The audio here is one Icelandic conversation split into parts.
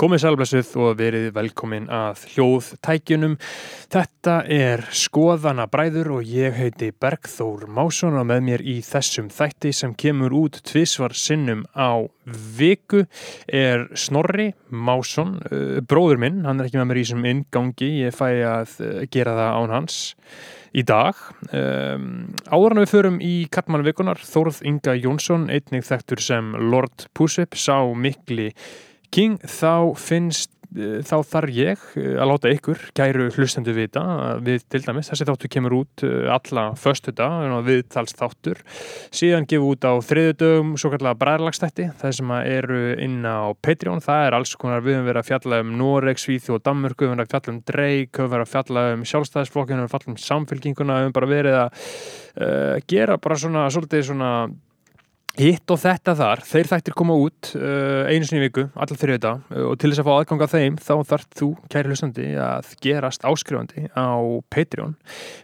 Komið sælblessuð og verið velkomin að hljóðtækjunum. Þetta er skoðana bræður og ég heiti Bergþór Másson og með mér í þessum þætti sem kemur út tvísvar sinnum á viku er Snorri Másson, uh, bróður minn, hann er ekki með mér í þessum ingangi, ég fæ að uh, gera það án hans í dag. Um, áður en við förum í Kattmannvikunar, Þórð Inga Jónsson, einnig þekktur sem Lord Pussip, sá mikli King, þá finnst þá þarf ég að láta ykkur gæru hlustendu vita við til dæmis, þessi þáttur kemur út alla förstu dag, viðtals þáttur síðan gefur út á þriðu dögum svo kallega bræðarlagstætti það sem eru inn á Patreon. Það er alls konar, við höfum verið að fjalla um Noreg, Svíþjóð og Danmörku, við höfum verið að fjalla um við höfum verið að fjalla um sjálfstæðisflokkin við höfum verið að fjalla um samfélkinguna, við höfum bara verið að uh, gera bara svona svolítið svona Hitt og þetta þar, þeir þættir koma út uh, einu sinni viku, allar fyrir þetta uh, og til þess að fá aðgang á þeim þá þarf þú, kæri hlustandi, að gerast áskrifandi á Patreon.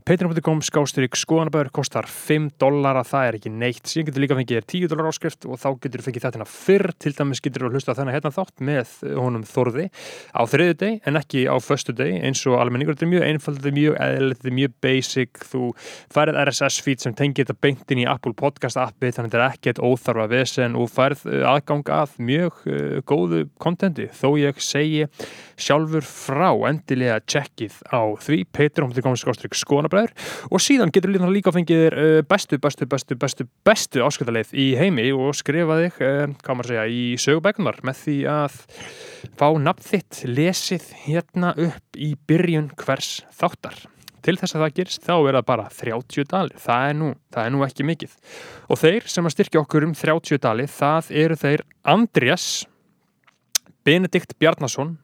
Patreon.com skástrík skoðanabæður kostar 5 dólar að það er ekki neitt. Síðan getur líka fengið 10 dólar áskrift og þá getur þú fengið þetta fyrr, til dæmis getur þú að hlusta þennan hérna þátt með honum Þorði á þriðu deg en ekki á föstu deg eins og almenningur, þetta er mjög einfald, þetta er mjög eðl, þetta er mjög basic, þú færið RSS feed sem tengir þetta beintin í Apple Podcast appi þannig að þetta er ekkert óþarfa vesen og færð aðgang að mjög uh, góðu kontenti. Þó ég segi sjálfur frá endilega checkið á því. Patreon.com skonabræður og síðan getur líka líka fengið þér uh, bestu, bestu, bestu, bestu, bestu ásköldarleið í heimi og skrifa þig, uh, hvað maður segja, í sögubækunar með því að fá nafn þitt lesið hérna upp í byrjun hvers þáttar til þess að það gerist þá er það bara 30 dalir, það er nú, það er nú ekki mikið. Og þeir sem að styrkja okkur um 30 dalir, það eru þeir Andrés Benedikt Bjarnason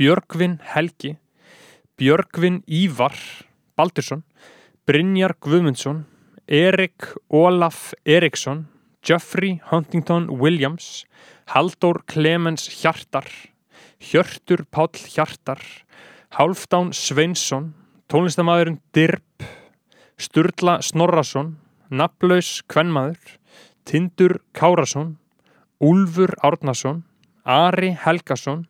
Björgvin Helgi Björgvin Ívar Baldursson Brynjar Guðmundsson Erik Olaf Eriksson Jeffrey Huntington Williams Haldur Clemens Hjartar Hjörtur Páll Hjartar Hálfdán Sveinsson tónlistamæðurinn Dirb, Sturla Snorrason, Naflaus Kvenmaður, Tindur Kárasson, Úlfur Árnason, Ari Helgason,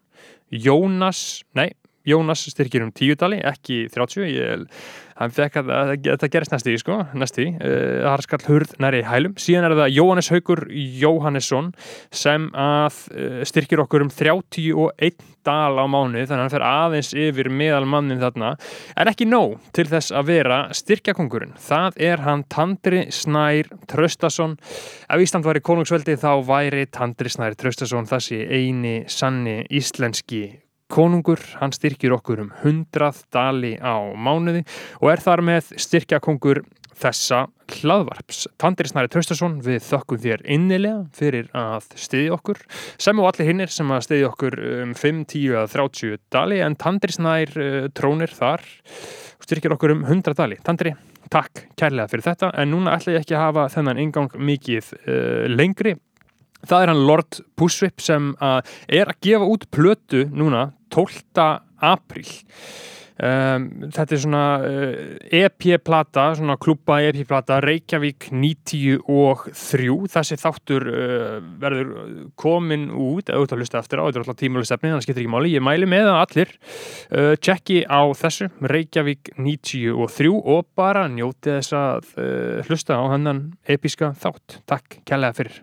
Jónas, nei, Jónas styrkir um tíu dali, ekki 30, ég, hann fekk að þetta gerist næstu í, sko, næstu í, það har skall hurð næri hælum, síðan er það Jóhannes Haugur Jóhannesson sem að styrkir okkur um 31 dal á mánu, þannig að hann fer aðeins yfir meðal mannin þarna, en ekki nóg til þess að vera styrkjakongurinn, það er hann Tandri Snær Traustason, ef Ísland var í konungsveldi þá væri Tandri Snær Traustason þessi eini sanni íslenski konungur, hann styrkir okkur um 100 dali á mánuði og er þar með styrkjakongur þessa hlaðvarps. Tandri Snæri Traustason, við þökkum þér innilega fyrir að stiðja okkur sem og allir hinnir sem að stiðja okkur um 5, 10 eða 30 dali en Tandri Snær uh, trónir þar styrkir okkur um 100 dali. Tandri, takk kærlega fyrir þetta en núna ætla ég ekki að hafa þennan ingang mikið uh, lengri Það er hann Lord Pusswip sem uh, er að gefa út plötu núna 12. apríl. Um, þetta er svona uh, EP-plata, svona klúpa EP-plata Reykjavík 93. Þessi þáttur uh, verður komin út, eða út að hlusta eftir á, þetta er alltaf tímuleg stefni, þannig skiptir ekki máli. Ég mæli með að allir uh, tjekki á þessu Reykjavík 93 og bara njóti þess að hlusta á hennan episka þátt. Takk kærlega fyrir.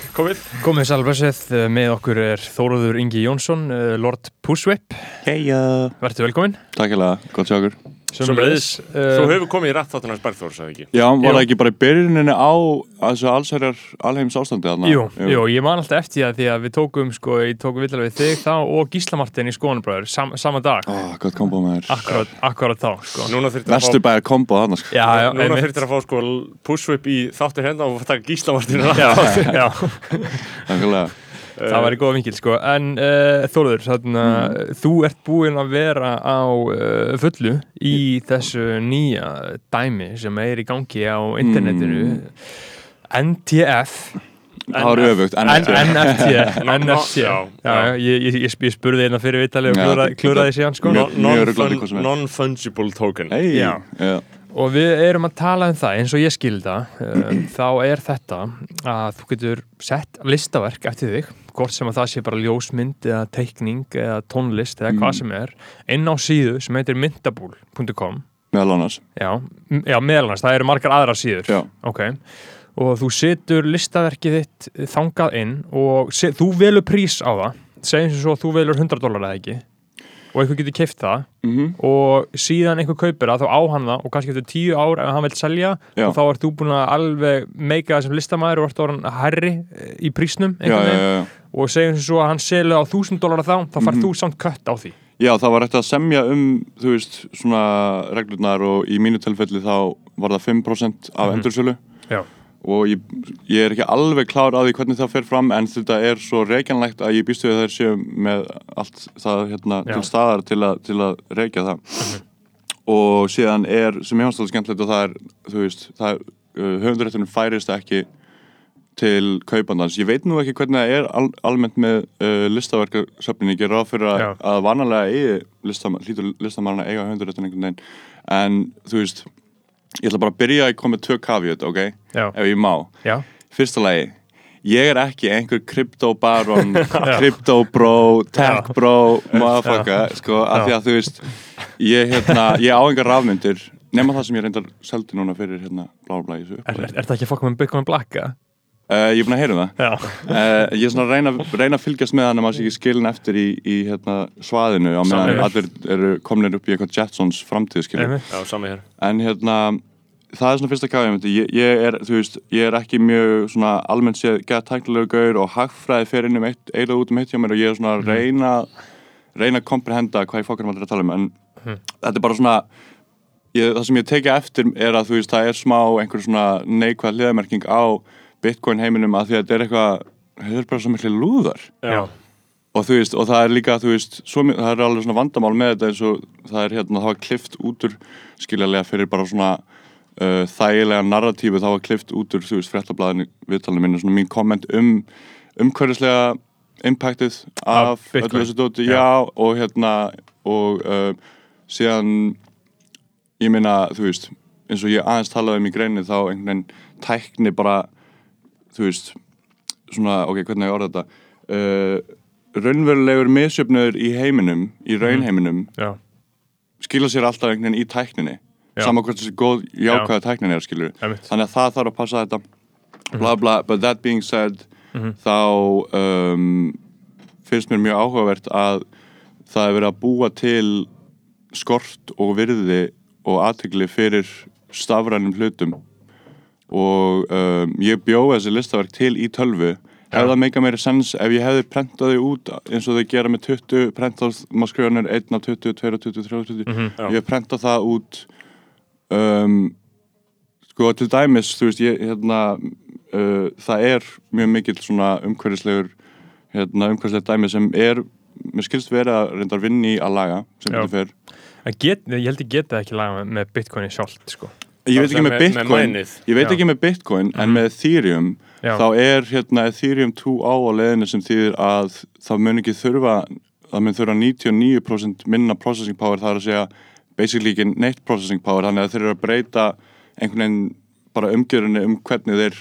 komið. Komið sælblessið, með okkur er Þóruður Ingi Jónsson, uh, Lord Pusswip. Heia Verður velkominn. Takk hérlega, gott sjá okkur Sömuleiðis, Þú uh, hefur komið í rætt þáttunars Bergþór, sagði ekki? Já, var það ekki bara í byrjuninni á þessu allsherjar alheims ástandi þarna? Jú, jú, ég man alltaf eftir það því að við tókum, sko, ég tókum villega við þig þá og Gísla Martin í Skónabræður sam, sama dag, Ó, gott kombo með þér akkurat, akkurat þá, sko. Fá, bæjar kombo þarna sko. Já, já, núna þurftir að fá sko push-whip í þáttur hérna og taka gíslamartinu Já, já, Takkilega Það var í góða vinkil sko. En uh, Þóður, þarna, Mm. þú ert búinn að vera á uh, fullu í þessu nýja dæmi sem er í gangi á internetinu. NTF Það var öfugt N- NFT. NFT Ná- ná- NFC já, Já, já. ég, ég, ég, ég spurði einna fyrir vitali og klúraði, síðan sko. Non-fungible token. Já. Og við erum að tala um það eins og ég skilda um, þá er þetta að þú getur sett listaverk eftir þig hvort sem að það sé bara ljósmynd eða teikning eða tónlist eða hvað Mm. sem er inn á síðu sem heitir myndabool.com Meðal annars. Já, já meðalans, það eru margar aðra síður. Já, ok, og þú setur listaverkið þitt þangað inn og se, þú velur prís á það. Segjum sem svo að þú velur 100 dólar eða ekki og einhver getur keift það mhm, og síðan einhver kaupir það, þá á hann það og kannski eftir tíu ár ef hann vil selja Já. og þá ert þú búin að alveg meika það sem listamæður og ert orðin herri eh, í prísnum og segjum sem svo að hann selja á 1000 dólar þá, þá fær Mhm. þú samt kött á því Já, það var eftir að semja um, þú veist, svona reglurnar og í mínu tilfelli þá var það 5% af Mhm. endursölu Já. Og ég, ég er ekki alveg klár á því hvernig það fer fram en þetta er svo reikjanlegt að ég býstu við að þeir séu með allt það hérna til staðar til, a, til að reikja það. Og síðan er, sem ég hans alveg skemmtilegt og það er, þú veist, það er uh, höfunduréttunum færist ekki til kaupandans. Ég veit nú ekki hvernig það er al almennt með uh, listaverkasöfnin, ég ger ráð fyrir að, að vanalega eigi listamann, hlýtur listamann að eiga höfunduréttin einhvern veginn, en þú veist ég ætla bara að byrja að koma með tvö kafjöt, ok, já, ef ég má. Já, fyrsta lagi, ég er ekki einhver kryptobaron, kryptobro tech bro, motherfucker sko, af því að þú veist ég, hérna, ég á engar rafmyndir nema það sem ég reyndar seldi núna fyrir hérna, blá blá í þessu er, er, er það ekki að fokka með Bitcoin Black eða? Uh, ég er búin að heyra um það uh, Ég er svona að reyna, reyna að fylgjast með hann að maður sé ekki skilin eftir í, í hérna, svaðinu á meðan allir eru komin upp í eitthvað Jetsons framtíð skilur einmitt. Já, sami hér En hérna, það er svona fyrsta kafið ég, ég er, þú veist, ég er ekki mjög svona almennt séð gett tæknilegu gaur og hagfræði fer inn um eitt, eila út um eitt hjá mér og ég er svona að reyna reyna að komprehenda hvað ég fokkar um að tala um. En þetta er bara svona ég, það sem ég tekja eftir er að þú veist, það er smá einhver svona neikvæð hliðamerking á Bitcoin heiminum að því að þetta er eitthvað þetta er bara svo miklu lúðar. Já, og þú veist, og það er líka, þú veist svo, mi- það er alveg svona vandamál með þetta eins og það er hérna, það var klift út úr skiljarlega fyrir bara svona uh, þægilega narratífu, það var klift út úr þú veist, fréttablaðinu viðtalinu minni svona mín komment um umhverfislega impactið Af af öllu þessu dóti, Já. já, og hérna og uh, síðan ég meina, þú veist eins og ég aðeins talaði um í greinu þá einhvern veginn tækni bara þú veist, svona, ok, hvernig ég orða þetta? Uh, raunverulegur misjöfnur í heiminum, í raunheiminum já, skila sér alltaf einhvern veginn í tækninni Já. saman hvort þessi góð jákvæða tæknin er skilur einmitt. þannig að það þarf að passa þetta bla bla, but that being said Mhm. þá um, finnst mér mjög áhugavert að það er verið að búa til skort og virði og aðtegli fyrir stafrænum hlutum og um, ég bjóði þessi listaverk til í tölvu hefði það meika meiri sens ef ég hefði prentað þau út eins og þau gera með 20 prentað, maður skrifa hann 1 af 20, 2 af 20, 3 af 20 Mhm. Já. ég prentað það út um, sko til dæmis þú veist ég hérna uh, það er mjög mikill svona umhverfislegur hérna umhverfislegur dæmi sem er mér skilst verið að reyndar vinni í að laga sem þetta fer get, ég held ég geta ekki laga með, með Bitcoin sjálft sko. Ég veit ekki með Með- með bitcoin mænið. ég veit ekki með bitcoin en Mhm. með Ethereum já, þá er hérna Ethereum 2 á á leiðinu sem þýðir að það mun ekki þurfa það mun þurfa 99% minna processing power það er að segja basically ekki neitt processing power þannig að þeir eru að breyta einhvern veginn bara umgjörunni um hvernig þeir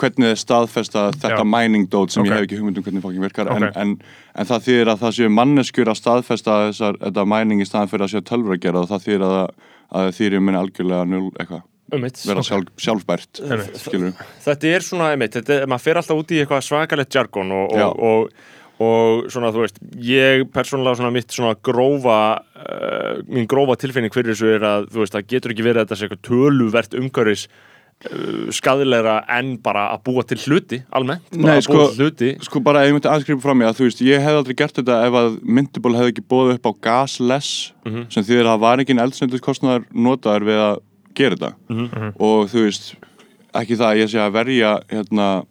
hvernig þeir staðfesta þetta Já. mining dot sem Ok. ég hef ekki hugmynd um hvernig fokkin virkar Ok. en, en, en það þýðir að það séu manneskjur að staðfesta þessar, þetta mining í staðan fyrir að séu tölfur að gera og það þýðir að, að Ethereum muni algjörlega null eitthvað. Vera sjálf, sjálfbært Þetta er svona, einmitt, þetta, er- maður fer alltaf út í eitthvað svakalegt jargon og, og, og, og svona, þú veist, ég persónulega svona mitt svona grófa uh, mín grófa tilfinning fyrir þessu er að þú veist, það getur ekki verið að þetta sé eitthvað töluvert umhverfis uh, skadilegra en bara að búa til hluti almennt, bara Nei, að sko- búa til hluti Sko bara ef ég myndi aðskrifa frá mig að þú veist, ég hef aldrei gert þetta ef að Myndable hefði ekki bóðið upp á gasless Mhm. sem þýðir að það var ekki eldsnöytuskostnaðar notaður við að gera þetta Mhm. og þú veist, ekki það að ég sé að verja hérna,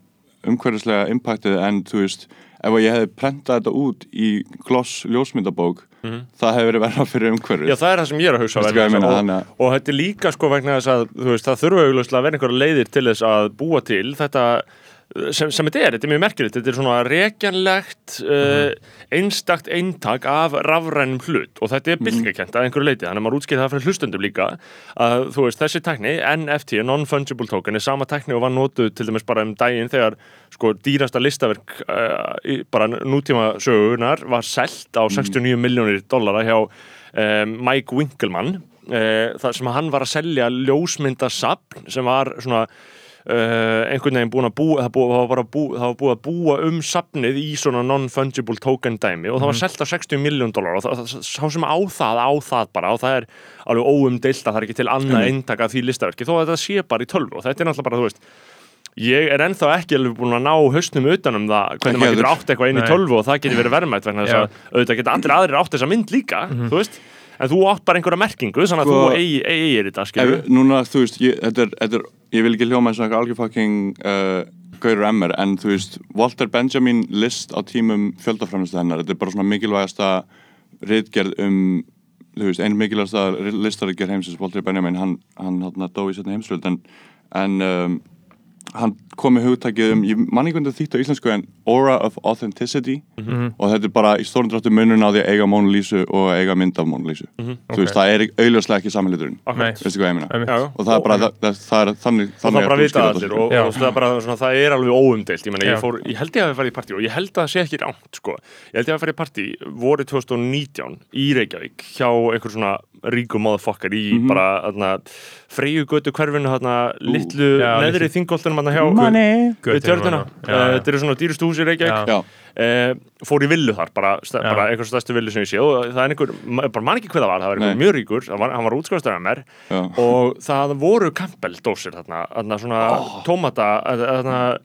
umhverfislega impactið en þú veist, ef að ég hefði prentað þetta út í gloss ljósmyndabók Mhm. það hefði verið verða fyrir umhverfið Já, það er það sem ég er að hugsa þess meina, þannig að- og, og þetta er líka sko vegna þess að veist, það þurfa auglustlega að vera einhverja leiðir til þess að búa til þetta sem, sem þetta er, þetta er mjög merkilegt. Þetta er svona rekjanlegt uh, einstakt eintak af rafrænum hlut. Og þetta er bylgakent að einhverju leiti, þannig að maður útskýr það fyrir hlustundum líka að þú veist, þessi tækni NFT, non-fungible token, er sama tækni og var notuð til dæmis bara um daginn þegar sko dýrasta listaverk uh, bara nútíma sögunar var selt á 69 miljónir dollara hjá um, Mike Winkelmann uh, það sem hann var að selja ljósmyndasapn sem var svona Uh, einhvern veginn búin að búa það, búið, það, var bara bú, það var búið að búa um safnið í svona non-fungible token dæmi og það var selt á 60 miljón dólar og það, sá sem á það, á það bara og það er alveg óumdeilt að það er ekki til annað eintak af því listaverki þó að þetta sé bara í tölvu og þetta er náttúrulega bara, þú veist ég er ennþá ekki alveg búin að ná hausnum utanum það, hvernig maður getur átt eitthvað inn í tölvu og það getur verið verðmætt vegna þess að auðvitað geta allir aðrir átt þessa mynd líka þú veist, en þú átt bara einhverja merkingu þannig að Sko- þú eigi- eigir þetta skilur Ef, núna, þú veist, ég, þetta er, þetta er, ég vil ekki hljóma eins og eitthvað algjör fucking uh, gaurur emmer, en þú veist, Walter Benjamin list á tímum fjöldaframlistu hennar, þetta er bara svona mikilvægasta ritgerð um, þú veist, einn mikilvægasta listaritgerð heimsins, Walter Benjamin, hann, hann, hann dó í setna heimsvöld, en, en um, hann kom með hugtakið um, ég man ekki hvernig það þýtt á íslensku, en aura of authenticity, og þetta er bara í stórum dráttu munun á því að eiga Mónu Lísu og eiga mynd af Mónu Lísu. Þú veist, Ok. það er auðljóslega ekki samanliturinn. Nei. Veistu hvað ég meina? Og það er bara, það, það, það er þannig er vita þú allir skilur og, og það, er bara, svona, það er alveg óumdeilt ég, ég, fór, ég held ég að við farið í partí og ég held að það sé ekki rámt sko. ég held ég að við farið í partí voru 2019 í Reykjavík hjá einhver svona ríkum motherfucker í Mhm. bara þarna, freyjugötu hverfinu þarna, litlu Já, neðri litlu- þingoltunum þarna hjá Money. við tjörnuna. Eh, þetta eru svona dýrustu hús í Reykjavík Uh, fór í villu þar, bara, bara einhver stærstu villu sem ég sé og það er einhver, bara man ekki hvað það var, það var einhver Nei. mjög ríkur, var, hann var útskvæðastur af mér já. og það voru Campbell dósir þarna, þarna svona oh. tómata þarna,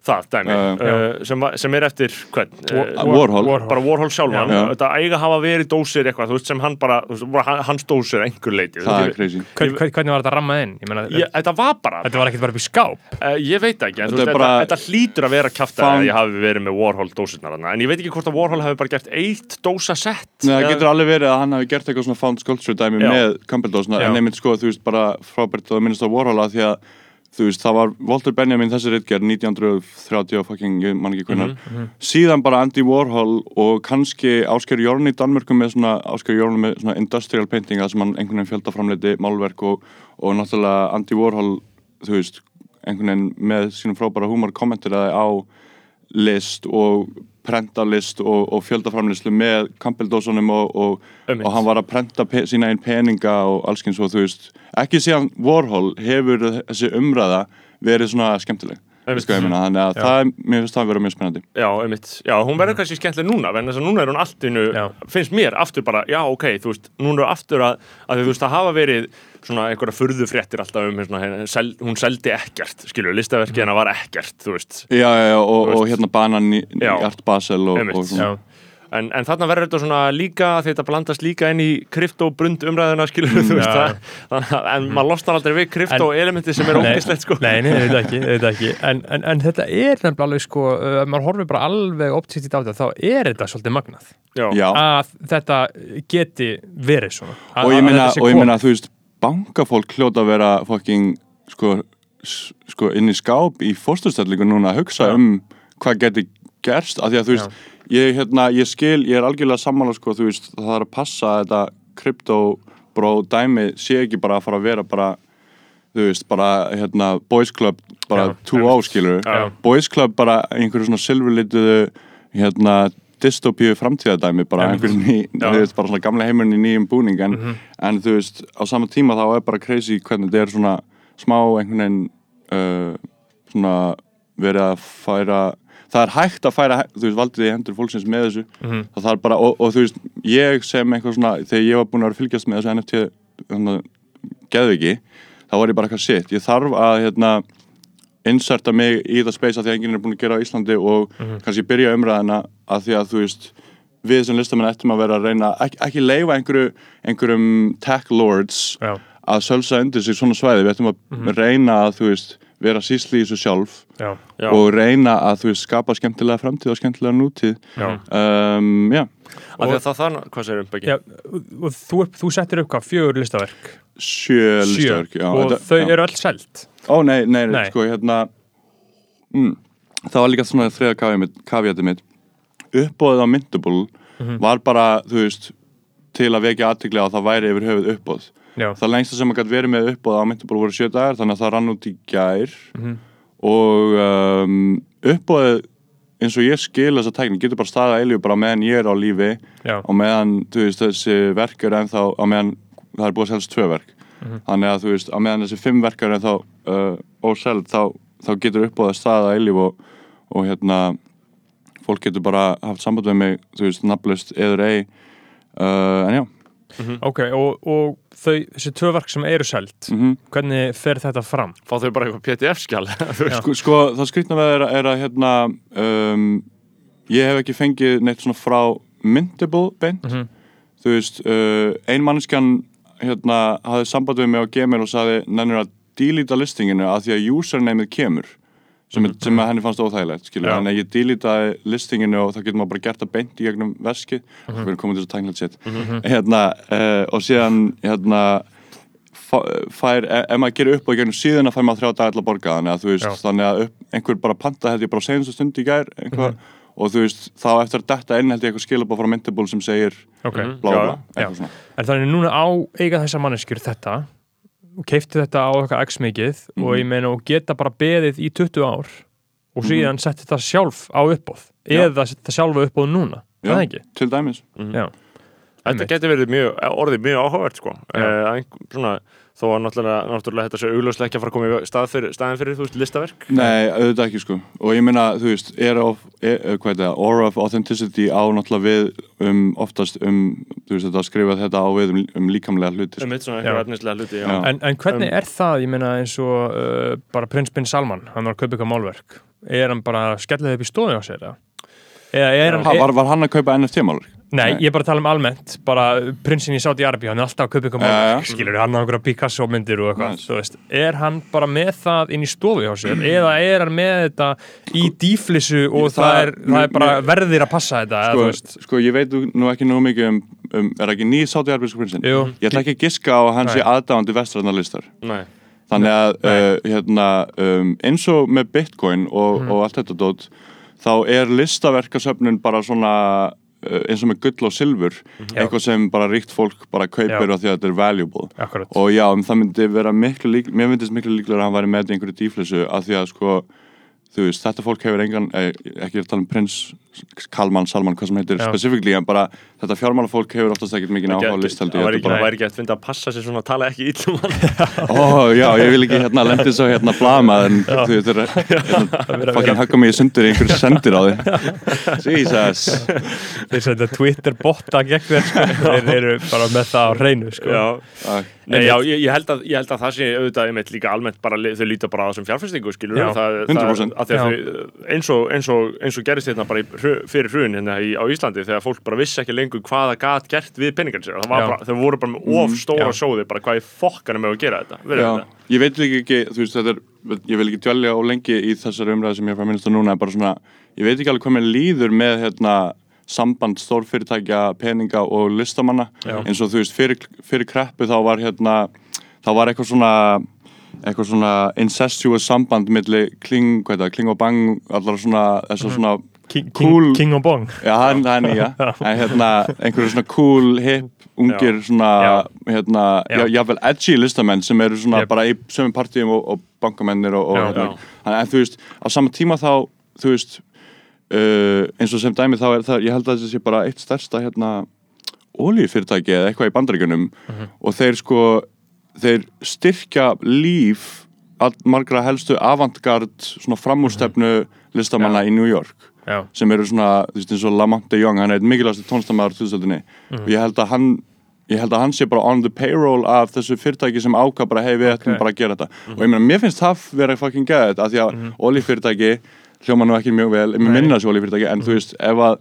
það dæmi uh, sem, sem er eftir hvern, uh, Warhol. bara Warhol sjálfan Já. þetta eiga hafa verið dósir eitthvað veist, sem hann bara, veist, bara hann- hans dósir að einhver leiti er hvernig var þetta rammað inn? Ég meina, ég, þetta var bara þetta var ekkert bara upp í skáp Uh, ég veit ekki, en Þetta þetta, er þetta, bara- þetta hlýtur að vera Found- að ég hafi verið með Warhol dósirnar þarna. en ég veit ekki hvort að Warhol hafi bara gert eitt dósasett Nei, það getur alveg verið að hann hafi gert eitthvað svona found sculpture dæmi Já. með Campbell-dósina Já. en nefnir sko, þú veist, bara frábært að minnast á Warhol að því að þú veist, það var Walter Benjamin þessi rittgerð 1930 og fucking, ég man ekki hvernig síðan bara Andy Warhol og kannski Ásker Jórn í Danmörku með svona Ásker Jórn með svona industrial painting það sem hann einhvern veginn fjöldaframleiti málverk og, og náttúrulega Andy Warhol þú veist, einhvern veginn með sínum frábæra húmor kommentiraði á list og prentalist og, og fjöldaframlislu með Campbell-dósunum og, og, og hann var að prenta sína einn peninga og allskins og þú veist ekki síðan Warhol hefur þessi umræða verið svona skemmtileg Hvað ég meina? þannig að það, er- mér finnst það að vera mjög spennandi. Já, einmitt, já, hún verður kannski skemmtileg núna en þess að núna er hún allt innu, finnst mér aftur bara, já, ok, þú veist, núna er aftur að, að þú veist, það hafa verið svona einhverja furðufréttir alltaf um svona, hérna, sel, hún seldi ekkert, skilur, listaverki hennar var ekkert, þú veist. Já, já, já, og, og hérna banan í. Art Basel og, og svona. Já. En, en þarna verður þetta svona líka því þetta blandast líka inn í kryptobrund umræðuna skilur þú veist það, þannig að en maður losnar aldrei við kryptoelementi sem er ógislegt sko Nei, nei, þetta ekki, þetta ekki. En, en, en þetta er nefnilega alveg sko, uh, ef maður horfir bara alveg optísít á þetta, þá er þetta svolítið magnað. Já, Að þetta geti verið svona. Að, og ég að meina, þetta sé og ég meina, komið. þú veist bankafólk hljóta að vera fucking, sko, sko inn í skáp í fórsturstellingu núna að hugsa Já. um hvað geti gerst, af því að þú veist ég, hérna, ég skil, ég er algjörlega sammála sko, þú veist, það er að passa að þetta kryptobró dæmi sé ekki bara að fara að vera bara þú veist, bara, hérna, boys club bara Já. 2-0, skilur Já. boys club bara einhverju svona silfurlituðu hérna, dystopíu framtíðadæmi bara Einmitt. einhverju ný, Já. þú veist, bara svona gamla heimurinn í nýjum búning en, en þú veist, á sama tíma þá er bara crazy hvernig þetta er svona smá einhvern veginn uh, svona verið að færa það er hægt að færa, þú veist, valdið í hendur fólksins með þessu, Mhm. það þarf bara og, og þú veist, ég sem eitthvað svona þegar ég var búin að vera fylgjast með þessu NFT hérna, geðviki, þá var ég bara eitthvað sitt, ég þarf að hérna inserta mig í það að því að enginn er búin að gera á Íslandi og kannski byrja umræðina að því að þú veist við sem listamenn ættum að vera að reyna ekki, ekki leifa einhverju, einhverjum tech lords Já. að sölsa undir sig svona svæði. Við ættum að reyna að þú veist vera sísli í þessu sjálf Já, Já. og reyna að þú veist skapa skemmtilega framtíð og skemmtilega nútíð Já. um, já, að það þannig, hvað segir um og þú, þú settir upp hvað, fjögur listaverk sjö listaverk já, og þetta- þau já. eru öll selt Ó, nei, nei, Nei. sko, hérna mm, Það var líka svona þriða kavjati mitt Uppbóðið á Myndable Mhm. var bara, þú veist til að vekja aðtikli á að það væri yfir höfuð uppbóð Já, Það lengsta sem maður gæti verið með uppbóð á Myndable voru sjö dagar, þannig að það rann út í gær. Mhm. og um, uppbóðið eins og ég skil þessa tækni, getur bara staðið að eilíu bara meðan ég er á lífi já, og meðan, veist, þessi verk er ennþá, á meðan það er búið að selst tvö verk. Mhm. þannig að, þú veist, á meðan þessi fimm verk er ennþá uh, óseld, þá, þá getur uppbúið að staða eilíf og, og hérna fólk getur bara haft samband með mig, þú veist, nafnlust eður ei. Uh, en já ok og, og þau, þessi tvö verk sem eru selt mm hvernig fer þetta fram? Fá þau bara eitthvað PDF-skjál sko, sko, það skrýtna með er, er að hérna um, ég hef ekki fengið neitt svona frá Myndable beint. Mhm. þú veist, uh, ein mannskjan hérna hafði samband við mig á Gmail og sagði nennir að deleta listinginu að því að usernameið kemur sem, mm sem að henni fannst óþægilegt að ég deletaði listinginu og það getur maður bara gert að beint í gegnum veskið mm -hmm. komið til þess að tækla sétt hérna, uh, og síðan hérna fær, e- ef maður gerir upp á í gegnum síðuna fær maður þrjá dagar til að borga. Þannig að þú veist, Já. þannig að upp, einhver bara panta held ég bara segjum stund í gær einhver, og þú veist, þá eftir þetta inn held ég eitthvað skilabá frá Myndable sem segir Ok, Mhm. blá blá, En þannig núna á eiga þessar manneskjur þetta. og keifti þetta á eitthvað x mikið og Mhm. ég meina og geta bara beðið í 20 ár og síðan setti þetta sjálf á uppbóð eða þetta sjálfa uppbóð núna Já. það ekki? til dæmis Já, Þetta Einmitt. getur verið mjög, orðið mjög áhugavert sko uh, svona, Þó að náttúrulega, náttúrulega þetta sé augljóslega ekki að fara að koma í stað fyrir, staðin fyrir, þú veist, listaverk Nei, auðvitað ekki sko og ég meina, þú veist, er of, er, er, hvað er það, aura of authenticity á náttúrulega við um oftast um, þú veist, þetta að skrifa þetta á við um, um líkamlega hluti Um sko. eitt svona eitthvað efnislega hluti já. Já. en, en hvernig Um, er það, ég meina eins og uh, bara prins Bin Salman, hann var að kaupa eitthvað málverk er hann bara að skella upp í stofu á sér eða? Eða er hann, ha, var, var hann að kaupa NFT-málur? Nei, Nei. ég er bara að tala um almennt bara prinsinn í Saudi Arabi, hann er alltaf að kaupa eitthvað Já, málverk, skilur hann á einhverja Picasso myndir og eitthvað, þú veist er hann bara með það inn í stofu hjá sér eða er hann með þetta í dýflissu og Ég- það, það- er, það er bara verðir að passa þetta eða, Sko, þú veist, sko, ég veit nú ekki nú mikið um, um er ekki nýð sátti arbeidsku prinsinn? Jú. Ég ætla ekki að giska á að hann sé Nei. aðdáðandi vestræðnarlistar Nei, Þannig að uh, hérna, um, eins og með Bitcoin og, Mhm. og allt þetta dót þá er listaverkasöfnun bara svona uh, eins og með gull og silfur Já. eitthvað sem bara ríkt fólk bara kaupir Já. af því að þetta er valuable akkurat og já, um, það myndi vera miklu lík mér myndist miklu líklega að hann væri með einhverju dýflissu af því að sko þú veist, þetta fólk hefur engan, eh, ekki að tala um prins Kalman, Salman, hvað sem heitir Já. specifíkli, en bara þetta fjármála fólk hefur oftast ekkert mikið áhuga á listaldi það væri ekki, bara... væri ekki að finna að passa sér svona að tala ekki ítlum hann. Ó, já, ég vil ekki hérna lendi svo hérna blama en þú veist, þetta er fucking hugga mig í sundur í einhverju sendir á því Jesus. Þeir setja Twitter botta gegn þér sko. þeir eru bara með það á hreinu sko. Já, Nei, já ég, ég, held að, ég held að það sé auðvitað einmitt líka almennt bara, þau líta bara á það sem fjárfestingu skilur Já, það, 100%. það, þau, eins, og, eins, og, eins og gerist hérna bara í, fyrir hrun hérna í, á Íslandi þegar fólk bara vissi ekki lengur hvað það gat gert við peningar sér það bara, þau voru bara með of stóra Já. sjóði bara hvað í fokkanum með að gera þetta Verið Já, þetta? ég veit ekki, þú veist, þetta er ég vil ekki dvelja á lengi í þessari umræði sem ég er frá minnast á núna, bara svona ég veit ekki alveg hvað mér líður með hérna samband stórfyrirtækja, peninga og listamanna, Já. eins og þú veist fyrir, fyrir kreppu þá var hérna þá var eitthvað svona eitthvað svona incestuous samband milli kling, hvað er það, kling og bang allar svona, þessar svona King, Cool. King, og Bong Já, hann, hann nýja En hérna, einhverju svona cool, hip, ungir Já. svona, Já. hérna, Já. já, jáfnvel edgy listamenn sem eru svona Jep. bara í sömu partíum og, og bankamennir og, og Já. hérna. Já. En, þú veist, á sama tíma þá, þú veist, uh, eins og sem dæmi þá er það, ég held að þetta sé bara eitt stærsta, hérna, ólífyrirtæki eða eitthvað í bandaríkjunum og þeir sko, þeir styrkja líf margra helstu avantgard svona framúrstefnu listamanna í New York já, sem eru svona, þú veist, eins og Lamont de Jong hann er einn mikilvægast tónlistamæður þústöldinni og ég held að hann ég held að hann sé bara on the payroll af þessu fyrirtæki sem ákvað bara, hei við ætlum Ok. bara að gera þetta. Og ég meina, mér finnst það vera fucking geðið af því að mm olífyrirtæki hljóma nú ekki mjög vel, Nei. minna þessu olífyrirtæki en þú veist, ef að,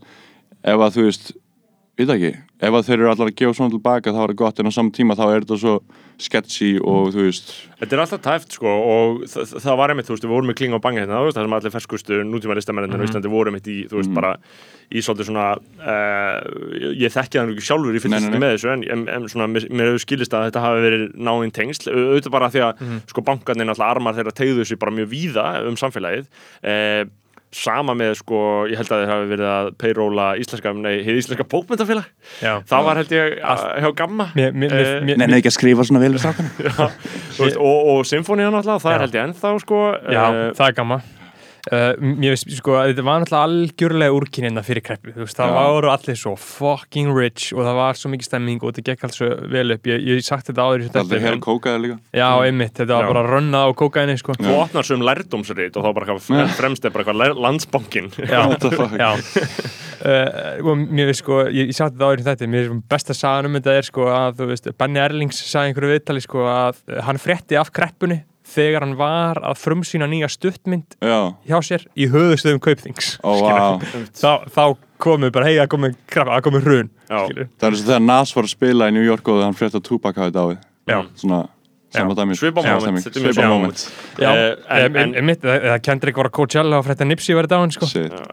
ef að þú veist veit það ekki, ef að þeir eru allar að gefa svona tilbaka þá er það gott en á saman tíma þá er þetta svo sketchy og þú veist Þetta er alltaf tæft sko og það, það var einmitt, þú veist, við vorum með kling á bangi hérna, það sem allir ferskustu nútíma listamennir Mhm. á Íslandi voru einmitt í, þú veist, bara í svolítið svona, uh, ég þekki það nú ekki sjálfur, ég nei. ekki með þessu, en, en, en svona, mér, mér hefur skilist að þetta hafi verið náinn tengsl, au- auðvitað bara því að, Mhm. sko, bankarnir alltaf armar þeirra tegðu sig bara mjög víða um samfélagið, uh, sama með, sko, ég held að þeir hafi verið að payróla íslenska, nei, hið íslenska bókmyndafélag, Já. það var held ég að- hjá Gamma, Eh, mér, Nei, nei, ekki að skrifa svona vel við þú veist, og, og symfónían alltaf, það Já. er held ég ennþá sko Já, eh, það er gamma Uh, mér veist, sko, að þetta var náttúrulega algjörlega úrkynina fyrir kreppu, þú veist, það Já. voru allir svo fucking rich og það var svo mikið stemming og þetta gekk alls svo vel upp, ég, ég sagt þetta áður í þessu Það er hér kókaði líka. Já, einmitt, þetta var Já. bara rönnað á kókaini, sko. Þú opnar svo um lærdómsrít og þá bara fremst er bara eitthvað landsbankin Já, já. Uh, og mér veist sko, ég, ég sagt þetta áður í þetta mér veist besta sagan um þetta er sko að þú veist, Benny Erlings sagði einhverju viðtali sko að uh, hann frétti af kreppunni þegar hann var að frumsýna nýja stuttmynd Já, hjá sér í höfustöðum kaupþings. Skilur. vá. Þá, þá komu bara, hei, það komu kreppa, það komu hrun. Það er eins og þegar Nas var að spila í New York og hann frétt að Tupac hafið dáið. Já. Svona, sama dæmi. Svipa moment, Já, Eh, en- mitt, það, það Kendrick var að Coachella og frétta Nipsey verið dáin sko.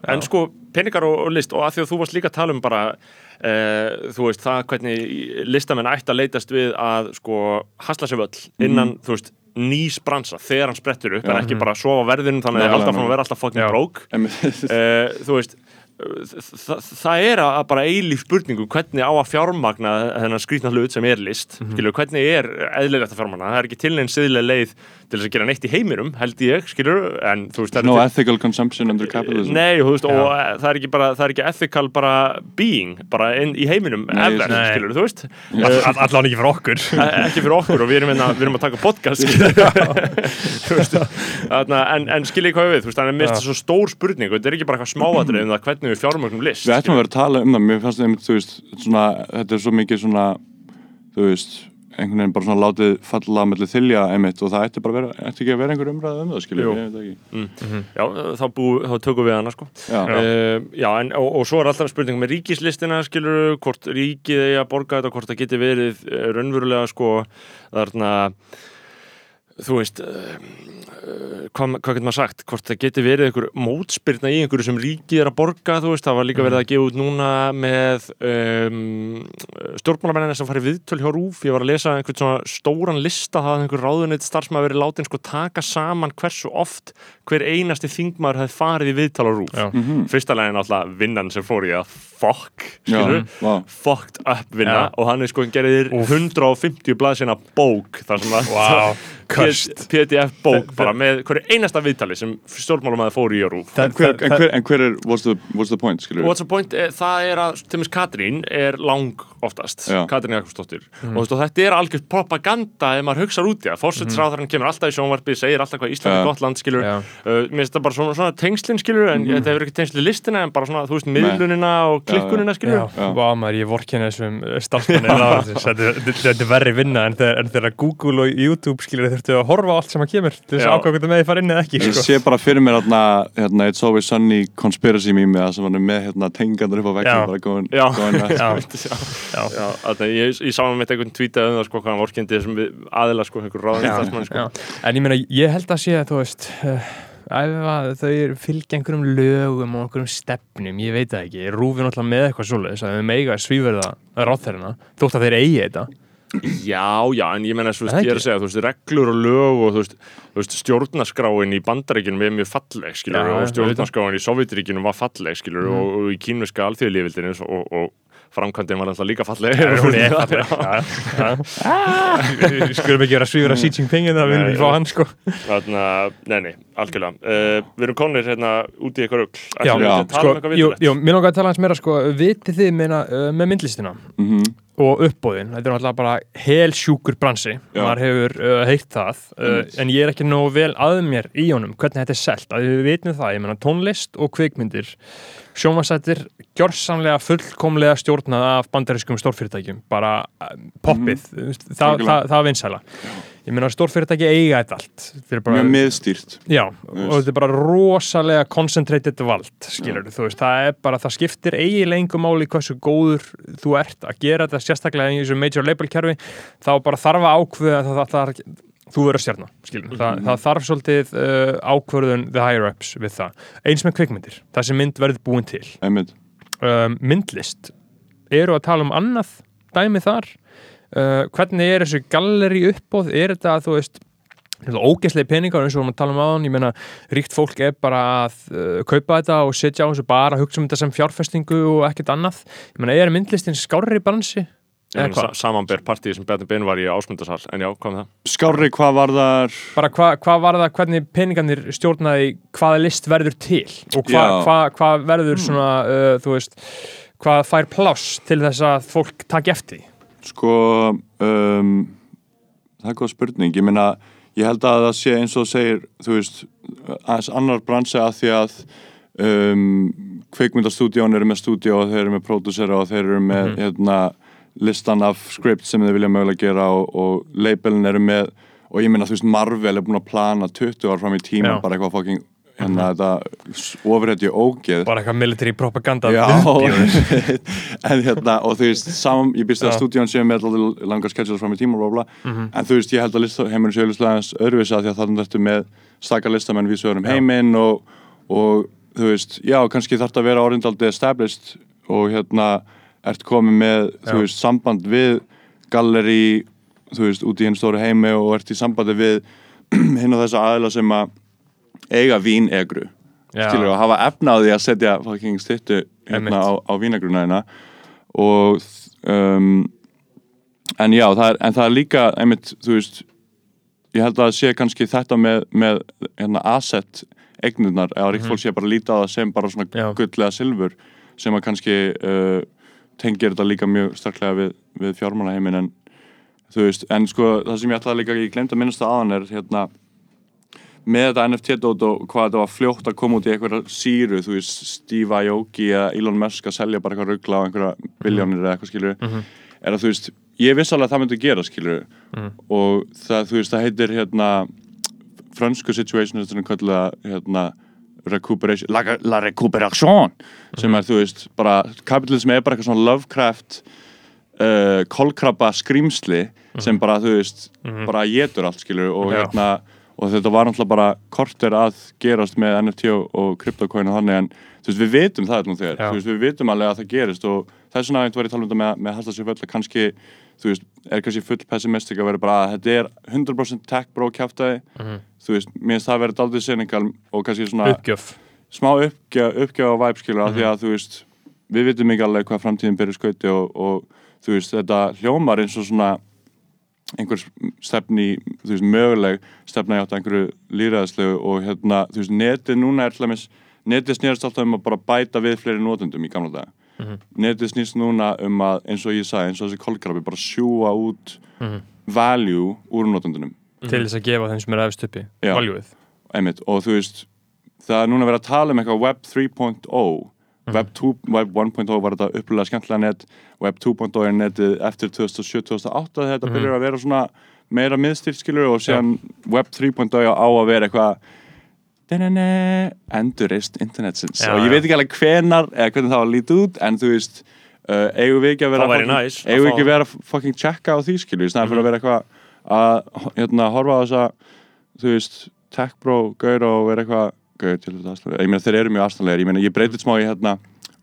En sko, peningar og, og list og að því að þú varst líka að tala um bara uh, þú veist, það hvernig listamenn ætti að leitast við að sko, hasla sér völl innan, þú veist nýs bransa þegar hann sprettur upp en ekki bara sofa á verðinum þannig að alltaf hann vera alltaf fucking Einmitt. uh, þú veist það, það er að bara eilíf spurningu hvernig á að fjármagna þennan skrýtna hlut sem er list Mhm. skilur, hvernig er eðlilegt að fjármagna? Það er ekki til einn siðlega leið til þess að gera neitt í heiminum held ég, skilur, en þú veist No ethical consumption under capitalism. Nei, þú veist, og eh, það er ekki bara, það er ekki ethical bara being, bara inn í heiminum Nei, ever, nei. skilur, þú veist. All- allan ekki fyrir okkur. Eh, ekki fyrir okkur og við erum, hérna, við erum að taka podcast skilur. Þú veist, þarna, en, en skilji hvað við, þú veist, þannig að mér finnst það svo stór spurning og þetta er ekki bara eitthvað smáatrið um það hvernig við fjármögnum list Við ættum að vera að tala um það, mér fannst einmitt, þú veist, svona, þetta er svo mikið svona, þú veist, einhvern veginn bara svona látið falla mellir þylja einmitt og það ætti bara vera, ætti ekki að vera einhver umræð um það, skiljum, Jú. ég veit ekki. Já, þá, bú, þá tökum við hana sko Já, Já, já en, og, og svo er alltaf spurning með ríkislistina skilur, hvort ríkið eigi að borga þetta hvort það geti verið eh, raunverulega sko, þarna þú veist uh, uh, hvað, hvað getur maður sagt? Hvort það geti verið einhver mótspyrna í einhverju sem ríkið er að borga þú veist, það var líka verið að gefa út núna með um, stjórnmálamennina sem farið viðtöl hjá Rúf ég var að lesa einhvern svona stóran lista það að einhver ráðuneyt starfsmaður verið látin sko taka saman hversu oft hver einasti þingmaður hefði farið í viðtal á Rúf Já. fyrsta leginn alltaf vinnan sem fór í að fuck, já, skilur vá, fucked up vinna. Já. og hann er sko gerðir 150 blaðsina bók þar sem að Wow. PDF bók bara með hverju einasta viðtali sem stjórnmálumæði fór í og rúf En hver, en, hver, en hver er, what's the, what's the point, What's the point, eh, það er að til dæmis Katrín er lang oftast Já. Katrín Jakobsdóttir. Og, veist, og þetta er algjört propaganda ef maður hugsar út í það. Fórsættisráðarinn kemur alltaf í sjónvarpið segir alltaf hvað Ísland er gott land skilur Já. Uh, mér finnst það bara svona, svona tengslin skilur en þetta hefur ekki tengsl í listina en bara svona þú veist miðlunina og klikkunina skilur vá maður, ég vorkina þessum starfsmanni. Þetta þetta er verri vinna en þegar, en þegar Google og YouTube skilur þurftu að horfa á allt sem að kemur til þess að ákvæða hvort það fara inn eða ekki Ég sko. sé bara fyrir mér hérna, hérna It's Always Sunny conspiracy mými það sem hann er með hérna tengandur upp á veginn bara góðin, ég, ég sá hann með einhvern tweetað um það sko, hvað hann vorkindi þessum aðila sko, einhver ráðan sko. En ég meina, ég held að sé að að þau fylgja einhverjum lögum og einhverjum stefnum, ég veit það ekki. Rúfið náttúrulega með eitthvað svoleiðis að þau meiga svíverða ráþærina, þótt að þeir eigi þetta. Já, já, en ég menna, þú veist, ég er að segja, þú veist, reglur og lög og þú veist, veist stjórnaskráin í bandaríkinum er mjög falleg, skilur, Já, og stjórnaskráin í Sovjetríkinum var falleg, skilur, og, og í kínveska alþjóðlífildinu og, og framkvæmdin var alltaf líka er falleg. Við skulum ekki vera svífur að Xi Jinping en það viljum við fá hann sko. Þarna, nei, nei, algjörlega. Uh, við erum konir hérna út í eitthvað rugl. Já, já, að tala sko, um eitthvað jú, jú, mér langar að tala hans meira sko, vitið þið meina, uh, með myndlistina? Mhm. Og uppbóðin, þetta er náttúrulega bara hel sjúkur bransi, Já. maður hefur uh, heitt það, uh, en ég er ekki nógu vel að mér í honum, hvernig þetta er selt. Að við vitum það, ég meina tónlist og kvikmyndir sjónvarsættir gjörsamlega fullkomlega stjórnað af bandarískum stórfyrirtækjum, bara uh, poppið, mm. það, það, það er vinsæla ég meina stórfyrirtæki eiga þetta allt. Bara, mjög miðstýrt. Já, og þetta er bara rosalega concentrated vald, skilur þú veist, það er bara, það skiptir eiginlega engum máli hversu góður þú ert að gera þetta sérstaklega í þessu major label kerfi. Þá bara þarf að ákveða að það, það, það, þú verður stjarnar, skilur Þa, það þarf svolítið uh, ákvörðun the higher ups við það, eins með kvikmyndir það sem mynd verður búin til. Um, myndlist. Eru að tala um annað dæmi þar uh, hvernig er þessu galleri uppbóð er þetta þú veist ógeðslegi peningar eins og við erum að tala um aðan ég meina, ríkt fólk er bara að uh, kaupa þetta og setja á þessu bara hugsa um þetta sem fjárfestingu og ekkert annað ég meina, er myndlistin skárri bransi? Eða hvað? Sa samanber partíi sem Betin Ben var í ásmundarsal en já, hvað með það? Skárri, hvað var þar bara hvað hva var það, hvernig peningarnir stjórnaði hvaða list verður til og hvað hva, hva verður svona uh, þú veist, hvað fær pláss til þess að fólk taki eftir því? Sko, um, það er góð spurning. Ég meina, ég held að það sé eins og segir, þú veist, aðeins annar bransi að því að um, kveikmyndastúdíón eru með stúdíó og þeir eru með pródúsera og þeir eru með hérna, listan af script sem þeir vilja mögulega gera og, og labelin eru með og ég meina, þú veist, Marvel er búin að plana 20 ár fram í tíma Já. bara eitthvað fucking hérna þetta ofrætti ógeð. Bara eitthvað military propaganda Já, en hérna, og þú veist, saman, ég býst að Já. stúdíón séu með alltaf langar sketsjur fram í tíma og bla. Bla, en þú veist, ég held að listaheimurinn séu listlega aðeins öðruvísi að því að þannig ertu með stakar listamenn við sögurum heiminn og, og þú veist, já, kannski þarf að vera orðindaldi established og hérna ert komið með, Já. þú veist, samband við galleri, þú veist, út í einn stóru heimi og ert í sambandi við hinn og þessa aðila sem að eiga vín egru Já. skilur að hafa efna á því að setja fucking Einmitt. hérna á, á vínagruna hérna og um, en já, það er, en það er líka einmitt, þú veist ég held að sé kannski þetta með, með hérna, asset eignirnar, eða ríkt fólk sé bara líta á það sem bara svona Mhm. Já. gull eða silfur sem að kannski uh, tengir þetta líka mjög starklega við, við fjármálaheimin en þú veist, en sko það sem ég ætlaði líka, ég glemt að minnast það aðan er hérna með þetta NFT-dót og hvað þetta var fljótt að koma út í einhverja síru, þú veist, Steve Aoki eða Elon Musk að selja bara eitthvað ruggla á einhverja biljónir eða eitthvað skilur er að þú veist, ég viss alveg að það myndi gera skilur og það, þú veist, það heitir hérna fransku situation, þetta er að hérna recuperation, la, la recuperation sem er, þú veist, bara kapitalism er bara eitthvað svona Lovecraft uh, kolkrabba skrýmsli sem bara, þú veist, bara getur allt skilur og Já. hérna og þetta var náttúrulega bara korter að gerast með NFT og, og kryptocoin og þannig en þú veist, við vitum það nú þegar. Já. þú veist, við vitum alveg að það gerist og það er svona að var ég að tala um þetta með, með Hallast sér full. Að kannski, þú veist, er kannski full pessimistik að vera bara að þetta er 100% tech bro kjáftæði þú veist, mér finnst það að vera daldið cynical og kannski svona uppgjöf. smá uppgjöf, uppgjöf á vibe skilur af því að þú veist, við vitum ekki alveg hvað framtíðin byrja skauti og, og þú veist, þetta hljómar eins og svona einhver stefni, þú veist, möguleg stefna í átt að einhverju líraðslegu og hérna, þú veist, netið núna er hlæmis, netið snýrast alltaf um að bara bæta við fleiri notendum í gamla daga. Netið snýst núna um að eins og ég sagði, eins og þessi kolkrabi bara sjúa út value úr notendunum. Til þess að gefa þeim sem er uppi Já. valjúið einmitt, og þú veist það er núna verið að tala um eitthvað web 3.0 web, 2, web 1.0 var þetta upplýðlega skemmtilega net. Web 2.0 er netið eftir 2007-2008 þetta byrjar að vera svona meira miðstilskilur og síðan web 3.0 á að vera eitthvað endurist internetsins. Já, og ég veit ekki alveg hvenar eða hvernig það var líta út en þú veist uh, eigum við ekki að vera fucking- að eigum við ekki að vera fucking checka á því skilur í snæðan fyrir að vera eitthvað að hérna, horfa á þessa þú veist, tech bro, gaur og vera eitthvað gaur til þetta aðstæðlega ég meina þeir eru mjög aðstæðlega, ég meina ég breytið smá í hérna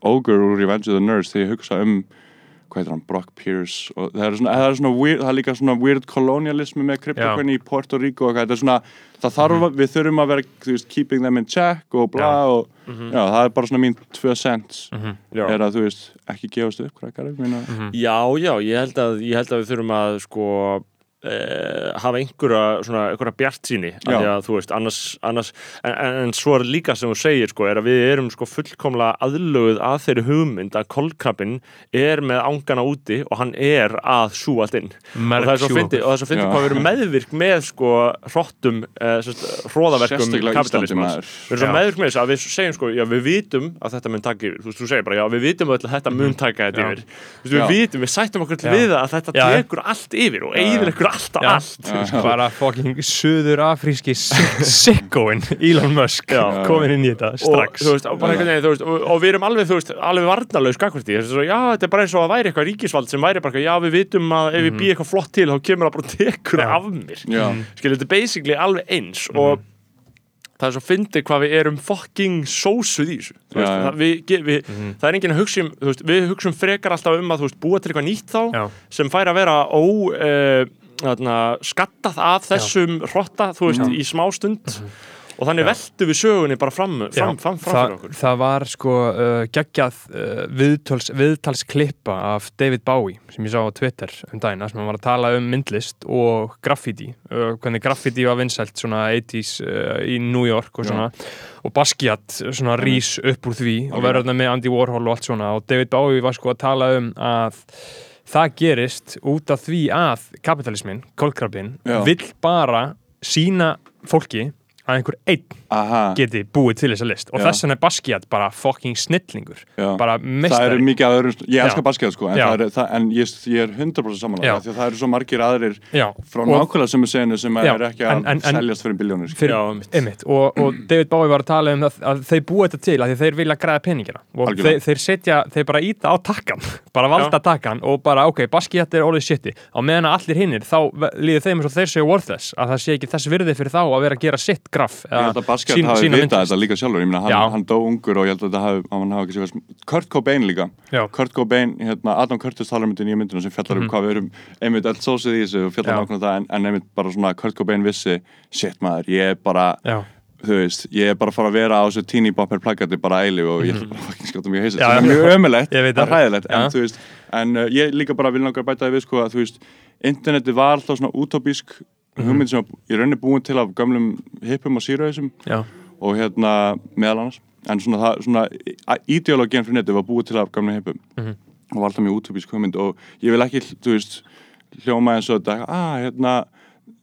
Ogre úr Revenge of the Nerds þegar ég hugsa um hvað heitir hann, Brock Pierce og það er svona, það er svona weird, það er líka svona weird kolonialismi með kryptokvæni í Puerto Rico og þetta er svona, það þarf að, við þurfum að vera, þú veist, keeping them in check og bla Já. og, já, það er bara svona mín tvö cents, Já. er að þú veist, ekki gefast upp, krakkar, ég meina, Já, já, ég held að, ég held að við þurfum að sko eh, hafa einhverja svona, einhverja bjart síni að þú veist, annars, annars en, en, svo er líka sem þú segir sko, er að við erum sko fullkomlega aðlöguð að þeirri hugmynd að kolkrabbin er með ángana úti og hann er að sú allt inn. Og það er svo Mergsjú fyndi, og það er svo fyndi Já. hvað við erum meðvirk með sko hrottum, eh, hróðaverkum maður. við erum svo meðvirk með þess að við segjum sko, já við vitum að þetta mun taka yfir, þú veist, þú segir bara, já við vitum að þetta mun taka þetta yfir, við vitum, við sættum okkur að allt og allt. Og Já. allt bara fucking suður afríski sikkoin Elon Musk Já. komin inn í þetta og, strax. þú veist, og, veginn, veist, og, og við erum alveg, veist, alveg varnarlaus gagvart í þessu, svo, já, þetta er bara eins og að væri eitthvað ríkisvald sem væri bara, já, við vitum að ef við býðum eitthvað flott til, þá kemur það bara og tekur af mér, Já. skilur, þetta er basically alveg eins og það er svo fyndið hvað við erum fucking sósuð í þessu, Já, já. það, við, við, það er enginn að hugsa um, veist, við hugsum frekar alltaf um að, veist, búa til eitthvað nýtt þá Já. sem fær að vera ó uh, þarna, skattað af þessum hrotta, þú veist, í smá stund. Og þannig veltum við sögunni bara fram, fram, fram, fram fyrir okkur. það var sko uh, geggjað uh, viðtals, viðtalsklippa af David Bowie sem ég sá á Twitter um dagina sem var að tala um myndlist og graffiti uh, hvernig graffiti var vinsælt svona 80s uh, í New York og svona og Basquiat svona rís upp úr því og verður þarna með Andy Warhol og allt svona. Og David Bowie var sko að tala um að það gerist út af því að kapitalismin, kólkrabin Já. vill bara sína fólki að einhver einn Aha, geti búið til þessa list og Já. þess vegna er Basquiat bara fucking snillingur já. bara það mestari eru mikið að öðrum, ég elska Já. Basquiat sko, en, það er, það, en ég, ég er 100% Já. samanlega, því að það eru svo margir aðrir Já, frá og- nákvæmlega sem er senu sem Já, er ekki að en- en- seljast fyrir biljónir sko. fyrir, Já, einmitt. einmitt, og, og David Bowie var að tala um það, að þeir búa þetta til að því þeir vilja græða peningina og þeir, þeir setja, þeir bara íta á takkan bara valda takkan og bara ok, Basquiat er orðið shiti, á meðan að allir hinnir þá líður þeim eins og þeir séu worthless að það sé ekki þess virði fyrir þá að vera að gera sitt graf Ég að Basquiat sína- hafi vitað þetta líka sjálfur, ég meina hann, hann dó ungur og ég held að þetta hafi, hann hafi ekki sér Kurt Cobain líka, Já. Kurt Cobain hérna, Adam Curtis talar um þetta í nýja myndina sem fjallar um hvað við erum einmitt allt sósið í þessu og fjallar Mhm. Nákvæmlega það en, en einmitt bara svona Kurt Cobain vissi shit maður, ég er bara Já, þú veist, ég er bara að fara að vera á þessu teeny bopper plakati bara eilif og ég ætla bara að fucking skjóta mjög heisa Mhm. Já, sem er mjög ömulegt, Ég það er það. hræðilegt en þú veist, en uh, ég líka bara vil náttúrulega bæta það við sko að þú veist, interneti var alltaf svona útópísk Mhm. Hugmynd sem ég raunin búin til af gömlum hippum og sírauðisum já, og hérna meðal annars. En svona, það, svona ideológin fyrir netið var búið til af gamla hippum. Mhm. og var alltaf mjög útópísk hugmynd. Og ég vil ekki, þú veist hljóma eins og þetta, ah, hérna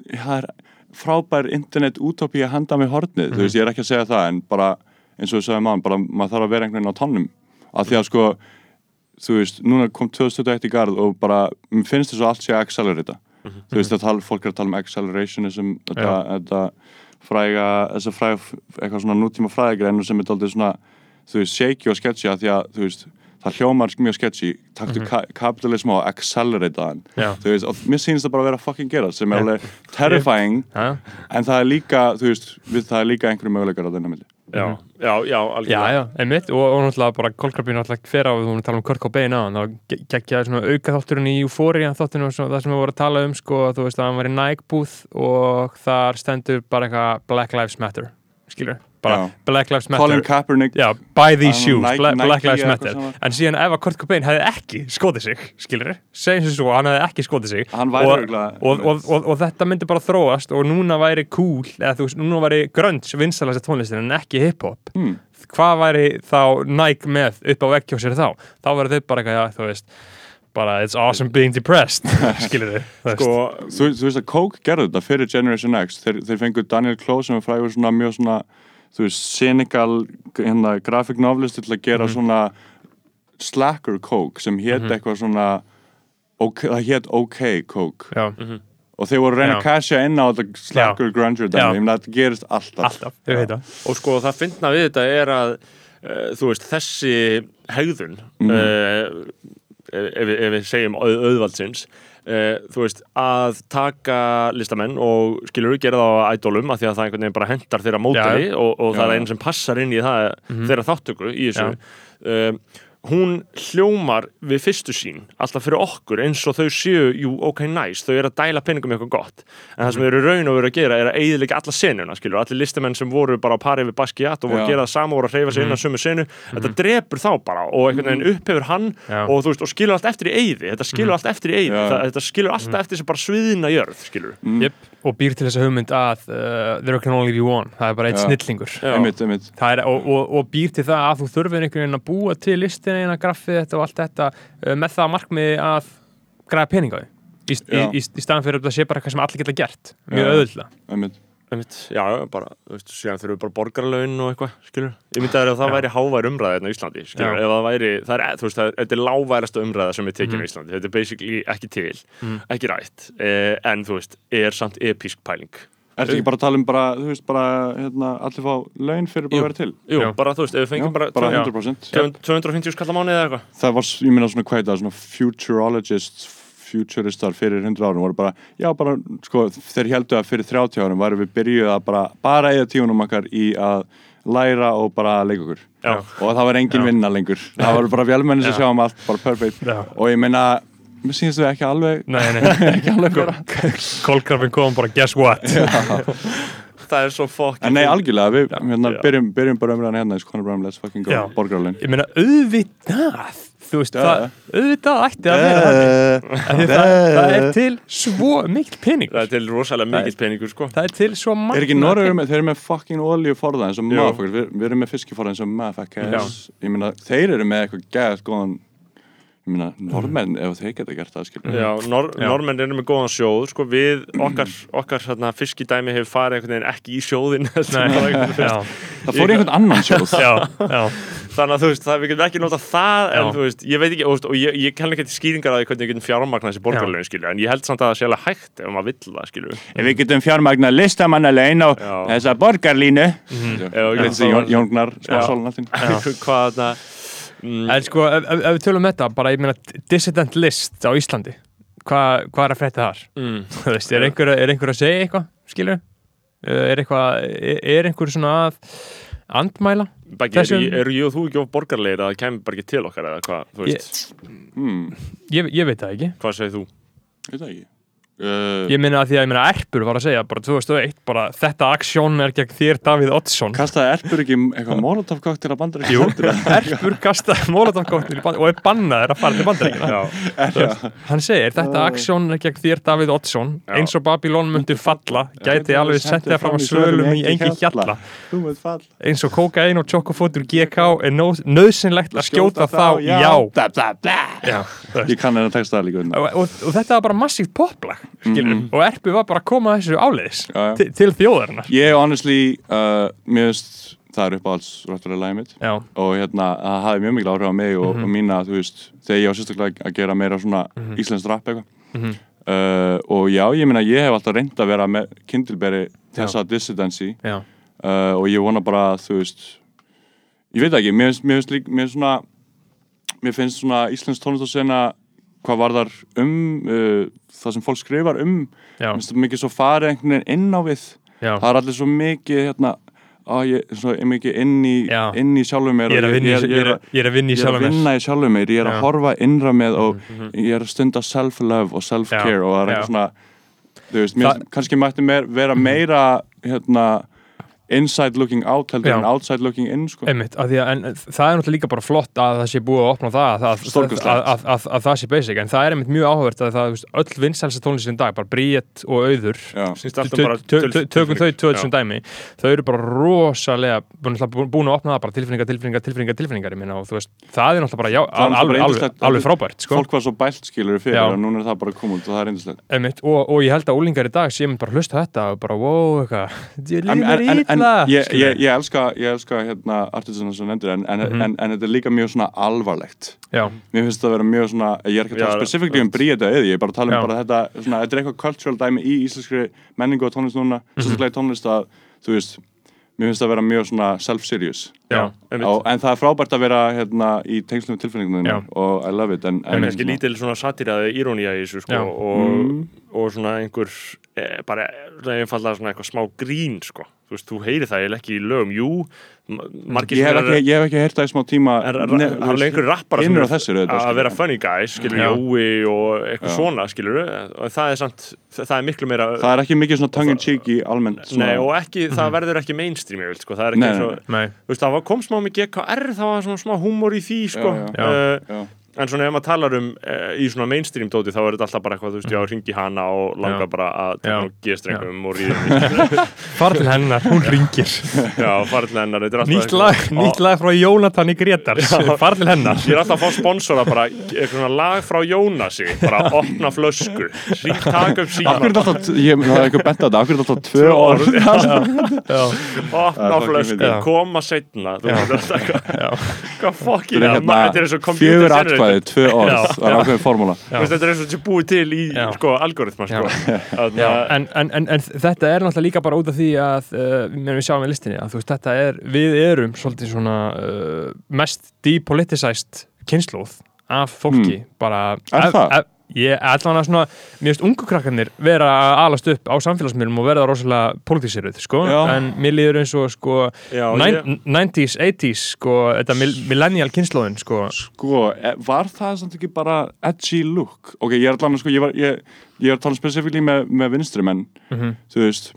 það er frábær internet útópía handa með hornið, þú veist, ég er ekki að segja það en bara, eins og við sagðum maður bara, maður þarf að vera einhvern veginn á tannum af því að sko, þú veist, núna kom 2021 í garð og bara mér finnst þess að allt sé að accelerata þú veist, það tala, fólk er að tala um accelerationism þetta, þetta fræga, þess að fræga eitthvað svona nútíma fræðigreinu sem er aldrei svona þú veist, shaky og sketchy að því að þú veist, það hljómar mjög sketchy. Taktu ka kapitalism og accelerata hann. Þú veist, og mér sýnist það bara að vera að fucking gera sem er alveg terrifying. En það er líka, þú veist, við það er líka einhverju möguleikar á þennan milli já, já, já, já, algjörlega. Já, einmitt. Og, og náttúrulega bara kólkrabin náttúrulega hver á hún tala um Kurt Cobain á þá geggjaði svona auka þátturinn í Euphoria þátturinn og svona, það sem við vorum að tala um sko, þú veist að hann var í Nike búð og þar stendur bara eitthvað Black Lives Matter skilur, bara Já. Black Lives Matter. Colin Kaepernick. Já, buy these shoes, Nike- Black, Black Lives Matter. en síðan ef að Kurt Cobain hefði ekki skotið sig skilur, segjum sem svo, hann hefði ekki skotið sig. Og, og, og, og, þetta myndi bara þróast og núna væri cool, eða þú veist, núna væri grunge vinsalast tónlistin en ekki hip-hop. Hmm. hvað væri þá Nike með upp á sér þá? Þá verður þau bara eitthvað, þú veist bara it's awesome being depressed skilur þau, sko, þú, þú veist að Coke gerði þetta fyrir Generation X. Þeir, þeir fengu Daniel Close sem frægur svona mjög svona þú veist, cynical hérna, graphic novelist til að gera Mhm. svona slacker Coke sem hét eitthvað svona ok, það hét OK Coke. Já, og þeir voru að reyna að casha inn á þetta slacker grunge Já. dæmi, ég meina þetta gerist alltaf. Alltaf, þau veit það og sko það fyndna við þetta er að uh, þú veist, þessi hegðun uh, ef, ef við segjum auð, auðvaldsins uh, þú veist, að taka listamenn og skilur gera það á ædólum að því að það einhvern veginn bara hendar þeirra mótari og, og það er einn sem passar inn í það þeirra þáttöku í þessu. Uh, hún hljómar við fyrstu sín alltaf fyrir okkur eins og þau séu jú, ok, nice, þau eru að dæla peningum í eitthvað gott. En það sem þau eru raun og veru að gera er að eigðilega alla senuna, skilur, allir listamenn sem voru bara á pari við Basquiat og voru að gera það sama og voru að hreyfa sig inn á sömu senu þetta drepur þá bara og einhvern veginn upphefur hann og veist, og skilur allt eftir í eigði þetta skilur allt eftir í það, þetta skilur alltaf eftir sem bara sviðina jörð, skilur. Yep. Og býr til þessa hugmynd að uh, there can only be one, það er bara eitt Já. snillingur. Já. einmitt, einmitt. Það er, og, og, og býr til það að þú þurfir einhvern veginn að búa til listina eina graffið þetta og allt þetta uh, með það að markmiði að græða pening á því. Í, í, í, í staðan fyrir að það sé bara eitthvað sem allir geta gert. Mjög Já. auðvitað já, bara, þú veist, síðan þurfum við bara borgarlaun og eitthvað, skilur ég myndi að það væri hávær umræða hérna á Íslandi, skilur, það væri það er, þú veist, það er, þetta er lágværasta umræða sem er tekin Mhm. á Íslandi, þetta er basically ekki til Mhm. ekki rætt, eh, en þú veist er samt episk pæling Ertu ekki bara að tala um bara, þú veist, bara hérna, allir fá laun fyrir bara að vera til? Jú, Já. bara, þú veist, ef við fengjum bara, bara já, 100%. 250 skall á mánuði eða eitthvað Það var, ég minna svona hvað futuristar fyrir 100 árum voru bara, já bara, sko, þeir heldur að fyrir 30 árum varum við byrjuð að bara, bara eða tíunum okkar í að læra og bara leika okkur. Já. Og það var engin Já. vinna lengur. Það voru bara vélmenni sem Já. sjáum allt, bara perfect. Já. Og ég meina, mér sýnst þau ekki alveg, Nei, nei, ekki alveg vera. Kolkrafin kom bara, guess what? það er svo fokk En nei, algjörlega, við hérna, Já. byrjum, byrjum bara umræðan hérna í Conor Brown, let's fucking go, Já. borgarlaun. Ég meina, auðvitað Þú veist, það, auðvitað ætti að vera þannig. það, það er til svo mikil pening það er til rosalega mikill peningur, sko. Það er til svo magna Er ekki Norður með, þeir eru með fucking og Jú. motherfuckers, við, við erum með fiskiforða eins og motherfuckers, ég meina, þeir eru með eitthvað gæðast góðan, ég meina, norðmenn, ef þeir geta gert það, skilur. Já, nor Já. normenn eru með góðan sjóð sko, við, okkar, okkar hérna, fiskidæmi hefur farið einhvern veginn ekki í sjóðin Það fór í einhvern annan sjóð. já, já. Þannig að þú veist, það, við getum ekki nota það en þú veist, ég veit ekki, og, og ég, ég kann ekki til skýringar á því hvernig við getum fjármagna þessi borgarlegin, skilju, en ég held samt að það sé alveg hægt ef maður vill það, skilju Ef við getum fjármagna listamannalein og Já. þessa borgarlínu, sem Jón- Jóngnar, Mm, En sko, ef, ef ef við tölum um þetta, bara, ég meina, dissident list á Íslandi Hvað hva er að frétta þar? mm, Þú veist, er einhver, er einhver að segja eitthvað, skilur? Er eitthvað, er, er einhver svona að andmæla? Baggi, er, Þessum- eru ég og þú ekki of borgarlegir að það kemur bara ekki til okkar eða hvað, þú veist, Hmm, Ég, ég veit það ekki. hvað segir þú? ég veit það ekki. Uh, Ég meina að því að ég meina Erpur var að segja bara 2001, bara þetta aksjón er gegn þér Davíð Oddsson. Kastaði Erpur ekki eitthvað molotov koktel að bandar Jú, Erpur kastaði band og er bannaður að fara til bandaríkina Já, Hann segir, þetta aksjón er gegn þér Davíð Oddsson. Eins og Babylon myndi falla gæti alveg sett það fram að svölum í engi hjalla eins og kokain og tjokofótur GK er nöðsynlegt að skjóta þá, já. Ég kann henni að texta það. Líka unna. Og, þetta var bara massíft poplag skilur, Mhm. og Erpur var bara að koma þessu áleiðis já. til, til þjóðarinnar. Ég honestly, uh, mér veist, það er uppáhalds rættulega lægið mitt. Já, og hérna, það hafði mjög mikil áhrif á mig og, Mhm. og mína, þú veist, þegar ég var sérstaklega að gera meira svona mm íslenskt rap eitthvað. Mhm. uh, og já, ég meina, ég hef alltaf reynd að vera með kindilberi þessa dissidency uh, og ég vona bara, þú veist ég veit ekki, mér finnst, líka mér finnst svona, mér finnst svona íslensk tónlistasena hvað varðar um uh, það sem fólk skrifar um mér mikið svo farið einhvern veginn inn á við. Já. það er allir svo mikið hérna, á, ég, svo mikið inn í, inn í sjálfum mér Ég er að vinna í, ég, er, að- ég er að vinna í er að sjálfum mér. mér, ég er að Já. Horfa innra með og ég er að stunda self-love og self-care og það er eitthvað svona þú veist, mér, Það- Mhm. kannski mætti meir, vera meira hérna inside looking out heldur en outside looking in sko. Einmitt, að að, en það er náttúrulega líka bara flott að það sé búið að opna það að, að, Stórkostlegt. að, að, að, að það sé basic en það er einmitt mjög áhugavert að það, öll vinsælsa tónlistin dag, bara Bríett og Auður um tökum þau Já. sem dæmi þau eru bara rosalega búin, búin að opna það bara tilfinningar, tilfinningar, tilfinningar, tilfinningar ég minna, og þú veist, það er náttúrulega bara er alveg, bara alveg, yndislegt. alveg frábært sko. fólk var svo bælt skilur fyrir Já. og núna er það bara út og það er eindislegt Einmitt, og, og ég held að úlingar í dag séum bara hlusta á þetta og bara wow, eitthvað en, en, en, en ítla ég, ég, ég elska, ég elska hérna, artisana sem nefndir en, en, Mhm. en, en þetta er líka mjög svona alvarlegt já, Mér finnst það að vera mjög svona, ég er ekki að tala specifíkli um bríða eða, ég er bara að tala um bara þetta, svona, þetta er eitthvað cultural dæmi í íslenskri menningu og tónlist núna, Mhm. sérstaklega í tónlist að, þú veist, mér finnst það að vera mjög svona self-serious. já, einmitt. Og- En það er frábært að vera hérna í tengslum við tilfinningunum Já. og I love it. En, en, Einmitt. kannski lítil svona satýraði írónía í þessu sko, Já. og, Mm. og svona einhver e, bara einfallega svona eitthvað smá grín sko. Þú veist, þú heyri það eiginlega ekki í lögum jú, ma- margir ég sem ekki, ég hef ekki heyrt það í smá tíma. er, er, Ne- er, er einhver rappara sem á þessu, að vera funny guys, skilur. Jói og eitthvað svona, skilur og það er samt, það er miklu meira Það er ekki mikið svona tongue in cheek í almennt. Nei, og ekki, það verður ekki mainstream ég vil, sko, það er ekki Nei, eins nei, og nei, þú veist, það kom smá með GKR, það var svona smá húmor í því, sko Já, já. Já. En svona ef maður talar um uh, í svona mainstream dóti þá er þetta alltaf bara eitthvað, þú veist, já, ringi hana og langa Já. bara að Já. taka G-strengum og ríða Far til hennar, hún ringir. Já, hennar, þetta er alltaf Nýtt lag, nýtt lag frá Jónatan í Grétars Far til hennar. Ég er alltaf að fá sponsora bara eitthvað svona lag frá Jónasi bara opna flösku. Ring, taka upp síma. Ég, er eitthvað bent á þetta, akkur er þetta alltaf tvö orð. Já, opna fucking flösku, Já. koma setna þú veist þetta er eitthvað hvað fokkin Þetta er þetta er eins og computer atkvæði, tvö orð, það er ákveðin formúla Þú veist, þetta er eins og þetta er búið til í sko, algoritma sko. En, en, en, en þetta er náttúrulega líka bara út af því að uh, við sjáum í listinni að þú veist, þetta er, við erum svolítið svona uh, mest depoliticized kynnslóð af fólki. Bara Er ef- það? Ég allan að svona, mér finnst ungu krakkarnir vera að alast upp á samfélagsmiðlum og verða rosalega politísiruð, sko, Já. en mér líður eins og sko, Já, ég- 90s, 80s, sko, þetta mil- millennial kynnslóðin, sko, Sko, e- var það samt ekki bara edgy look? Ok, ég er allan að sko, ég, var, ég, ég er að tala spesifíli með, með vinstri menn, Mhm. þú veist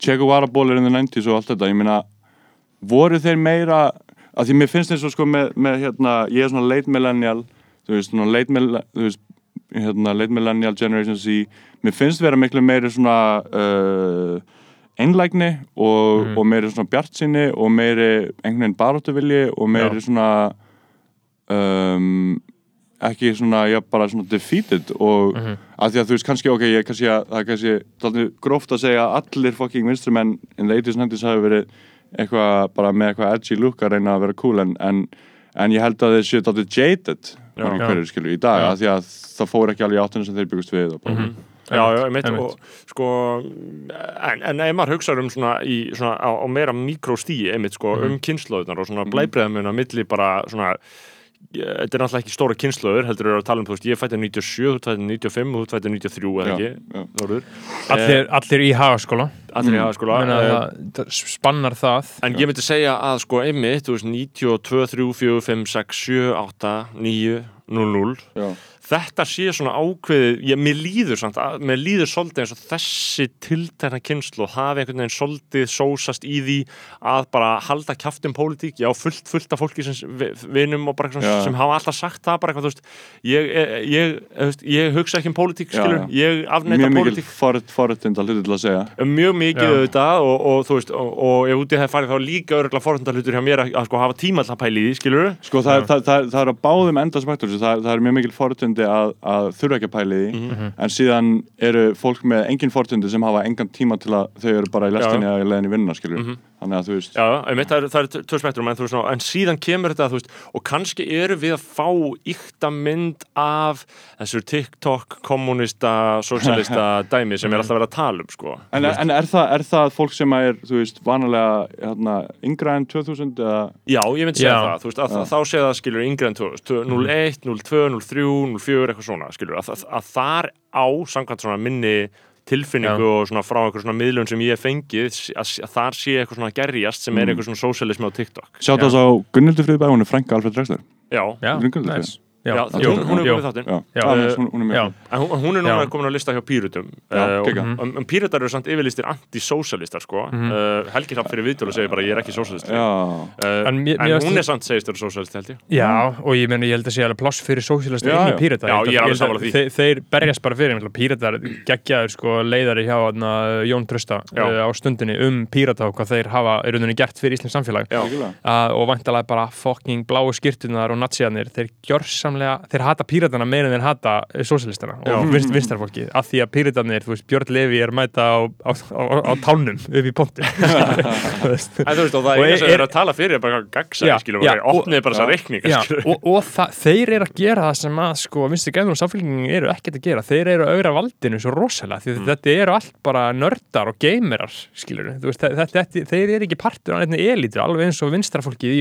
Che Guevara bólir in the 90s og allt þetta, ég meina voru þeir meira að því mér finnst eins og sko með, með hérna, ég er svona late millennial þú veist, svona late, hérna, late millennial generation Z mér finnst vera miklu meiri svona uh, einlægni og, Mhm. og meiri svona bjartsinni og meiri einhvern veginn baróttuvilji og meiri Já. svona um, ekki svona, já, bara svona defeated og Mhm. að því að þú veist kannski, ok, ég kannski að það er kannski tólni gróft að segja að allir fucking vinstrumenn in the 80s and 90s hafi verið eitthvað bara með eitthvað edgy look að reyna að vera cool en, en, en ég held að þeir séu tólni jaded. Margir hverju skilur í dag því að það fór ekki alveg í áttunum sem þeir byggust við og bara, Mhm. Já, já, einmitt, Einmitt. og sko en, en ef maður hugsaður um svona, í, svona á, á meira mikrostíi einmitt sko, Mhm. um kynnslóðunar og svona blæbreiðamun á milli bara svona ég- þetta er náttúrulega ekki stóra kynnslóður heldur að tala um, þú veist, ég fætti 97 þú fætti 95 og þú fætti 93 eða Já, ekki, já. Þórður allir, allir í hagaskóla, allir í hagaskóla Meina, eh, það, það spannar það. En ég myndi segja að sko einmitt, þú veist, 92, 3, 4, 5, 6, 7, 8, 9, 0, 0 já. Þetta sé svona ákveðið, ég, mér líður samt, að, mér líður svolítið eins og þessi tiltekna kynslu hafi einhvern veginn svolítið sósast í því að bara halda kjaftum pólitík, já, fullt, fullt af fólki sem vi- vinum og bara eitthvað Já. sem hafa alltaf sagt það, bara eitthvað, þú veist, ég, ég, ég, ég hugsa ekki um pólitík, Já, skilur, já. ég afneita mjög mikil pólitík forutind að hluti til að segja mjög mikið Já. auðvitað og, og þú veist, og, og ef úti það farið þá líka örgulega forhundarhlutur hjá mér að, að sko hafa tíma alltaf pæli í því, skilur Sko það, það, það, það er að báðum enda spektur það, það er mjög mikil fortundi að, að þurfa ekki að pæli því Mhm. en síðan eru fólk með engin fortundi sem hafa engan tíma til að þau eru bara í lestinni eða í leðinni vinnuna skilur Mhm. Þannig að þú veist Já, einmitt, það er, það er tvö spektrum en, þú veist, en síðan kemur þetta, veist, og kannski eru við að fá ykta mynd af þessu TikTok, kommunista, socialista dæmi sem er alltaf verið að tala um, sko. En, en er, það, er það fólk sem er, þú veist, vanalega hérna, yngra en 2000 eða Já, ég myndi segja það, veist, að, Já. þá sé það skilur yngri en 2000, 01, 02, 03, 04, eitthvað svona, skilur, að, að, að þar á, samkvæmt svona minni tilfinningu Já. og svona frá einhver svona miðlun sem ég hef fengið, að, að þar sé eitthvað svona gerjast sem er Mm. eitthvað svona sósialismi á TikTok. Sjátt þess á Gunnildur Friðberg, hún er frænka Alfred Drexler Já, Já, nice. Já, hún, hún er jú. komið þáttinn. Já, hún, er En er núna komin á lista hjá Pírutum. Já, uh, og, geggjað. um, um Pírutar eru samt yfirlistir anti-sósalistar sko. Mhm. uh, Helgi Hrapp fyrir viðtölu segir bara ég er ekki sósalisti uh, Já, En en hún er samt segist vera sósalisti held ég. Já, og ég meni, ég held að sé alveg pláss fyrir sósílasta Já, inn í er því. þeir, berjast bara fyrir, píratar geggjaður sko leiðari hjá Jón Trösta á stundinni um pírata og hvað þeir hafa í rauninni gert fyrir Íslands samfélag. Og vantalega bara fucking bláu skýrtunar og natsiðanir, þeir gjörsamlega þeir hata píratana meira en þeir hata sósílistana Já. og vinst, vinstarfólki af því að píratarnir, þú veist, Björn Levi er mæta á, á, á, á tánum upp í veist, og það Og er sem er- þeir að tala fyrir bara skilur, já, og þeir opnið bara Já, skilur og, og það, þeir eru að gera það sem að sko, vinstu gæðun og samfélgingin eru ekkert að gera. Þeir eru að augra valdinu svo rosalega því Mm. þetta eru allt bara nördar og geimerar skilur veist, þetta, þetta, þeir eru ekki partur af einhvern elitu alveg eins og vinstrafólkið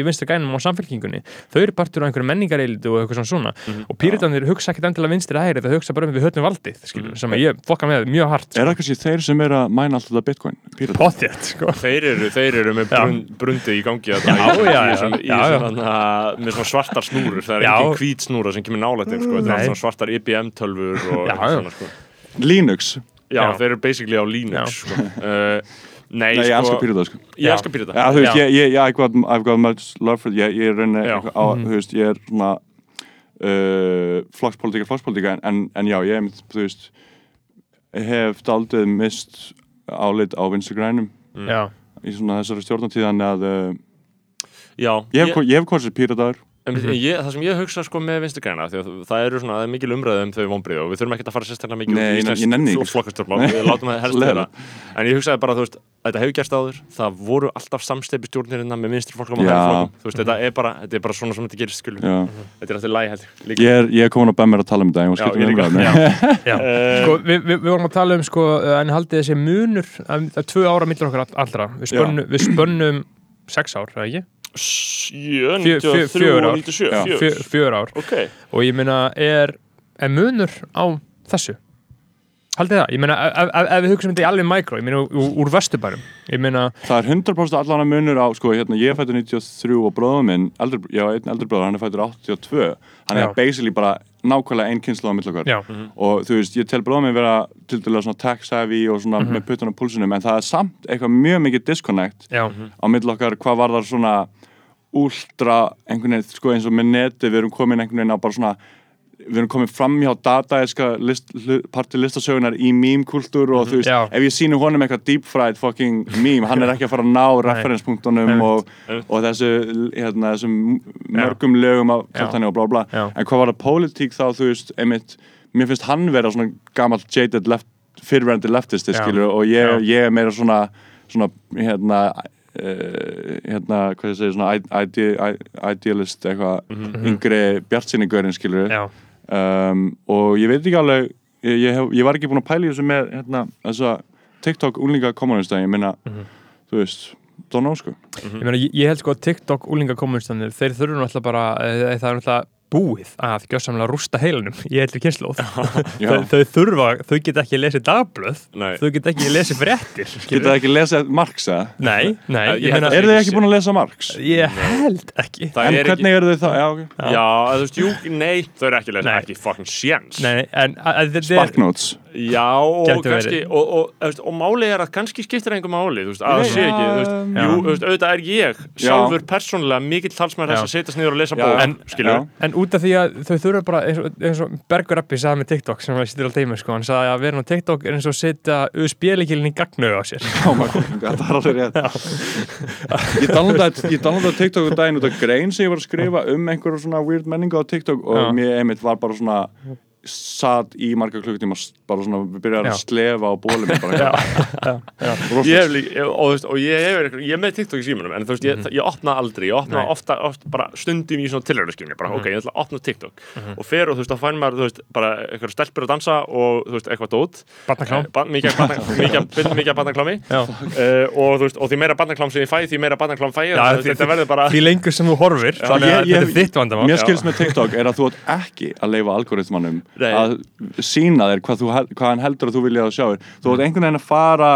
svona, svona. Mhm. og píritanir hugsa ekkert endilega vinstri hægri það hugsa bara um við höfum valdið skilur, sem að ég fokka með mjög hart Er það kannski þeir sem er að mæna alltaf bitcoin? Potið sko. Þeir eru, þeir eru með Já. brund, brundið í gangi Já, já, í, já. svona, með svona svartar snúrur það er Já. engin hvít snúra sem kemur nálægt þeim, sko. þetta er svona svartar eitthvað já. svona, sko. Linux? já, þeir eru basically á Linux sko. uh, Nei, Nei, ég sko elskar píratar sko Ég elskar Já. ég, ég, I've got, I've got much love for it Ég, ég er reyni Já. á, þú veist, ég er svona uh, flokkspolítika, flokkspolítika en, en, en já, ég veist hef daldið mist álit á vinstri grænum Já, í svona þessari stjórnatíðan að uh, Já, ég hef, ég, ég hef konsið pírataður. En mm ég, það sem ég hugsa sko með vinstri græna því að það eru svona, það er mikil umræðu um þau vonbrið og við þurfum ekki að fara sérstaklega mikið Nei, ég- ég nenni út ekki, í flokkastjórnmál, við látum það helst vera. En ég hugsaði bara, þú veist, þetta hefur gerst áður það voru alltaf samsteipi stjórnirina með vinstri flokkum og Já. hægri flokkum, þú veist, þetta er bara þetta er bara svona sem þetta gerist, skilur þetta er alltaf lægi held ég, líka. Ég er, ég er komin að bæða mér að tala um þetta, Já, já. Sko, við, við, við vorum að tala um sko, en haldið þessi munur að, að tvö ára millir okkar all- allra við spönnum, við spönnum sex ár, eða ekki? Sjö, Fjö- fjö- 93 fjögur og ár. 97 Já. fjör. Fjö, fjör ár ok, og ég meina, er, er munur á þessu? Haldið það? Ég meina, ef, ef, ef við hugsaum þetta í alveg mikro, ég meina, úr, úr vesturbærum ég meina, Það er 100% allan að munur á, sko, hérna, ég fættur 93 og bróðum minn, eldri, ég var einn eldri bróður, hann er fættur 82, hann Já. er basically bara nákvæmlega einn kynslu á mill okkar. já, Og þú veist, ég tel bróðum minn vera til dæla svona tech-savvy og svona með puttan á púlsunum, en það er samt eitthvað mjög mikið disconnect já, á mill okkar, hvað var það svona últra, einhvern veginn, sko, eins og með neti, við erum komin einhvern veginn á bara svona við erum komin fram hjá dataeska list, parti listasögunar í meme-kultúr og þú veist, Já. ef ég sínu honum eitthvað deep fried fucking meme, hann er ekki að fara að ná referenspunktunum og, og þessu, hérna, þessum mörgum lögum af Já. kaltani og blá blá Já. en hvað var það pólitík þá, þú veist, einmitt mér finnst hann vera svona gamall jaded left, fyrirverandi leftisti, Já. skilur og ég, Já. ég er meira svona svona, hérna uh, hérna, hvað ég segi, svona ide, ide, idealist eitthvað yngri bjartsinningaurinn, skilur já, um, og ég veit ekki alveg ég, hef, ég var ekki búin að pæla þessu með hérna, þessa TikTok úlinga kommunista ég minna, þú veist don't know sko. Ég meina, ég, held sko að TikTok úlinga komunstanir, þeir þurfum náttúrulega bara, eh, það er náttúrulega búið að gjössamlega rústa heilanum í eitthvað kynnslóð þau, þau þurfa, þau geta ekki lesið dagblöð Nei. þau geta ekki lesið fréttir geta ekki lesað Marx eða? nei, nei, eru þið ekki búin að lesa Marx? ég held ekki það en er hvernig eru þið það? Já, okay. Já. Já, þú veist, jú, nei, þau eru ekki Nei. ekki fucking er Sparknotes Já, og kannski, og, og, og, og, málið er að kannski skiptir einhver máli, þú veist, að það sé ekki, þú veist, Um, jú, auðvitað er ég sjálfur persónulega mikill talsmaður þess að setjast niður og lesa já. En út af því að þau þurfa bara eins og, eins og Bergur Appi sagði með TikTok sem var sýttir alltaf í mig sko, hann sagði að vera á TikTok er eins og setja USB-leikilin í gagnauð á sér. God, það er alveg rétt. Ég downloadaði TikTok um daginn út af grein sem ég var að skrifa um einhverju svona weird menningu á TikTok og Já. mér einmitt var bara svona satt í marga klukkutíma bara svona, við byrjaði Já. að slefa á bólum Ég hef líka, ég- og, þú veist, og ég hef ég er með TikTok í símanum, en þú veist, ég, ég opna aldrei, ég opna ofta, ofta bara stundum í svona tilhörðarskilni, bara, ok, ég ætla að opna TikTok. Og fer og þú veist, þá fær maður, þú veist, bara eitthvað stelpur að dansa og, þú veist, eitthvað dót. Barnaklám. Eh, mikið barnaklámi. Já. uh, og þú veist, og því meira barnaklám sem ég fæ, því meira barnaklám fæ Já, þetta verður bara Því lengur sem þú horfir þannig að Ég- ég- þetta er þitt vandamál Er að að Nei. að sína þér hvað, þú, hvað hann heldur að þú vilja að sjá þér. Þú átt einhvern veginn að fara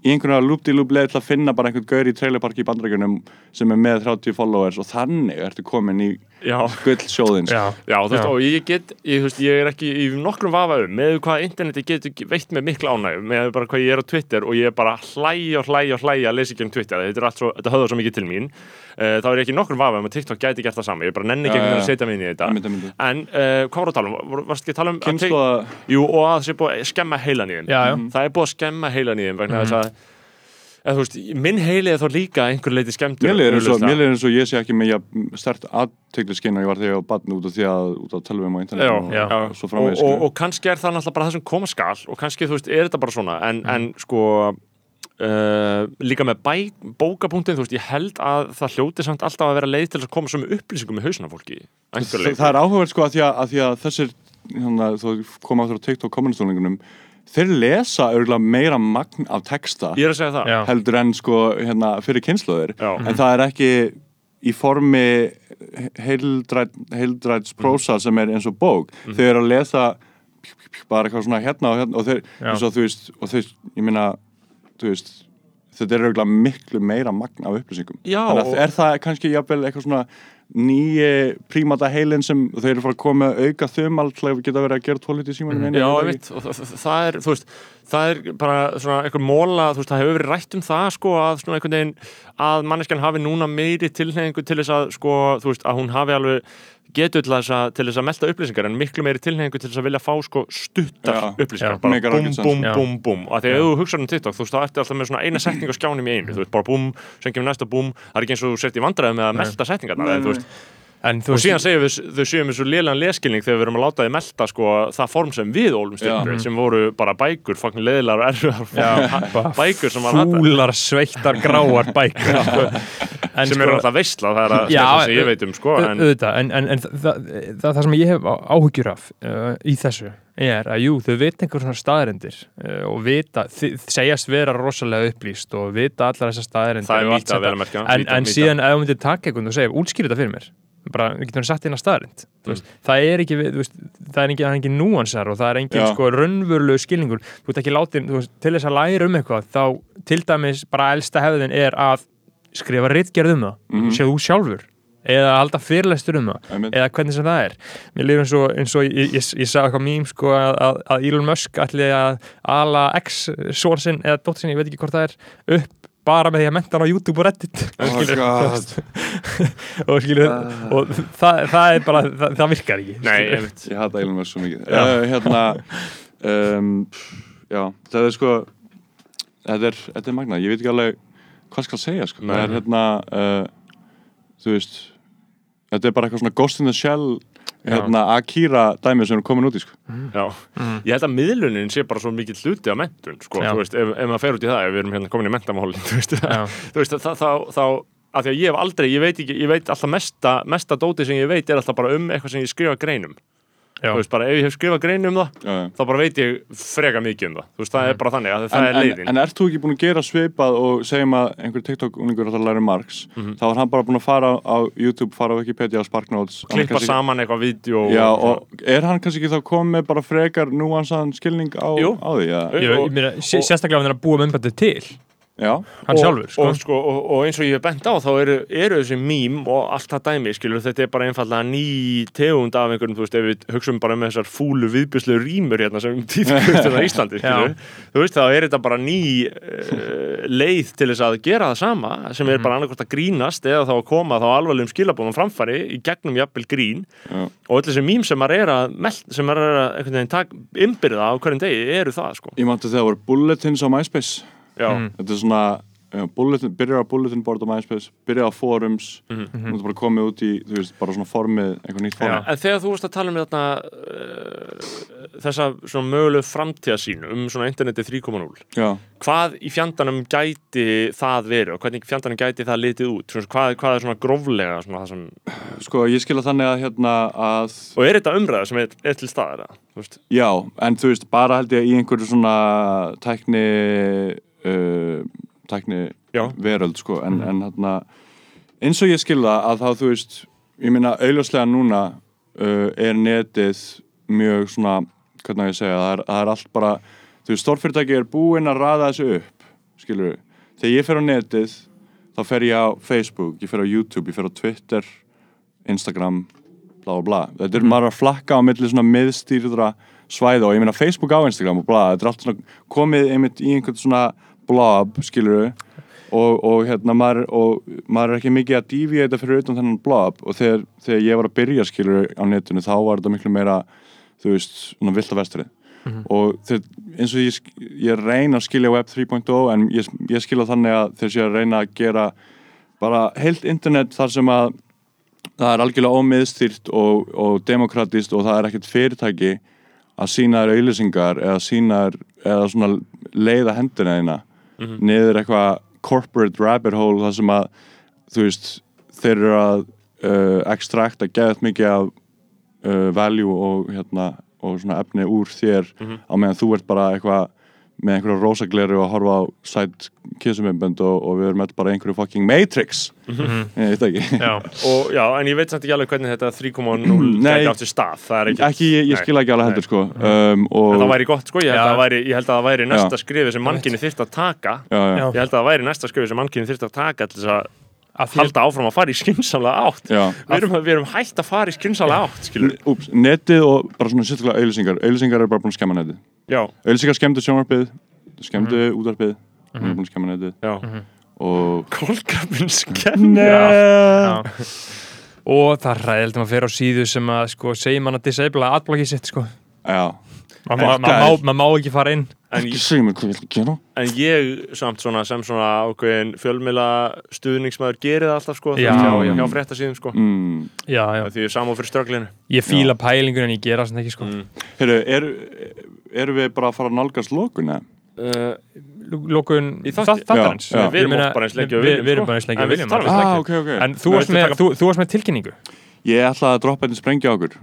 í einhvern veginn lúpti-lúp leið til að finna bara einhvern gaur í trailerparki í bandrækjunum sem er með 30 followers og þannig ertu komin í gull sjóðins. Já, Já, þú veist, Já. og ég get, ég, þú veist, ég er ekki í nokkrum vafa um, með hvað interneti getur veitt með mikla ánægum, með bara hvað ég er á Twitter og ég er bara hlæja og hlæja og hlæja að lesa ekki um Twitter, þetta er allt svo, þetta höfður svo mikið til mín þá er ég ekki í nokkrum vafa um að TikTok gæti gert það sama, ég bara nenni ekki einhvern veginn að setja mig inn í þetta. Einmitt, einmitt. en uh, hvað var að tala um, Var- varst ekki að tala um að Tik- kynnslóða Jú, og að það sé búið að skemma heilan í já. það er búið að skemma heilan í þeim vegna þess að eða, veist, minn heili er þá líka einhver leiti skemmtur Mér leiðir eins og- og ég sé ekki með jafn stert aðtegliskeinn og ég var þegar ég var barn út af því að út af tölvum og internet Já, og, já. og svo og, framvegis og, og kannski er það náttúrulega bara það sem koma skal og kannski þú veist, uh, líka með bókapunktin þú veist, ég held að það hljóti samt alltaf að vera leið til að koma svo með upplýsingum með hausna fólki. Einhver það, er áhugavert sko að því að, að, því að þessir hérna, þú koma áttur á TikTok kommunistólingunum þeir lesa örgulega meira magn af texta ég er að segja það. Já. heldur en sko hérna, fyrir kynnslóðir Já. en það er ekki í formi heildræt, heildræts prósa sem er eins og bók. Þau eru að lesa bara eitthvað svona hérna og hérna og þeir, og þú veist, og þeir, ég meina þú veist, þetta er auðvitað miklu meira magn af upplýsingum. Já, þannig að er það kannski jafnvel eitthvað svona nýji prímata heilin sem þeir eru fara að koma auka þumal til að geta verið að gera tólítið í símanum einu, Já, ég veit og það er, þú veist, það er bara svona einhver móla, þú veist, það hefur verið rætt um það, sko, að svona einhvern veginn, að manneskjan hafi núna meiri tilhengu til þess að, sko, þú veist, að hún hafi alveg getur til þess, að, til þess að melta upplýsingar en miklu meiri tilhengu til þess að vilja fá sko stuttar Já. upplýsingar, Já. bara búm, Já. búm, búm og ef þú hugsaður um TikTok, þú veist, þá ertu alltaf með svona eina setning á skjánum í einu, þú veist, bara búm sem kemur næsta búm, það er ekki eins og þú sért í vandræði með að Nei, en þú veist En þú og veist, síðan segjum við, þau séum við svo lélan leskilning þegar við erum að láta þið melta sko, það form sem við ólumst Já. upp sem voru bara bækur, fangin leðilar og erfiðar bækur sem var hægt fúlar, sveittar, gráar bækur sko. En sem sko- eru alltaf veistla, það er að Já, það sem ég veit um sko, en, auðvitað, en, en, en það, það, það sem ég hef á- áhyggjur af uh, í þessu er að jú, þau vita einhver svona staðarendir uh, og vita, segjast vera rosalega upplýst og vita allar þessar staðarendir það er mýta að vera merkja. En, síðan ef þú myndir taka einhvern og segja, útskýri þetta fyrir mér bara, við getum satt inn að staðarind mm. það er ekki, veist, það er er engin núansar og það er engin sko raunverulegu skilningur, þú ert ekki látin þú veist, til þess að læra um eitthvað, þá til dæmis bara elsta hefðin er að skrifa ritgerð um það, mm Mhm. séu sjálfur. Eða halda fyrirlestur um það. Einmitt. eða hvernig sem það er. Mér lifir eins og, eins og ég, ég, ég sagði eitthvað mým sko að, að, Elon Musk ætli að ala X svon sinn eða dóttir sinn, ég veit ekki hvort það er upp bara með því að menta hann á YouTube og Reddit. Oh og skilur og það, það er bara, það, það virkar ekki Nei, ég veit Ég hata Elon Musk svo mikið. Já. uh, Hérna um, Já, það er sko Þetta er, þetta er magnað, ég veit ekki alveg hvað skal segja sko. Það er hérna uh, Þú veist Þetta er bara eitthvað svona Ghost in the Shell hérna, Akira dæmi sem er komin út í sko. Já, ég held að miðlunin sé bara svo mikið hluti af mentun, sko, Já. þú veist, ef, ef maður fer út í það, ef við erum hérna komin í mentamálin, þú veist, veist, þá, þá, þá að því að ég hef aldrei, ég veit ekki, ég veit alltaf mesta, mesta dóti sem ég veit er alltaf bara um eitthvað sem ég skrifa greinum. Þú veist, bara ef ég hef skrifað grein um það, Já, já. þá bara veit ég freka mikið um það, þú veist, það er bara þannig að það En, er en, leiðin. en ert þú ekki búin að gera svipað og segjum að einhver TikTok-unlingur ætlar að læra Marx Mhm. þá er hann bara búin að fara á YouTube, fara á Wikipedia og Sparknotes klippa kannski- saman eitthvað vídeo Já, og er hann kannski ekki þá komið með bara frekar núansaðan skilning á, á því? Ja? Jú. Ég, og- meina, sé- sérstaklega ef hann er að búa með umbættið til Já, hann og, sjálfur sko. og, sko, og, og eins og ég hef bent á þá eru, eru þessi mím og allt það dæmi skilur, þetta er bara einfallega ný tegund af einhverjum, þú veist, ef við hugsaum bara með þessar fúlu viðbjörslu rýmur hérna sem tíðkvöld á Íslandi, skilur þú veist, þá er þetta bara ný uh, leið til þess að gera það sama sem er bara annarkvæmt að grínast eða þá að koma þá alvarlegum skilabóðum framfæri í gegnum jafnvel grín. Já. og öll þessi mím sem maður er að er einhvern innbyrða á hverjum degi eru það, sko. Ég mánti þegar voru bulletins á MySpace Já, Þetta er svona uh, bulletin, byrjar á bulletin board á MySpace byrjar á forums mm -hmm. bara komið út í, þú veist, bara svona formið eitthvað nýtt form En þegar þú varst að tala um þetta, uh, þessa svona mögulegu framtíðasín um svona interneti 3.0 Já. hvað í fjandanum gæti það verið og hvernig í fjandanum gæti það litið út svona, hvað, hvað er svona gróflega svona, það sem, Sko, ég skilja þannig að hérna að og er þetta umræða sem er, er til staðar eða? Þú veist? Já, en þú veist, bara held ég í einhverju svona tækni uh, tækni Já. veröld, sko, en, en hérna eins og ég skilða að þá, þú veist ég meina, auðljóslega núna uh, er netið mjög svona, hvernig ég segja, það er, það er allt bara, þú veist, stórfyrirtæki er búin að raða þessu upp, skilur við. Þegar ég fer á netið, þá fer ég á Facebook, ég fer á YouTube, ég fer á Twitter Instagram bla bla bla, þetta er maður að flakka á milli svona miðstýrðra svæða og ég meina Facebook á Instagram og bla, þetta er allt svona komið einmitt í einhvern svona blob, skilur við og, og hérna maður, og maður er ekki mikið að deviata fyrir utan þennan blob. Og þegar, þegar ég var að byrja skilur á netinu þá var þetta miklu meira þú veist, svona vilt að vestrið. Og þeir, eins og ég, ég reyna að skilja web 3.0 en ég, ég skilja þannig að þeir sé að reyna að gera bara heilt internet þar sem að það er algjörlega ómiðstýrt og, og demokratist og það er ekkert fyrirtæki að sína þér auðlýsingar eða sína þér eða svona leiða hendina þína niður eitthvað corporate rabbit hole þar sem að þú veist þeir eru að uh, extrakta geðað mikið af uh, value og hérna og svona efni úr þér á meðan þú ert bara eitthvað með einhverja rosagleru og horfa á sætt kissumimbönd og, og við erum öll bara í einhverju fucking Matrix. Ég veit ekki? Já. og já, en ég veit samt ekki alveg hvernig þetta 3.0 Nei. gæti átt sér stað. Það er ekki, ekki, ég, ég skil ekki alveg heldur sko. Um, og en það væri gott sko, ég held, Já. að það væri, ég held að það væri næsta skrifi sem mannkinni þyrft að taka. Já, já. Já. ég held að það væri næsta skrifi sem mannkinni þyrft að taka til þess að Að að- halda áfram að fara í skynsamlega átt. Já, við erum, við erum hægt að fara í skynsamlega átt Úps, netið og bara svona sérstaklega auðlýsingar auðlýsingar er bara búin að skemma netið. Já, auðlýsingar skemmdu sjónvarpið skemmdu Mhm. útvarpið hún er búin að skemma netið. Já. Og kólkrafin skemmt Já. og það er ræðild að fyrir á síðu sem að sko, segir mann að disabla adblockið sitt sko. já, maður má, ma má ekki fara inn ekki segja mér hvað ég að gera en ég samt svona sem svona ákveðin fjölmila stuðningsmaður gerir það alltaf sko Já, hjá, já. hjá fréttasíðum sko mm. já, já. því ég er samá fyrir ströglinu ég fíla pælingun en ég gera svona ekki sko. Mm. Heyrðu, eru er við bara að fara að nálgast lokun eða? uh, lókun þáttarins Já, já. við erum bara eins lengi og við, erum sko. bara eins og við alveg. Ah, ok, ok en þú varst, með, taka- þú, þú varst með tilkynningu Ég ætla að droppa þetta sprengja á okkur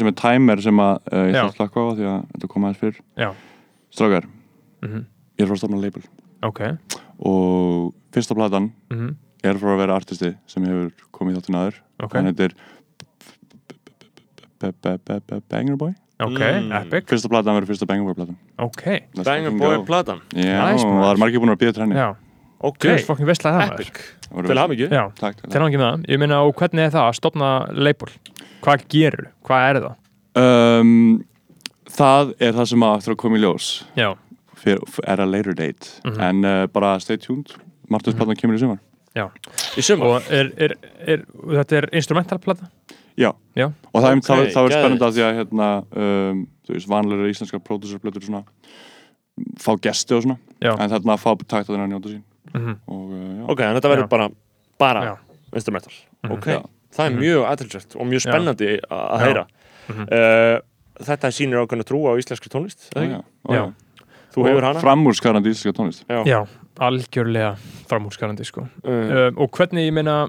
sem er timer sem að uh, ég þarf að slaka á því að þetta kom aðeins fyrr Strákar, Mhm. ég er frá að stofna label. Ok. Og fyrsta platan mm er frá að vera artisti sem hefur komið í þáttinn aður Ok. hann heitir Banger Boy. Ok, Mm. epic. Fyrsta platan verður fyrsta Banger Boy platan. Ok, Let's Banger Boy go. platan. Já, Nice, það er margir búin að býða til henni. Já. Ok, til Takk, takk. til hann ekki með það. Ég meina, og hvernig er það að stopna label? Hvað gerur? Hvað er það? um, Það er það sem að eftir að koma í ljós. Já, fyrir, er a later date. Mhm. en uh, bara stay tuned. Martus platan kemur í sumar. Já. Í sumar? Og er, er, er, þetta er instrumentalplata? Já, Já, og það, Ok, okay, það, það er spennandi að því að hérna, um, þú veist, vanlega íslenskar pródúsarblötur svona fá gesti og svona. Já, en þarna fá takt að þeirra njóta sín. Mhm, og uh, já, ok, en þetta verður bara bara Já. instrumental. Mhm. ok, Já. það er Mhm. mjög aðtilsvægt og mjög spennandi að heyra. Mhm. uh, þetta sýnir ákveðna trú á íslenskri tónlist já, já, þú hefur hana framúrskarandi íslenska tónlist já. já, algjörlega framhúsgarandi sko Uh, Og hvernig, ég meina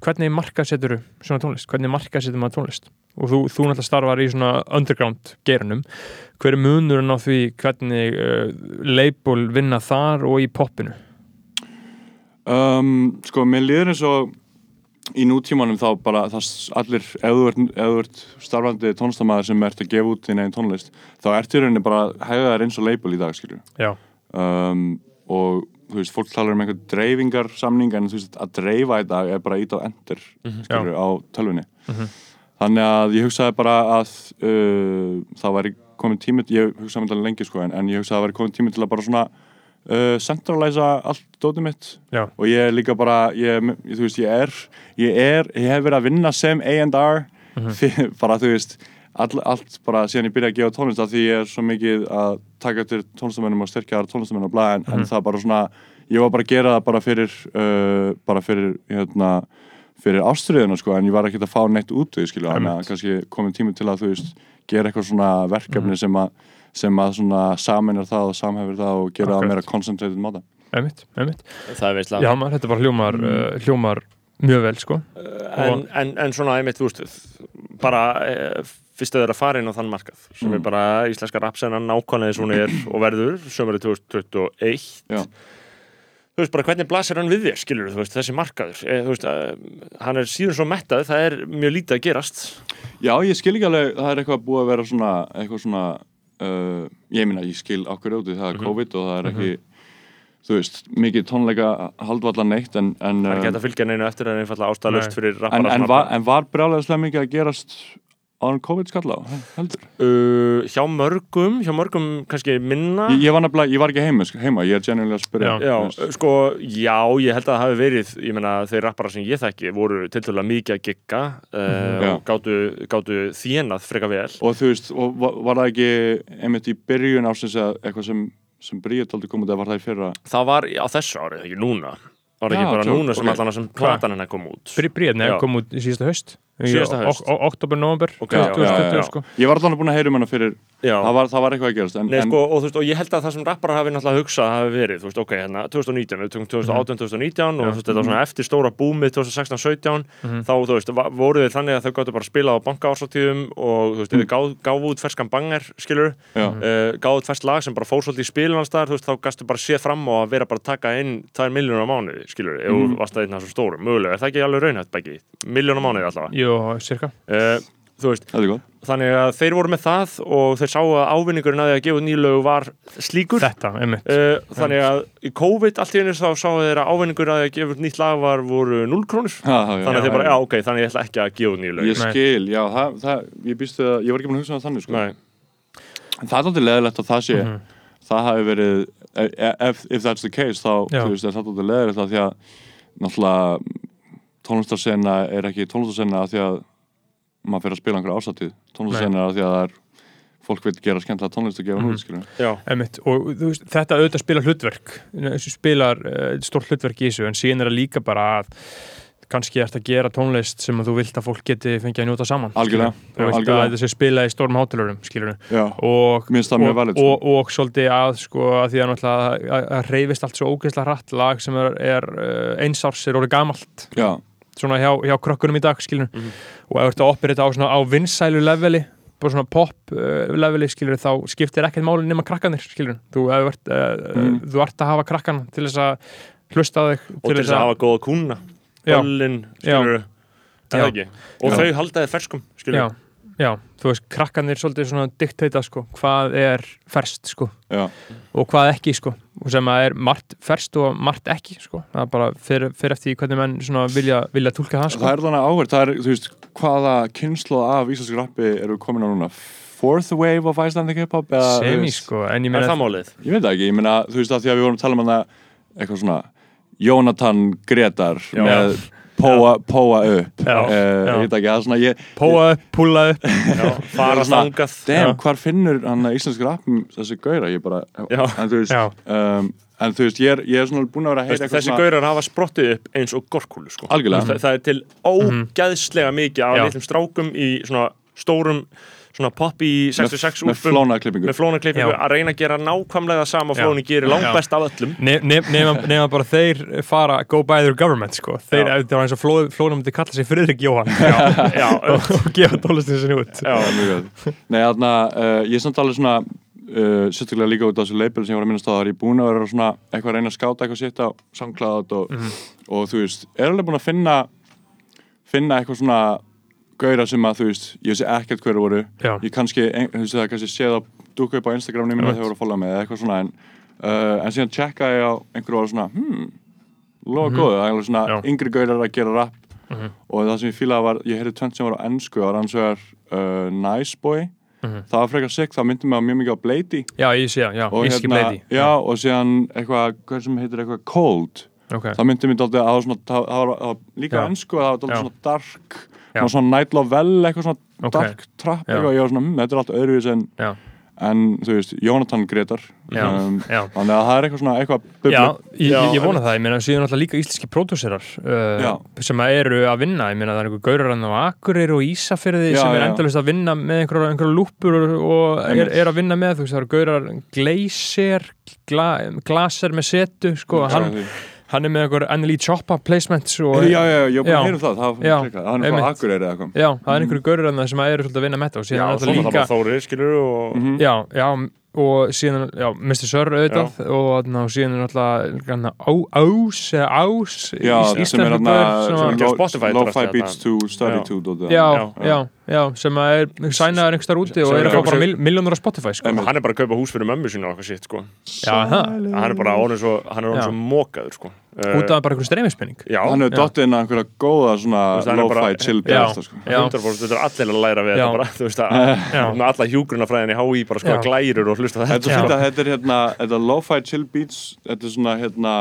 hvernig markasetur svona tónlist? Hvernig markasetur maður tónlist? Og þú, þú náttúrulega starfar í svona underground geirunum Hver er munurinn á því hvernig uh, label vinna þar og í poppinu? um, sko, mér líður eins og í nútímanum þá bara allir, ef þú ert, ef þú ert starfandi tónlistamæður sem ert að gefa út þín einn tónlist, þá ertu í rauninni bara hegðar eins og label í dag, skilju um, og þú veist, fólk talar um einhvern dreifingarsamning en þú veist, að dreifa í dag er bara ít á ender skilur, á tölvunni. Mhm. þannig að ég hugsaði bara að uh, það væri komin tími ég hugsaði með það lengi sko en, en ég hugsaði að það væri komin tími til að bara svona uh, centralæsa allt dótið mitt já, og ég er líka bara ég, þú veist, ég er ég er, ég hef verið að vinna sem A&R Mhm. bara þú veist all, allt bara síðan ég byrja að gefa tónlist af því ég er svo mikið að taka til tónlistamennum og styrkja þar tónlistamennum og blæða en, en Mhm. það bara svona ég var bara að gera það bara fyrir uh, bara fyrir hérna fyrir ástriðina sko en ég var ekki að fá neitt út við skilja þannig að kannski komið tími til að þú veist gera eitthvað svona verkefni Mhm. sem að sem að svona saminar það og samhefur það og gera meira concentrated máta. Einmitt, einmitt. Það er veistlega Já, maður, þetta bara hljómar, uh, hljómar mjög vel, sko. En, en, en svona einmitt, þú veist bara e, fyrst að þeirra fara inn á þann markað sem Mm. er bara íslenska rapsennan nákvæmlega eins og hún er og verður sömurinn 2021 Já. þú veist bara hvernig blasir hann við þér skilur þú veist þessi markaður? E, þú veist að hann er síðan svo mettað það er mjög lítið að gerast. Já, ég skil ekki alveg, það er eitthvað búið að vera svona, eitthvað svona, uh, ég minna, ég skil okkur út það er Mhm. COVID og það er ekki, þú veist, mikið tónleika haldvalla neitt en, en, það er ekki hægt að fylgja neinu eftir en einfallega ástæðalust fyrir en, rappara en, sem var, en var brjálega mikið að gerast áður en COVID skalla á, heldur? uh, hjá mörgum, hjá mörgum kannski minna Ég, ég var nefnilega, ég var ekki heima, heima ég er genuinely að spyrja. Já. Já, sko, já, ég held að það hafi verið, ég meina, þeir rappara sem ég þekki voru til dæla mikið að gigga uh, Mhm. Já. og gátu, gátu þénað freka vel. Og þú veist, og var, það ekki einmitt í byrjun ásins eða eitthvað sem, sem Bríett aldrei komið, eða var það í fyrra? Það var á þessu árið, ekki núna. Var það Já, ekki bara tjók, núna sem ok. allan að sem platan hennar kom út. Brí, Bríðni Já. kom út í síðasta haust Síðasta haust. Oktober, november Ok, já, 2020, já, já. sko. Ég var allan búin að heyra um hana fyrir, það var, það var eitthvað að gerast. En, Nei, en, sko, og, þú veist, og ég held að það sem rappara hafi náttúrulega hugsað hafi verið, þú veist, ok, hérna, 2019, við tökum 2018, 2019 og veist, þetta var svona eftir stóra búmið 2016-17, Mhm. þá, þú veist, voru þeir þannig að þau gáttu bara að spila á bankaársáttíðum og, þú veist, mm. gáð, gáðu út ferskan banger, skilur, uh, gáðu út fersk lag sem bara fór svolítið í spilunarstaðar, þú veist, þá gastu bara séð fram á að vera bara að taka inn 2 miljónur á mánuði, skilur, Mm. að er. Jú, cirka Uh, þú veist, er þannig að þeir voru með það og þeir sáu að ávinningurinn að því að gefa nýlögu var slíkur Þetta, Uh, þannig að í COVID allt í einu þá sáu þeir að ávinningur að því að gefa út nýtt lag var voru 0 krónur Ha, ha, já. þannig að þeir bara, já ok, þannig ég ætla ekki að gefa lög ég skil, já, það, það, ég býstu að ég var ekki búin að hugsa um það þannig sko. Nei, En það er alltaf leðilegt að það sé Mhm. það hafi verið e- if, if that's the case þá veist, er það alltaf leðilegt að því að náttúrulega tónlistarsena er ekki tónlistarsena að því að maður fyrir að spila einhverja ásatið tónlistarsena er að því að það er fólk vil gera skemmtilega tónlist og gefa skilur já, Einmitt, og þú veist, þetta auðvitað spilar hlutverk. Spilar uh, stórt hlutverk í þessu en síðan er það líka bara að kannski ert að gera tónlist sem að þú vilt að fólk geti fengið að njóta saman Algjörlega, þú vilt algjörlega. að þessi spila í stórum hátalurum og, og, sko. og, og svolítið að sko að því að að, að reyfist allt svo ógeðslega hratt lag sem er, er uh, einsárs er orðið gamalt. Já, svona hjá, hjá krökkunum í dag skilur og ef þú ert að operita á svona á vinsælu leveli bara svona pop uh, leveli skilur þá skiptir ekkert máli nema krakkanir skilur þú, ert, uh, Mm. þú ert að hafa krakkan til þess að hlusta þig og til þess að hafa góða kúna Já. Böllin, skilur eða ekki? Og Já. þau halda þið ferskum, skilur já, já, þú veist krakkanir svolítið svona diktata sko hvað er ferst sko. Já, og hvað ekki sko. Og sem að er margt ferst og margt ekki sko. Það er bara fyrir, fyrir eftir því hvernig menn svona vilja, vilja tólka það sko. Það er þannig áhverð það er, þú veist, hvaða kynslu af íslensk rappi eru komin á núna? Fourth wave of Icelandic hip-hop semi sko en ég er meina það málið? ég veit það ekki, ég meina, þú veist að því að við vorum að tala um hana eitthvað svona Jónatan Gretar Já. með Póa, póa upp Já, uh, já. ég veit ekki, svona ég, póa upp, púla upp Já, fara svona- damn, Já. hvar finnur hann að íslensk rap þessi gauðra, ég bara Já. en þú veist, um, en þú veist ég er, ég er svona búin að vera að heyra Þessi, þessi gaurar hafa sprottið upp eins og gorkúlu sko. Algjörlega. það, það er til ógæðslega mikið af litlum strákum í svona stórum svona pop í 66 með úlpum. flóna klippingu með flónaklippingu að reyna að gera nákvæmlega það sama flóni gerir langt best af öllum. Ne- ne- nema, nema bara þeir fara go by their government sko. Þeir, það var eins og fló, flónum myndi kalla sig Friðrik Jóhann. Já, já, og gefa tónlistin sinni út. Já. Nei, þarna, uh, ég er samt alveg svona uh, sérstaklega líka út á þessu label sem ég var að minnast á það er ég búin að vera svona eitthvað að reyna að skáta eitthvað sitt á SoundCloud og, og þú veist, er alveg búin að finna finna eitthvað svona gauðra sem að þú veist, ég sé ekkert hverju voru Já. ég kannski, ein, þú veist það kannski séð að dúka upp á Instagramni Einmitt. þegar voru að followa mig eða eitthvað svona en, uh, en síðan checka ég á einhverju og var svona hmm, loða góðu, það er alveg svona Já. yngri gauðar að gera rap Mhm. og það sem ég fílaði var, ég heyrði tvent sem var á ennsku það var hans vegar uh, Nice Boy Mhm. það var frekar sick, það myndi mig á mjög mikið á Blady já, ég sé já, og Íski Bleidi já, og síðan eitthvað, hvað sem heitir eitthvað Cold, ok, það myndi mig dálítið að það var svona, það var, það var líka ennsku það var Já. svona dark svona Night Lovell, eitthvað svona Ok. dark trap, eitthvað, ég var svona, hm, þetta er allt öðruvís en, en þú veist, Jónatan Gretar. Um, þannig að það er eitthvað svona, eitthvað bublu Já, ég, Já, ég, ég vona það, ég meina síðan alltaf líka íslenski pródúserar uh, sem að eru að vinna, ég meina það er einhver gaurar á Akureyri og Ísafyrði Já, sem er endalist að vinna með einhverja einhver lúpur og, er, er að vinna með, þú veist, það eru gaurar Glacier, gla, Glaser með setu, sko, hann, hann er með einhver NLE Choppa placements og já, já, já, Já. bara að heyra það, það Já, hann er frá. Akureyri eða eitthvað Já, það er einhverju gaurar en það sem eru svolítið að vinna með þetta og já, síðan er svona alltaf það líka bara Þóri, skilur og Mhm. Já, já, og síðan, já, Mr. Sir auðvitað og, ná, síðan er alltaf hérna, á, ás, ás Já, sem er Spotify, Lo-fi beats to study Já. to dótið. já, Já. já, já, sem að er sænaður einhver starf úti og er að fá bara kaupa mil, miljónur á Spotify sko. Hann er bara að kaupa hús fyrir mömmu sína og eitthvað sitt sko. Já, það, hann er bara hann er Já. svo mókaður sko. Uh, út af bara einhver streymispenning Hann hefur Já. dottið inn að einhverja góða svona veist, lo-fi chill Já. besta sko. Já. 100% þetta er allir að læra við Já. þetta bara, þú veist að alla hjúgrunafræðin í HÍ bara skoða Já. glærur og hlusta á Þetta er þetta að þetta er hérna þetta lo-fi chill beats þetta er svona hérna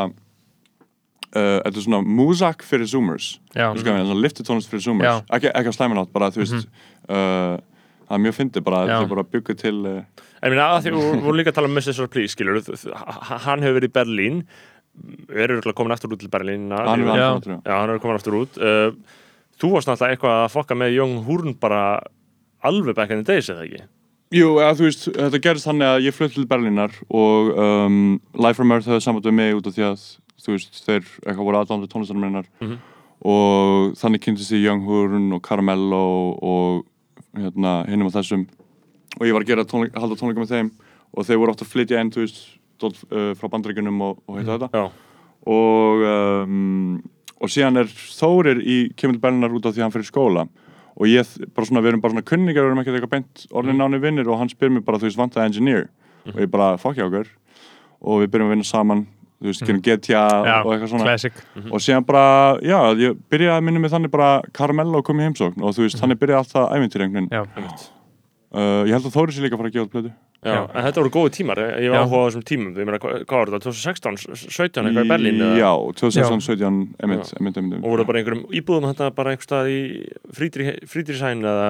uh, þetta er svona músak fyrir zoomers Þú sko, svona lifted tónlist fyrir zoomers ekki, að slæma nátt, bara þú veist uh, það er mjög fyndið bara, þetta er bara bygguð til uh, En minna að því við vorum líka að tala um Mr. Please, skilur hann hefur verið í Berlín er örugglega komin aftur út til Berlín hann er Já. hann trú Já, hann er komin aftur út uh, Þú varst náttúrulega eitthvað að fokka með Young Húrn bara alveg back in the days, eða ekki? Jú, eða, þú veist, þetta gerist þannig að ég flutt til Berlínar og um, Life from Earth hefði samband við mig út af því að þú veist, þeir eitthvað voru aðdándu tónlistarinn minnar Mhm. og þannig kynntist ég Young Horn og Caramello og hérna, hinnum á þessum og ég var að gera tónleik, halda tónleika með þeim og þeir voru oft að flytja inn, þú veist, dót, uh, frá bandaríkunum og, og heita þetta. Já, og, um, og síðan er Þórir í kemur til Berlínar út af því að hann fyrir skóla. Og ég, bara svona, við erum bara svona kunningar við erum ekkert eitthvað beint orðin Mhm. náni vinnir og hann spyr mér bara, þú veist, vantaði engineer? Og ég bara, fokk ég okkur og við byrjum að vinna saman þú veist, GTA Mhm. Já, og eitthvað svona. classic. Og síðan bara, já, ég byrjaði að minna mig þannig bara Carmelo kom í heimsókn og þú veist, þannig byrjaði allt það ævintýr einhvern veginn. Já, uh, ég held að Þóri sé líka að fara að gefa út plötu Já, Já. en þetta voru góði tímar, ég var áhuga á þessum tímum, ég meina, hvað var þetta, 2016, 17 eitthvað í Berlín eða? já, 2017, emitt, Já. emitt, emitt og voru það bara einhverjum íbúðum þetta bara einhver stað í frídýrisæn eða,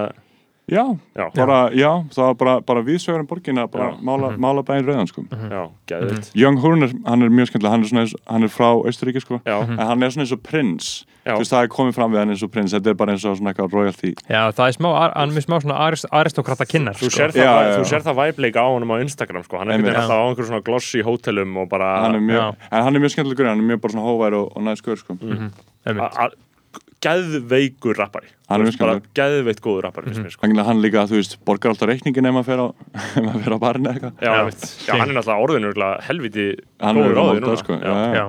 já, já, bara, já, það var bara, bara viðsögur um borgina, bara Já. mála, mála bæinn rauðan, sko. Já, geðvitt, Young Horner, hann er mjög skemmtilega, hann er svona eins, hann er frá Austuríki, sko. Já, en hann er svona eins og prins. Þú veist, það er komið fram við hann eins og prins þetta er bara eins og svona eitthvað royalty. Já, það er smá, hann er smá svona arist, aristokrata kinnar þú sko. sér það, Já, þú sér það væpleika á honum á Instagram, sko, hann er veginn alltaf á einhverjum svona glossy hótelum og bara, hann er mjög, en hann er mjög skemmtilegur hann er mjög bara svona hóvær og, og næskur, geðveikur rappari, Hann er Þú veist, bara geðveikt góður rappari, finnst mér, sko. Þannig að hann líka, þú veist, borgar alltaf reikningin ef maður fer á, eða eitthvað. Já, Já. hann er náttúrulega orðinu helviti Hann góður er á því mótað, núna, sko. já. Já,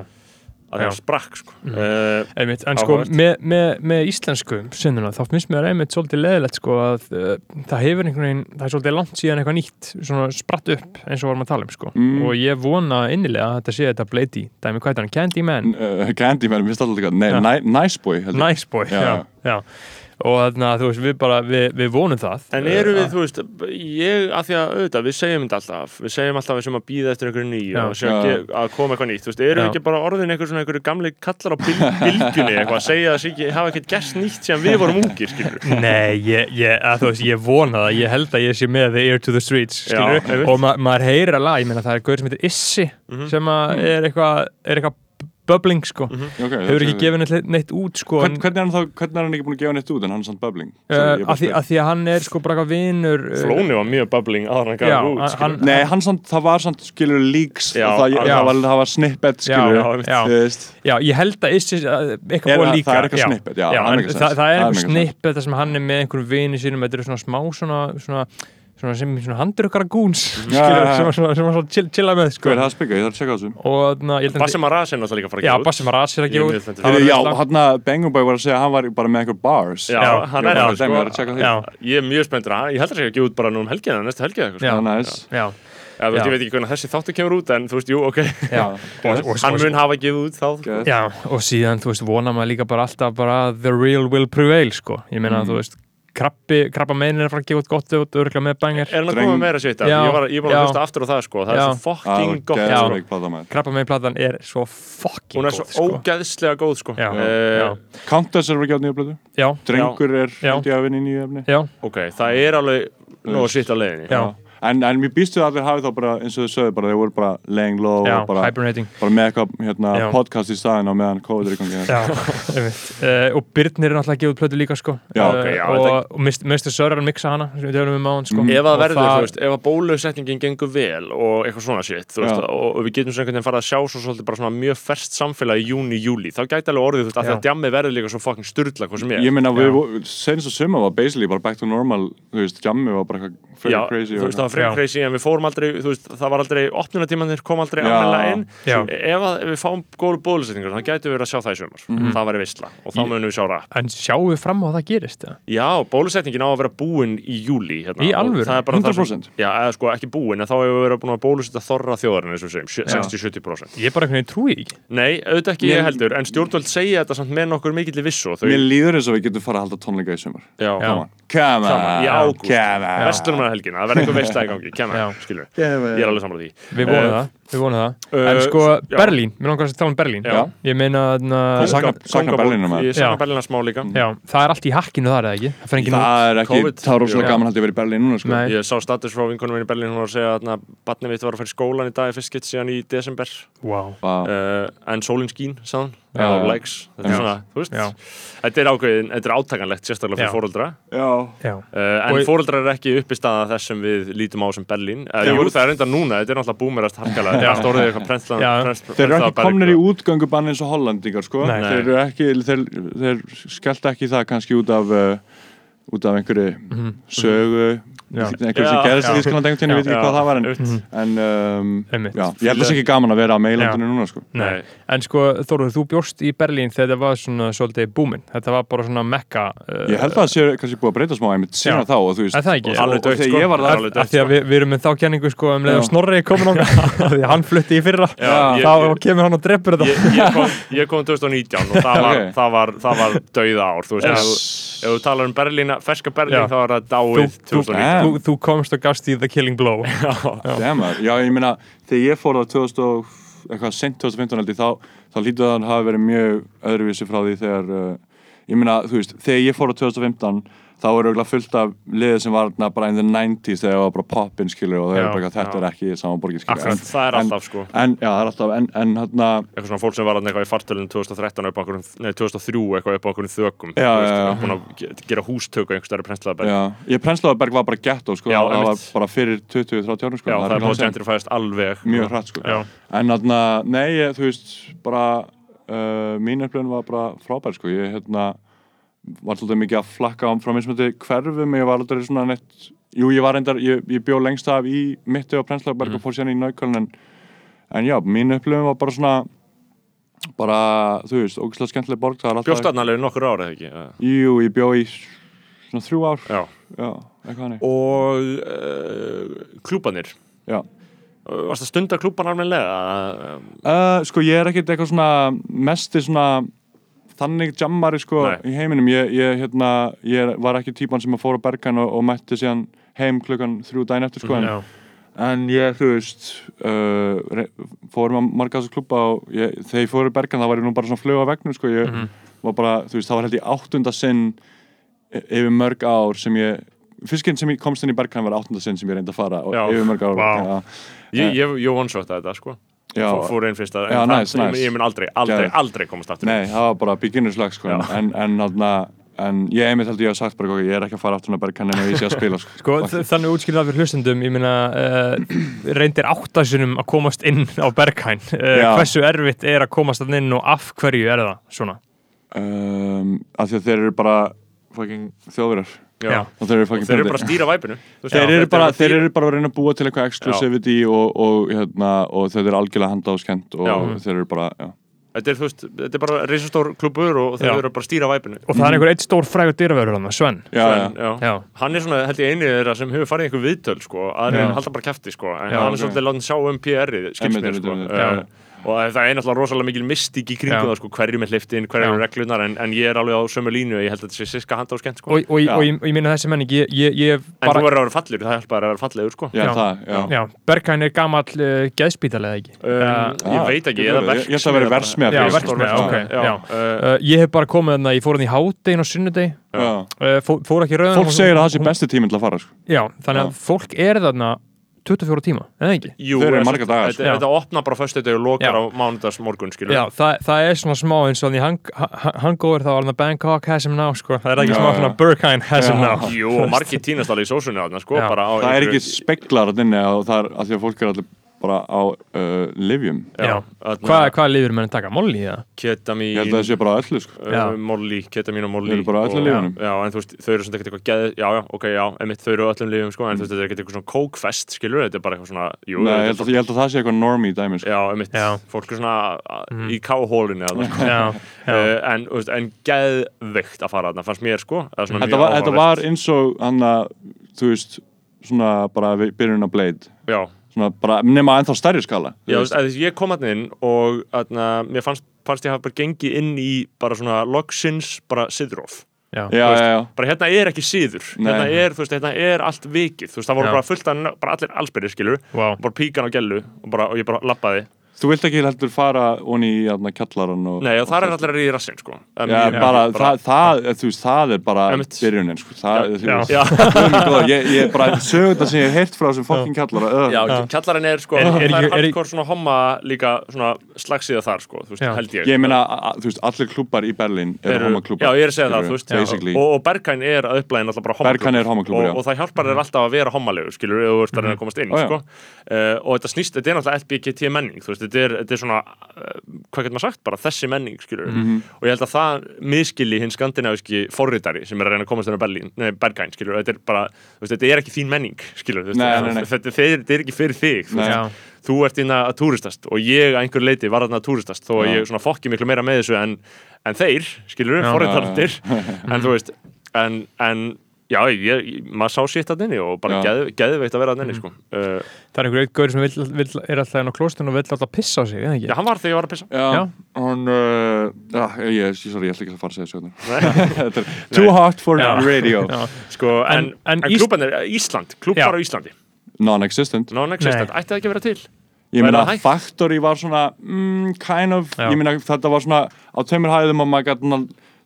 að það sprakk, sko. Uh, einmitt, en sko með, með, með íslensku sinnuna þá finnst mér einmitt svolítið leðilegt sko að uh, það hefur einhvern veginn það er svolítið langt síðan eitthvað nýtt svona spratt upp eins og varum að tala um sko Mm. og ég vona innilega að þetta sé þetta Blady dæmi hvað er hann, Candyman Uh, Candyman, mér finnst alltaf líka, nei, Nice Boy. Nice boy, Já. já, já. Og þannig að þú veist við bara, við, við vonum það En eru við, Uh, þú veist, ég, að því að auðvitað, við segjum þetta alltaf, við segjum alltaf við sem að býða eftir einhverju nýju Já. og að, Já. ge- að koma eitthvað nýtt, þú veist, eru Já. við ekki bara orðin einhver svona einhverju gamli kallar á bil, bylgjunni eitthvað að segja að það sé ekki, hafa ekkert gert nýtt sem við vorum ungir, skilur. Nei, ég, ég, að, þú veist, ég vona það, ég held að ég sé með The Ear to the Streets, Já, skilur, einmitt. og ma maður heyrir að lag, ég meina það er að bubbling, sko, Okay, hefur ekki gefið neitt, neitt út, sko, Hvern, hvernig, er hann þá, hvernig er hann ekki búin að gefa neitt út en hann er samt bubbling? uh, að, því, að því að hann er sko bara eitthvað vinur uh, Flóni var mjög bubbling aðra hann gaf út, hann- skilur. Nei, hann samt, það var samt, skilur, leaks. Já, og það, já. það, var, það var snippet, skilur Já, já. Ég held að Issi, uh, eitthvað búið það- líka. það er eitthvað snippet, já, já það er eitthvað snippet. þar sem hann er með einhverjum vini sínum, þetta er svona smá svona, svona, sem svona handrukkara gúns Já, já, já. sem var svona, sem var svona chill, chilla með sko. hvað er það að spika? Ég þarf að checka á þessu og na, ég held að Bassem Aras er náttúrulega líka að fara að Já, gefa út. Bassi Maras er að Ég gefa er út. Það Já, hann að Bangum Boy var að segja að hann var bara með einhver bars Já, Já, hann er það, sko. Já, Ég er mjög spenntur, að- ég heldur að ég að gefa út bara nú um helgina, næstu helgina. Já. Það er næs já, Já, þú veist, Já. ég veit ekki hvernig þessi þáttu kemur út, en þú veist, jú, ok. já. Hann mun hafa gefið út þá. Geðveikt. já, og síðan, þú veist, vona maður líka bara alltaf bara the real will prevail, sko ég meina, Mm. þú veist, krabbi, krabba meinir að fara að gefa út gott út, örgulega með banger Er hann að koma meira? Já, Ég var, ég var að hlusta aftur á það, sko. Það Já. er svo fucking gott. Krabba mein platan er svo fucking Hún er svo góð, sko. ógeðslega góð, sko. Eh, já, Countess er að gefa nýja blödu Drengur er ég að vinna í nýju efni Ok, það er alveg nóg að sitt á leiðinni. Já. En, en mér býstu að allir hafi þá bara eins og þau sögðu bara, þeir voru bara laying low já, og bara, hibernating bara með eitthvað hérna, podcast í staðin á meðan COVID er í gangi uh, og Byrnir er náttúrulega að gefa út plötu líka sko Já, ok, já, uh, og, og Mr. Sör er að mixa hana sem við tölum um á hann sko Mm. Ef það Og verður, þú veist, ef að bólusetningin gengur vel og eitthvað svona shit, veist, og, og við getum svo einhvern veginn farið að sjá svo svolítið bara svona mjög ferst samfélag í júni, júli, þá gæti alveg orðið, þú veist, að að Já. djammi verður líka svo fucking styrla, hvað sem er. Ég meina, senast og summa var basically bara back to normal, þú veist, jammi var bara eitthvað crazy þú og veist, það var Já. frem crazy en við fórum aldrei, þú veist, það var aldrei opnunatímanir kom aldrei almennilega inn. Ef, að, ef við fáum góðu bólusetningar þá gætu við verið að sjá það í sumar. Mhm. það væri veistla og þá munum við sjá rap. En sjáum við fram á að það gerist eða? Já, bólusetningin á að vera búin í júli hérna, Í alvöru? það er bara það sem- 100%? Já, eða sko ekki búin en þá hefur við verið búin að bólusetta þorra þjóðarinn eins og segjum, 60-70% Ég bara einhvern veginn trúi ekki. Nei, auðvitað ekki ég heldur en stjórnvöld segja þetta samt með nokkur mikill vissu og þau, Mér líður eins og við getum fara að halda tónleika í sumar. Já, Come on, í ágúst. Vestlunum helgina, það verður einhver veistla í gangi, Já. skilur Come Ég er on. alveg á því Við vonum Eh, það, við vonum það uh, En sko, já. Berlín, mér langar að tala um Berlín Já. Ég meina, na, Berlínar, maður. Ég Já. Berlínar smá líka já, það er allt í hakkinu þar eða ekki Það fer enginn út Það er ekki, COVID. það er rosalega Já. gaman haldið að vera í Berlín núna sko. Nei. Ég sá status frá vinkonum minn í Berlín hún var að segja að batni mitt var að fara í skólan í dag í fyrst skitt síðan í desember Wow Vá. uh, en sólinn skín, sagðan Já. og likes, þetta er svona, þú veist þetta er ákveðin, þetta er átakanlegt sérstaklega fyrir Já, uh, en Og- fóreldrar er ekki uppi staða þess sem við lítum á sem Berlín. Uh, Já. jú, það er enda núna, þetta er náttúrulega búmerast harkalega, þetta er allt orðið eitthvað prenslan Þeir eru ekki komnir í útgöngubann eins og Hollandingar sko. Þeir eru ekki, þeir, þeir skellt ekki það kannski út af uh, út af einhverju Mhm. sögu. Einhverju sem Já, gerist í já. Þísklandi einhvern tíðan, ég veit ekki hvað það var en, einmitt. en um, já, ég held að það sé ekki gaman að vera á meilandinu Já. núna sko. Nei. En sko, Þóruð, þú bjóst í Berlín þegar það var svona svolítið búminn. Þetta var bara svona mekka. Uh, ég held að það sé kannski búið að breyta smá einmitt síðan Já. þá og þú veist Er það ekki? og, Alveg og, og dautt, þegar sko. ég var Það því að við, við erum með þá kenningu sko um leið og. Snorri komin ánga því hann flutti í fyrra þá ég- kemur hann og dreppur þetta ég, ég, kom, ég kom 2019 og það var, Ok. það var, það var dauða ár þú veist, ef, þú- talar um ferska Berlín þá er það dáið þú, þú, 2019 þú, þú komst og gafst í The Killing Blow. Demar, já. Ég meina þegar ég fór á 2000 og eitthvað sent 2015 held ég þá, þá lítið að hann hafi verið mjög öðruvísi frá því þegar uh, ég meina þú veist, þegar ég fór á 2015 þá er auðvitað fullt af liðið sem var bara in the 90s þegar það var bara poppin skilur og Já, bara þetta já. er ekki saman borgin skilur en, það er alltaf sko. en, já er alltaf, en, en hérna eitthvað svona fólk sem var eitthvað í fartölun 2013 upp á okkur, nei 2003 eitthvað upp á okkur þökum þú veist, búin að ge- gera hústöku einhver stærri prentslaðberg já, ég Prensláðberg var bara ghetto sko, Já, það var bara fyrir 20-30 árum sko, Já, það er búin að síðan. gentrifæðast alveg. Mjög hratt sko. En nei, þú veist bara, uh, mín upplifun var bara frábær sko, ég hérna var svolítið mikið að flakka frá mismöndi hverfum, ég var aldrei svona neitt jú, ég var reyndar, ég, ég bjó lengst af í mitti á Prensláberg Mhm. og fór sérna í Nauköln en, en já, mín upplifun var bara svona bara, þú veist, ógæslega skemmtileg borg. Bjóst þarna alveg nokkur ára eða ekki? Jú, ég bjó í svona þrjú ár, Já. já, eitthvað hannig Og uh, klúbanir já. Varst það stunda klúban almennilega? Uh, sko ég er ekkert eitthvað svona mesti svona þannig jammari sko Nei. í heiminum ég, ég, hérna, ég var ekki típan sem að fóra bergan og, og mætti síðan heim klukkan þrjú daginn eftir sko en, en ég þú veist uh, fórum að marga þessu klubba og ég, þegar ég fóru bergan þá var ég nú bara svona flög á vegnum sko ég Mhm. var bara, veist, það var held ég áttunda sinn y- yfir mörg ár sem ég fyrskinn sem komst inn í bergan var áttunda sinn sem ég reyndi að fara Já. yfir mörg ár Vá. já, Ég, ég, ég one-shotta þetta sko já, Fór- einn fyrsta en Já, það- nice, ég, nice. ég mun aldrei, aldrei, Geðveikt. aldrei komast aftur Nei, það var bara beginnerslag sko, en, en, en, en ég einmitt held ég að sagt bara ok, ég er ekki að fara aftur með bergkannin og ég sé að spila sko. Sko, þannig útskýrða fyrir hlustendum, ég meina, uh, reyndir áttasunum að komast inn á Berghain. Uh, hversu erfitt er að komast þann inn og af hverju er það svona? um, af því að þeir eru bara fucking þjóðverjar Já. og þeir eru Og þeir eru bara að stýra væpinu þeir eru bara, að þeir eru bara að reyna að búa til eitthvað exclusivity og, og, hérna, og þeir eru algjörlega skent og Já. þeir eru bara, já Þetta er, veist, þetta er bara reisastór klubur og þeir Já. eru bara að stýra væpinu Og það er einhver eitt stór frægur dyrraverður hann, Sven. Sven, já. Já. Hann er svona, held ég, einið þeirra sem hefur farið einhver viðtöl, sko, að Já. hann halda bara kæfti, sko, en Já, hann er svolítið látið sjá um PR-ið, skilst Einmitt, mér, einmitt, sko. Og það er náttúrulega rosalega mikil mystík í kringum það, sko, hverju með hliftin, hverju eru reglunar, en, en ég er alveg á sömu línu, ég held að þetta sé siska handa og skemmt, sko. Og, og, og, og ég minna þessi menning, ég, ég, ég En þú bara... verður að vera fallir, það hjálpar að vera fallegur, sko. já, Já. það, já, Já, Berghain er gamall uh, geðspítal eða ekki? Um, Uh, ég veit ekki. Ég- ég ætla að vera versmiða Já, verksmiðja, ok, já. já. Uh, ég hef bara komið þarna, ég fór hann í hádegin og sunnudegi, já. uh, fó, fór ekki rauðan. fólk segir að það sé besti tíminn til að fara sko. Já, þannig að fólk er þarna 24 tíma, eða ekki? jú, Þeir eru marga svo- daga, Þetta, sko. Þetta opna bara föstu og lokar á mánudags morgun, skilur. Já, það, það er svona smá eins og því hang, ha- hangover þá að Bangkok has him now, sko, það er ekki Já, smá svona Berghain has him Já. now. Jú, og margir tínast alveg í sósunni þarna, sko, á það er ekki speklar að inni og það er að því að fólk er allir bara á uh, livjum Já. þarna- Hvað, lifir menn að taka? Molly, eða? ketamín ég held að það sé bara öllu sko. Já. uh, molly, ketamín og molly Þeir eru bara á öllum og- lyfjunum. já, en þú veist, þau eru svona ekkert eitthvað geð, já, já, ok, já, emitt, þau eru á öllum lífum, sko, en þú veist, þetta er ekkert eitthvað svona kókfest, skilur, þetta er bara eitthvað svona, jú, Nei, ég held, að, ég held að það sé eitthvað normie dæmi sko. já, emitt, Já. fólk er svona mm. í káhólinu, eða, sko, Já, já. uh, en, þú veist, en geðveikt að fara þarna, fannst mér, sko, þetta, var, þetta áhugavert. var eins og hann að þú veist, svona bara við byrjun á Blade já, bara, nema ennþá stærri skala þú Já, veist. veist, að ég kom hann inn og atna, mér fannst, fannst ég hafa bara gengið inn í bara svona loksins bara siðróf. Já. já, já, já, Bara hérna er ekki siður, Nei. hérna er, veist, hérna er allt vikið, veist, það voru Já. bara fullt af, bara allir allsbyrðir, Vá. bara píkan á gellu og, bara, og ég bara lappaði. Þú vilt ekki heldur fara onni í jæna, kjallaran og, Nei, og og það er allir að ríða rassinn, sko. Um, Já, ég- bara, ég það, það, þú veist, það er bara byrjunin, sko, það, Já, þú já. veist, Já, ég, ég er bara sögunda sem ég hef heyrt frá þessum fokking kallara, öð, já, kjallarinn er, sko, Er- er það er er- hardcore svona homma líka svona slagsíða þar, sko, þú veist, Já. held ég. ég meina, þú veist, allir klubbar í Berlín eru homaklubbar, Já, ég er að segja það, þú veist, og, og Berghain er að upplæðin alltaf bara homaklúbbur. Berghain er homaklúbbur, já. og, og það hjálpar þér alltaf að vera homalegur skilur, ef þú ert að reyna að komast inn já. sko. uh, og þetta snýst, þetta er náttúrulega Þetta er, þetta er svona uh, hvað getur maður sagt, bara? Þessi menning skilur Mhm. og ég held að það miskili hinn skandinaviski forritari sem er að reyna að komast þennan Berlín, nei, Berghain skilur, þetta er bara, þú veist, þetta er ekki þín menning skilur, þú veist, Nei, nei, nei. Þetta, þetta, þetta er ekki fyrir þig þú Nei. veist, þú ert inn að túristast og ég að einhver leiti var að túristast þó að ég svona fokki miklu meira með þessu en, en þeir, skilur, forritarnir. En þú veist, en, en já, ég, ég, maður sá sitt að inni og bara Já. geð, geðveikt að vera að inni sko. uh, Það er einhver eitt gaur sem vill, vill, er alltaf inn á klóstun og vill alltaf pissa á sig, eða ekki? já, hann var þegar ég var að pissa Já, Já. hann, uh, já, ég, sorry, ég ætla ekki að fara að segja þessu Nei. Þetta er too hot for Já. radio Já. sko, en, En- en klúban er Ísland, klúb Já. bara á Íslandi Non-existent non-existent, ætti það ekki að vera til Ég meina? Factory var svona mm, kind of, Já. ég meina, þetta var svona á tveimur hæðum og maður gæti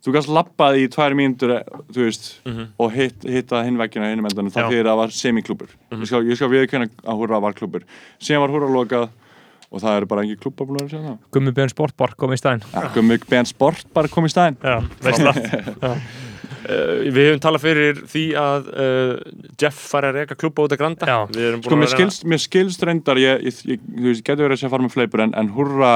þú gæst lappað í tvær mínútur þú veist, og hitt, hitta hinn veggina hinn endanum, það fyrir að það var semiklúbur ég skal, ég skal viðkynna að húrra var klúbur síðan var húrra lokað og það eru bara engin klúbbar búin að segja það. Gummi Björn Sportbar kom í stæðin. ja, Gummi Ben Sport bara kom í staðinn. Já, veist það. uh, við hefum talað fyrir því að uh, Jeff fari að reyka klúba út að granda. Já. við erum Sko, búin mér skilst, mér skilst reyndar, ég, ég, ég, veist, getur verið að sé að fara með fleipur en, en hurra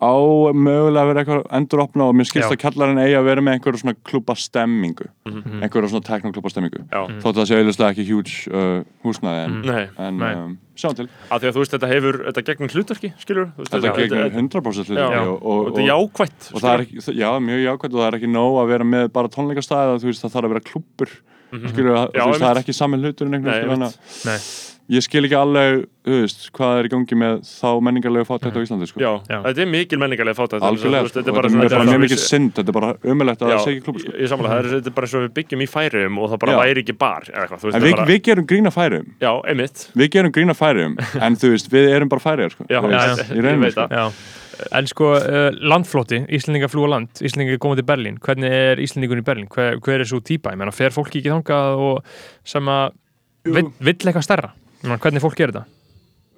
á mögulega að vera eitthvað enduropna og mér skilst Já. að kallarinn eigi að vera með einhverju svona klúba stemmingu Mhm. einhverju svona teknoklúba stemmingu Já. þótt að það sé auðvitað ekki huge uh, húsnaði en, Nei, en Nei. um, sjáum til, að því að þú veist þetta hefur þetta gegnum hlutverki, skilur veist, þetta þetta- 100% Já, hluti og, og, og, þetta er jákvætt og það er ekki, já, mjög jákvæmt og það er ekki nóg að vera með bara tónleikastæði það þarf að vera klúbbur skilur, Mhm. Já, þú veist, það er ekki sami hlutur en einhvern Nei, veginn, ég skil ekki alveg, þú veist, hvað er í gangi með þá menningarlega fátætt á Íslandi, sko Já, Já. þetta er mikil menningarlega fátækt algjörlega, þetta sko. er bara, þetta er bara mjög mikið synd þetta er bara umulegt að það sé ekki klúbb, sko ég er, þetta er bara og við byggjum í færiðum og það bara Já. væri ekki bar eða eitthvað, þú veist, er bara, við gerum grína færum já, einmitt við gerum grína færum, en þú veist, við erum bara færiðar, sko Já, ég veit sko. það. Já. En sko, uh, landflóti, Íslendingar flúa land, Íslendingar koma til Berlín, hvernig er Íslendingur í Berlín? Hver, hver er svo típa? Ég meina, fer fólki ekki þangað og sem að vill eitthvað stærra? Meina, hvernig fólk gerir þetta?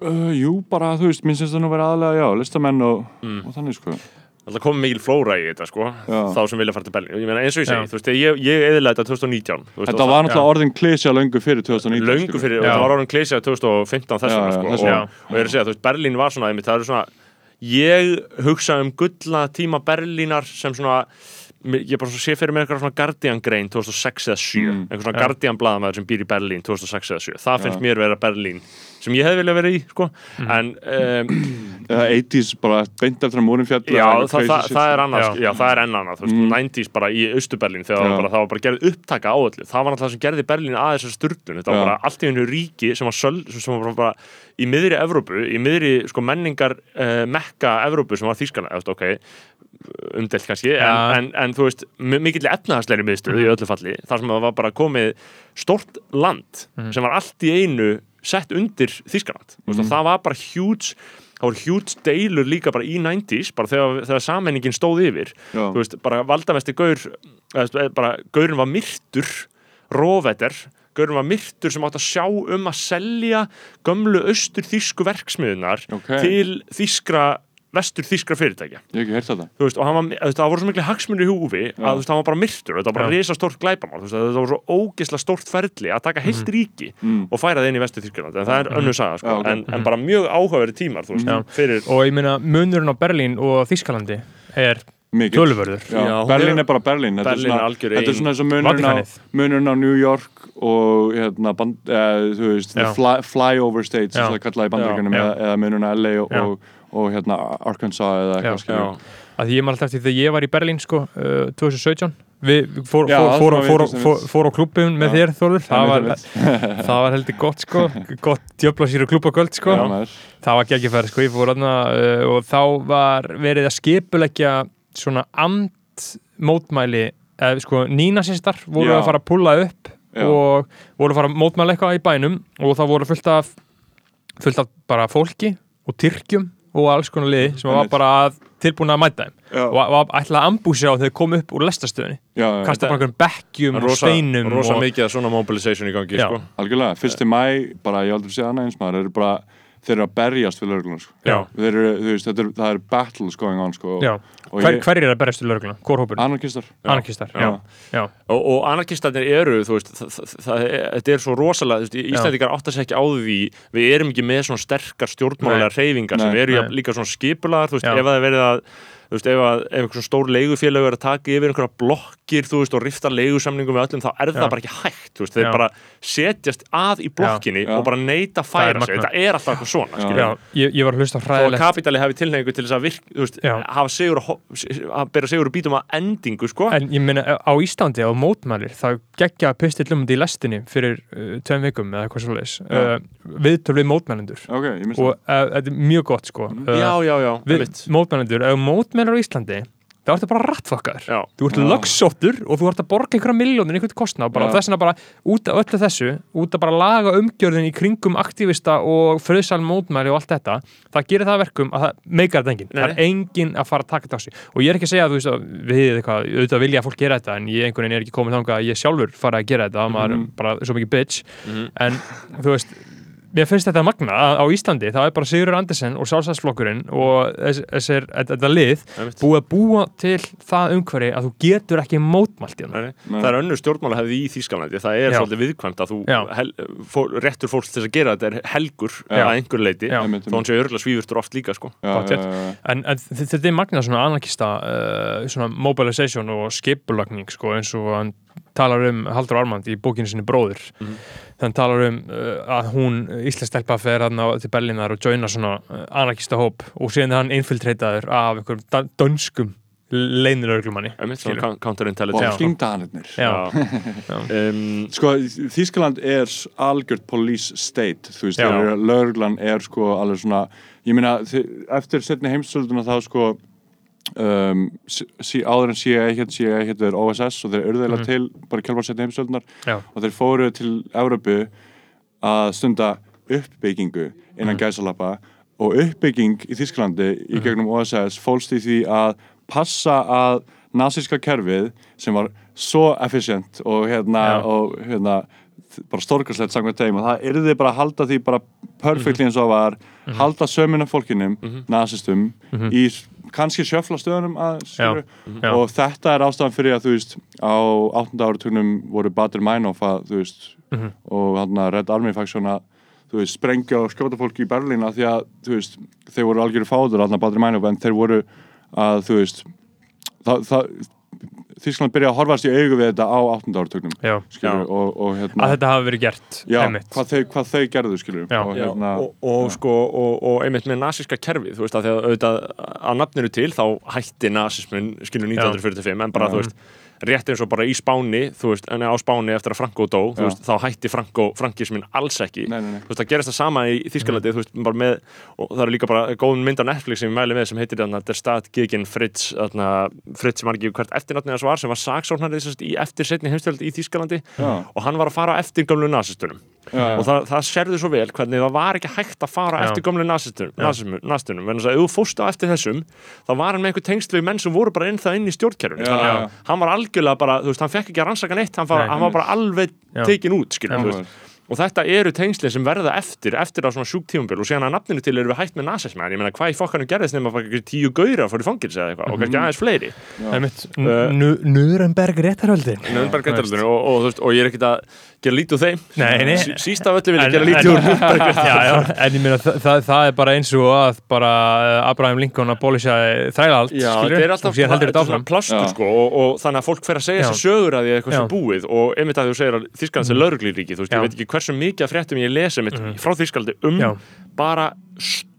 Uh, jú, bara, þú veist, minnst þetta nú vera aðlega, já, listamenn og, Mm. og þannig, sko. Það komið mikil flóra í þetta sko Já. þá sem vilja fara til Berlín. Ég meina eins og ég segi, þú veist, ég, ég eðilega þetta 2019 þú veist, Þetta var það- náttúrulega orðin klísja löngu fyrir 2019 löngu fyrir, það var orðin klísja 2015 þess Já, vegna já, sko, þess og, og ég er að segja, þú veist, Berlín var svona einmitt, það eru svona, ég hugsa um gulla tíma Berlínar sem svona ég bara sé fyrir mér eitthvað svona Guardian grein 2006 eða 7 Mm. eitthvað svona Já. Guardian blaðamæður sem býr í Berlín 2006 eða 7 það finnst Já. mér vera Berlín sem ég hefði viljað vera í sko. Mm. en um, Eða 80s, bara beint eftir að múrin fjall Já, það, það, það er annað, Já. já. það er enn annað, Mm. 90s bara í Austuberlín þegar það var bara, það var bara gerð upptaka á öllu, það var náttúrulega það sem gerði Berlín að þessu sturdun, þetta var bara allt í hennu ríki sem var, söl, sem var bara í miðri Evrópu, í miðri sko menningar uh, mekka Evrópu sem var Þýskaland, eftir, ok, umdelt kannski, en, Já. en, en þú veist, mi- mikill efnahagsleiri miðstöð í öllu falli, þar sem það var bara komið stort land sem var allt í einu sett undir veist, og það var bara huge það voru huge deilur líka bara í 90s bara þegar, þegar samenningin stóð yfir Já. þú veist, bara valdamesti gaur bara gaurin var myrtur róvetter, gaurin var myrtur sem átt að sjá um að selja gömlu austur þýsku verksmiðunar Ok. til þýskra vestur þýskra fyrirtækja Ég hef ekki heyrt þetta þú veist, og hann var, þú veist, það voru svo miklu hagsmunir í húfi að þú veist, hann var bara myrtur, þetta var bara Já. risa stórt glæpamál, þú veist, þetta var svo ógisla stórt ferli að taka heilt ríki Mm. og færa það inn í vestu Þýskaland, en það er önnur saga sko. Já, ok. en, en bara mjög áhugaveri tímar, þú veist, Já. fyrir Og ég meina, munurinn á Berlín og Þískalandi er tölvörður. Já, Já, Berlín er- bara Berlín Þetta Berlín er svona, þetta er svona eins og munurinn á, munurinn á New York og hérna, band, eða, þú veist, Já. fly, flyover states Já. sem það kallaði Já. eða, munurinn á LA og, Já. Og, og hérna, Arkansas eða eitthvað skilur já, að ég maður alltaf eftir þegar ég var í Berlín sko, uh, 2017 við fór, Já, fór, fór, var fór, á klubbum með Já. þér Þórður. Það var, Einmitt, það var heldur gott sko. Gott djöfla sér og klubba göld sko. Já, það var geggjafæri sko, fór aðna uh, og þá var verið að skipuleggja svona andmótmæli eða sko nínasistar voru að fara að pulla upp og voru að fara að mótmæla eitthvað í bænum og það voru fullt af fullt af bara fólki og tyrkjum og alls konar liði sem var bara að, tilbúin að mæta þeim. Og var ætlaði að ambúsi á þegar þeir komu upp úr lestastöðinni kasta bara einhverjum bekkjum og rosa, steinum rosa og, mikið að svona mobilization í gangi, sko. Algjörlega, fyrsti mæ bara ég aldrei séð annað eins maður eru bara þeir eru að berjast fyrir lögregluna sko. Já. þeir eru, þú veist, þetta er, það er battles going on sko, Já, og Hver, ég, hverjir er að berjast til lögregluna? Kórhópur? anarkistar Anarkistar, já, já, og, og anarkistarnir eru, þú veist það, það, það, þetta er svo rosalega, þú veist, Íslandingar átta sig ekki á því, við erum ekki með svona sterkar stjórnmálega reyfingar sem eru líka svona skipulaðar, þú veist, Já. ef það er verið að þú veist, ef, að, ef einhver svona stór leigufélag er að taka yfir einhverja blokkir, þú veist, og rifta leigusamningum við öllum, þá er Já. það bara ekki hægt, þú veist, þeir bara setjast að í blokkinni Já. og bara neita að Það er færa sig, þetta er alltaf eitthvað svona, Já. skilur já ég, ég var að hlusta á hræðilegt kapitali hafi tilhengu til þess að virk, þú veist, hafa sigur að, bera sigur og bítum að endingu, sko. En ég meina á Íslandi á mótmælir það geggja pistill um þetta í lestinni fyrir uh, tveim vikum eða eitthvað svoleiðis. Uh, viðtöl við mótmælendur. Ok, ég minnst og uh, þetta er mjög gott sko. Uh, Já, já, já, við, einmitt. mótmælendur, ef mótmælar á Íslandi þá ertu bara rattfokkaður. Já. þú ert lögsóttur og þú ert að borga einhverja miljónir einhvern kostnað, bara Já. þess vegna bara út af öllu þessu, út af bara laga umgjörðin í kringum aktivista og friðsal mótmæli og allt þetta, það gerir það að verkum að það meikar þetta enginn, Nei, það er enginn að fara að taka þetta á sig. Og ég er ekki að segja að þú veist að við eitthvað, auðvitað vilja að fólk gera þetta en ég einhvern veginn er ekki komið þangað að ég sjálfur fara að gera þetta, maður er bara svo mikið bitch. Mhm. en þú veist mér finnst þetta magna að á Íslandi það er bara Sigurður Andersen og sjálfstæðsflokkurinn og þess- þessir, þetta lið búið að búa til það umhverfi að þú getur ekki mótmælt í hann. Það er önnur stjórnmála hefði í Þýskalandi það er Já. svolítið viðkvæmt að þú hel, fó, réttur fólks til þess að gera þetta er helgur Já. að einhver leiti þó hann sé örgulega svífurtur oft líka sko. Já, en, en þetta er magna svona anarkista uh, svona mobilization og skipulagning sko, eins og hann talar um Haldur Armand í bókinu sinni Bróður Mhm. Þannig talar um uh, að hún Íslands stelpa fer hann til Berlínar og joina svona uh, anarkista hóp og síðan er hann infiltrataður af einhverjum dönskum leinilörglumanni Einmitt, Skilur. svona counter og flingdanirnir Já. um, sko, Þískaland er algjört police state, þú veist, þegar lögreglan er sko alveg svona, ég meina þi- eftir setni heimstölduna þá sko um, sí, áður en CIA hétt CIA hétt er OSS og þeir eru þeirra Mhm. til bara kjálfar setni heimstöldunar Já. og þeir fóru til Európu að stunda uppbyggingu innan Mhm. gæsalappa og uppbygging í Þísklandi í gegnum OSS fólst í því að passa að nazíska kerfið sem var svo efficient og hérna, og, hérna bara stórkarslegt samkvæmt þeim og það yrði bara að halda því bara perfectly eins og var halda sömuna fólkinum, nazistum í s- kannski sjöfla stöðunum að, Já. og þetta er ástæðan fyrir að þú veist á 8. áratugnum voru Bader Meinhof að þú veist Mhm. og hann að Red Army faction að þú veist, sprengja og skjóta fólki í Berlín að því að, þú veist, þeir voru algjöru fáður hann að Bader Meinhof, en þeir voru að, þú veist það, það Þískland byrja að horfast í augu við þetta á 8. áratugnum Já. skilur, Já. og, og hérna að þetta hafi verið gert já, hvað, þau, hvað þau gerðu skilur Já. og Já, hérna og, og sko og, og einmitt með nasíska kerfið þú veist að því að auðvitað að nafninu til þá hætti nasismin skilur 1945 en bara Já. þú veist rétt eins og bara í Spáni veist en á Spáni eftir að Franco dó veist þá hætti Franco frankismin alls ekki nei, nei, nei. veist það gerist það sama í með og það er líka bara góð mynd á Netflix sem ég mæli með sem heitir þarna Der Staat gegen Fritz þarna, Fritz sem var ekki hvert eftirnafnið hans var sem var sagt í eftir setni heimstöld í Þískalandi Já. og hann var að fara eftir gamlu nasistunum Já, og það, það sérðu svo vel hvernig það var ekki hægt að fara Já. eftir gömlu nasistunum en þess að ef þú fórst á eftir þessum þá var hann með einhver tengsl við menn sem voru bara inn það inn í stjórnkerfinu Já, að já. hann var algjörlega bara, þú veist, hann fekk ekki að rannsaka neitt hann, var, Nei, hann var bara alveg Já. tekin út skilur, Já. og þetta eru tengsli sem verða eftir eftir á svona sjúk tímumbil og síðan að nafninu til eru við hægt með nasismæn ég meina hvað í fokkanum gerðist nema bara einhverjir tíu gauðra fór í fangils eða eitthvað og kannski aðeins fleiri einmitt Uh, Nuremberg réttarhöldin Nürnberg réttarhaldinu og, ég er ekkert að gera lítið úr þeim. Nei, nei. Sí- síst af öllu vil ég En- gera lítið úr en ég meina það, það, það er bara eins og að bara uh, Abraham Lincoln að bólisja þrælalt Já, skilur, er og síðan heldur þetta áfram. plastur sko og, og þannig að fólk fer að segja sér sögur að því að eitthvað Já. sem búið. Og einmitt að þú segir að Þísklands er lauruglíríki þú veist, Já. ég veit ekki hversu mikið af fréttum ég lesi mitt frá Þískaldi um Já. bara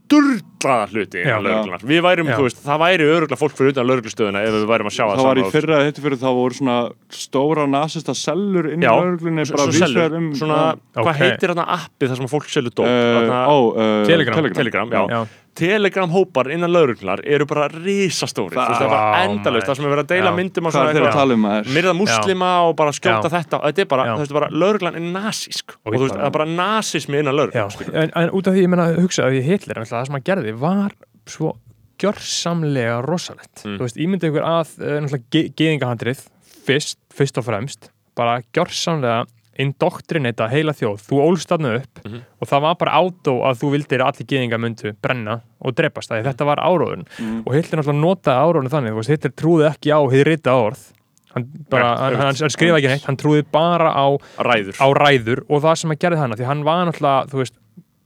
sturlaða hluti Já. Við værum, Já. þú veist, það væri örugla fólk fyrir utan lauruglustöðuna ef við værum að sjá það það var í fyrra þetta fyrir þá voru svona stóra nasista sellur inn í Svo- bara vísvegar um svona, hvað Ok. heitir þarna appið þar sem fólk selur dóp uh, uh, Telegram. Telegram, já. Já. Telegram hópar innan lauruglunar eru bara risastóri, þú veist, það er bara maður. það sem er verið að deila Já. myndum á hvað svona er tala um myrða muslima og bara skjóta Já. þetta þetta er bara, Já. þú veist, bara lauruglan er nasísk og Og þú veist, bara- það er bara nasismi innan Já, lauruglan en, en út af því ég meina hugsa að því Hitler, náttúrulega, það sem hann gerði var svo gjörsamlega rosalett Mm. þú veist, ímyndið ykkur að uh, náttúrulega ge geðingahandrið fyrst, fyrst og fremst bara gjörsamlega indoktrinata heila þjóð, þú ólst þarna upp Mhm. og það var bara átó að þú vildir allir geðinga myndu brenna og drepast það, þetta var áróðun Mm. og Hitler náttúrulega notaði áróðun þannig, þú veist, Hitler trúði ekki á hið rita orð. Hann, bara, hann, hann, hann skrifa ekki neitt, hann trúði bara á, ræður. á ræður og það sem að gerði hana, því hann var náttúrulega þú veist,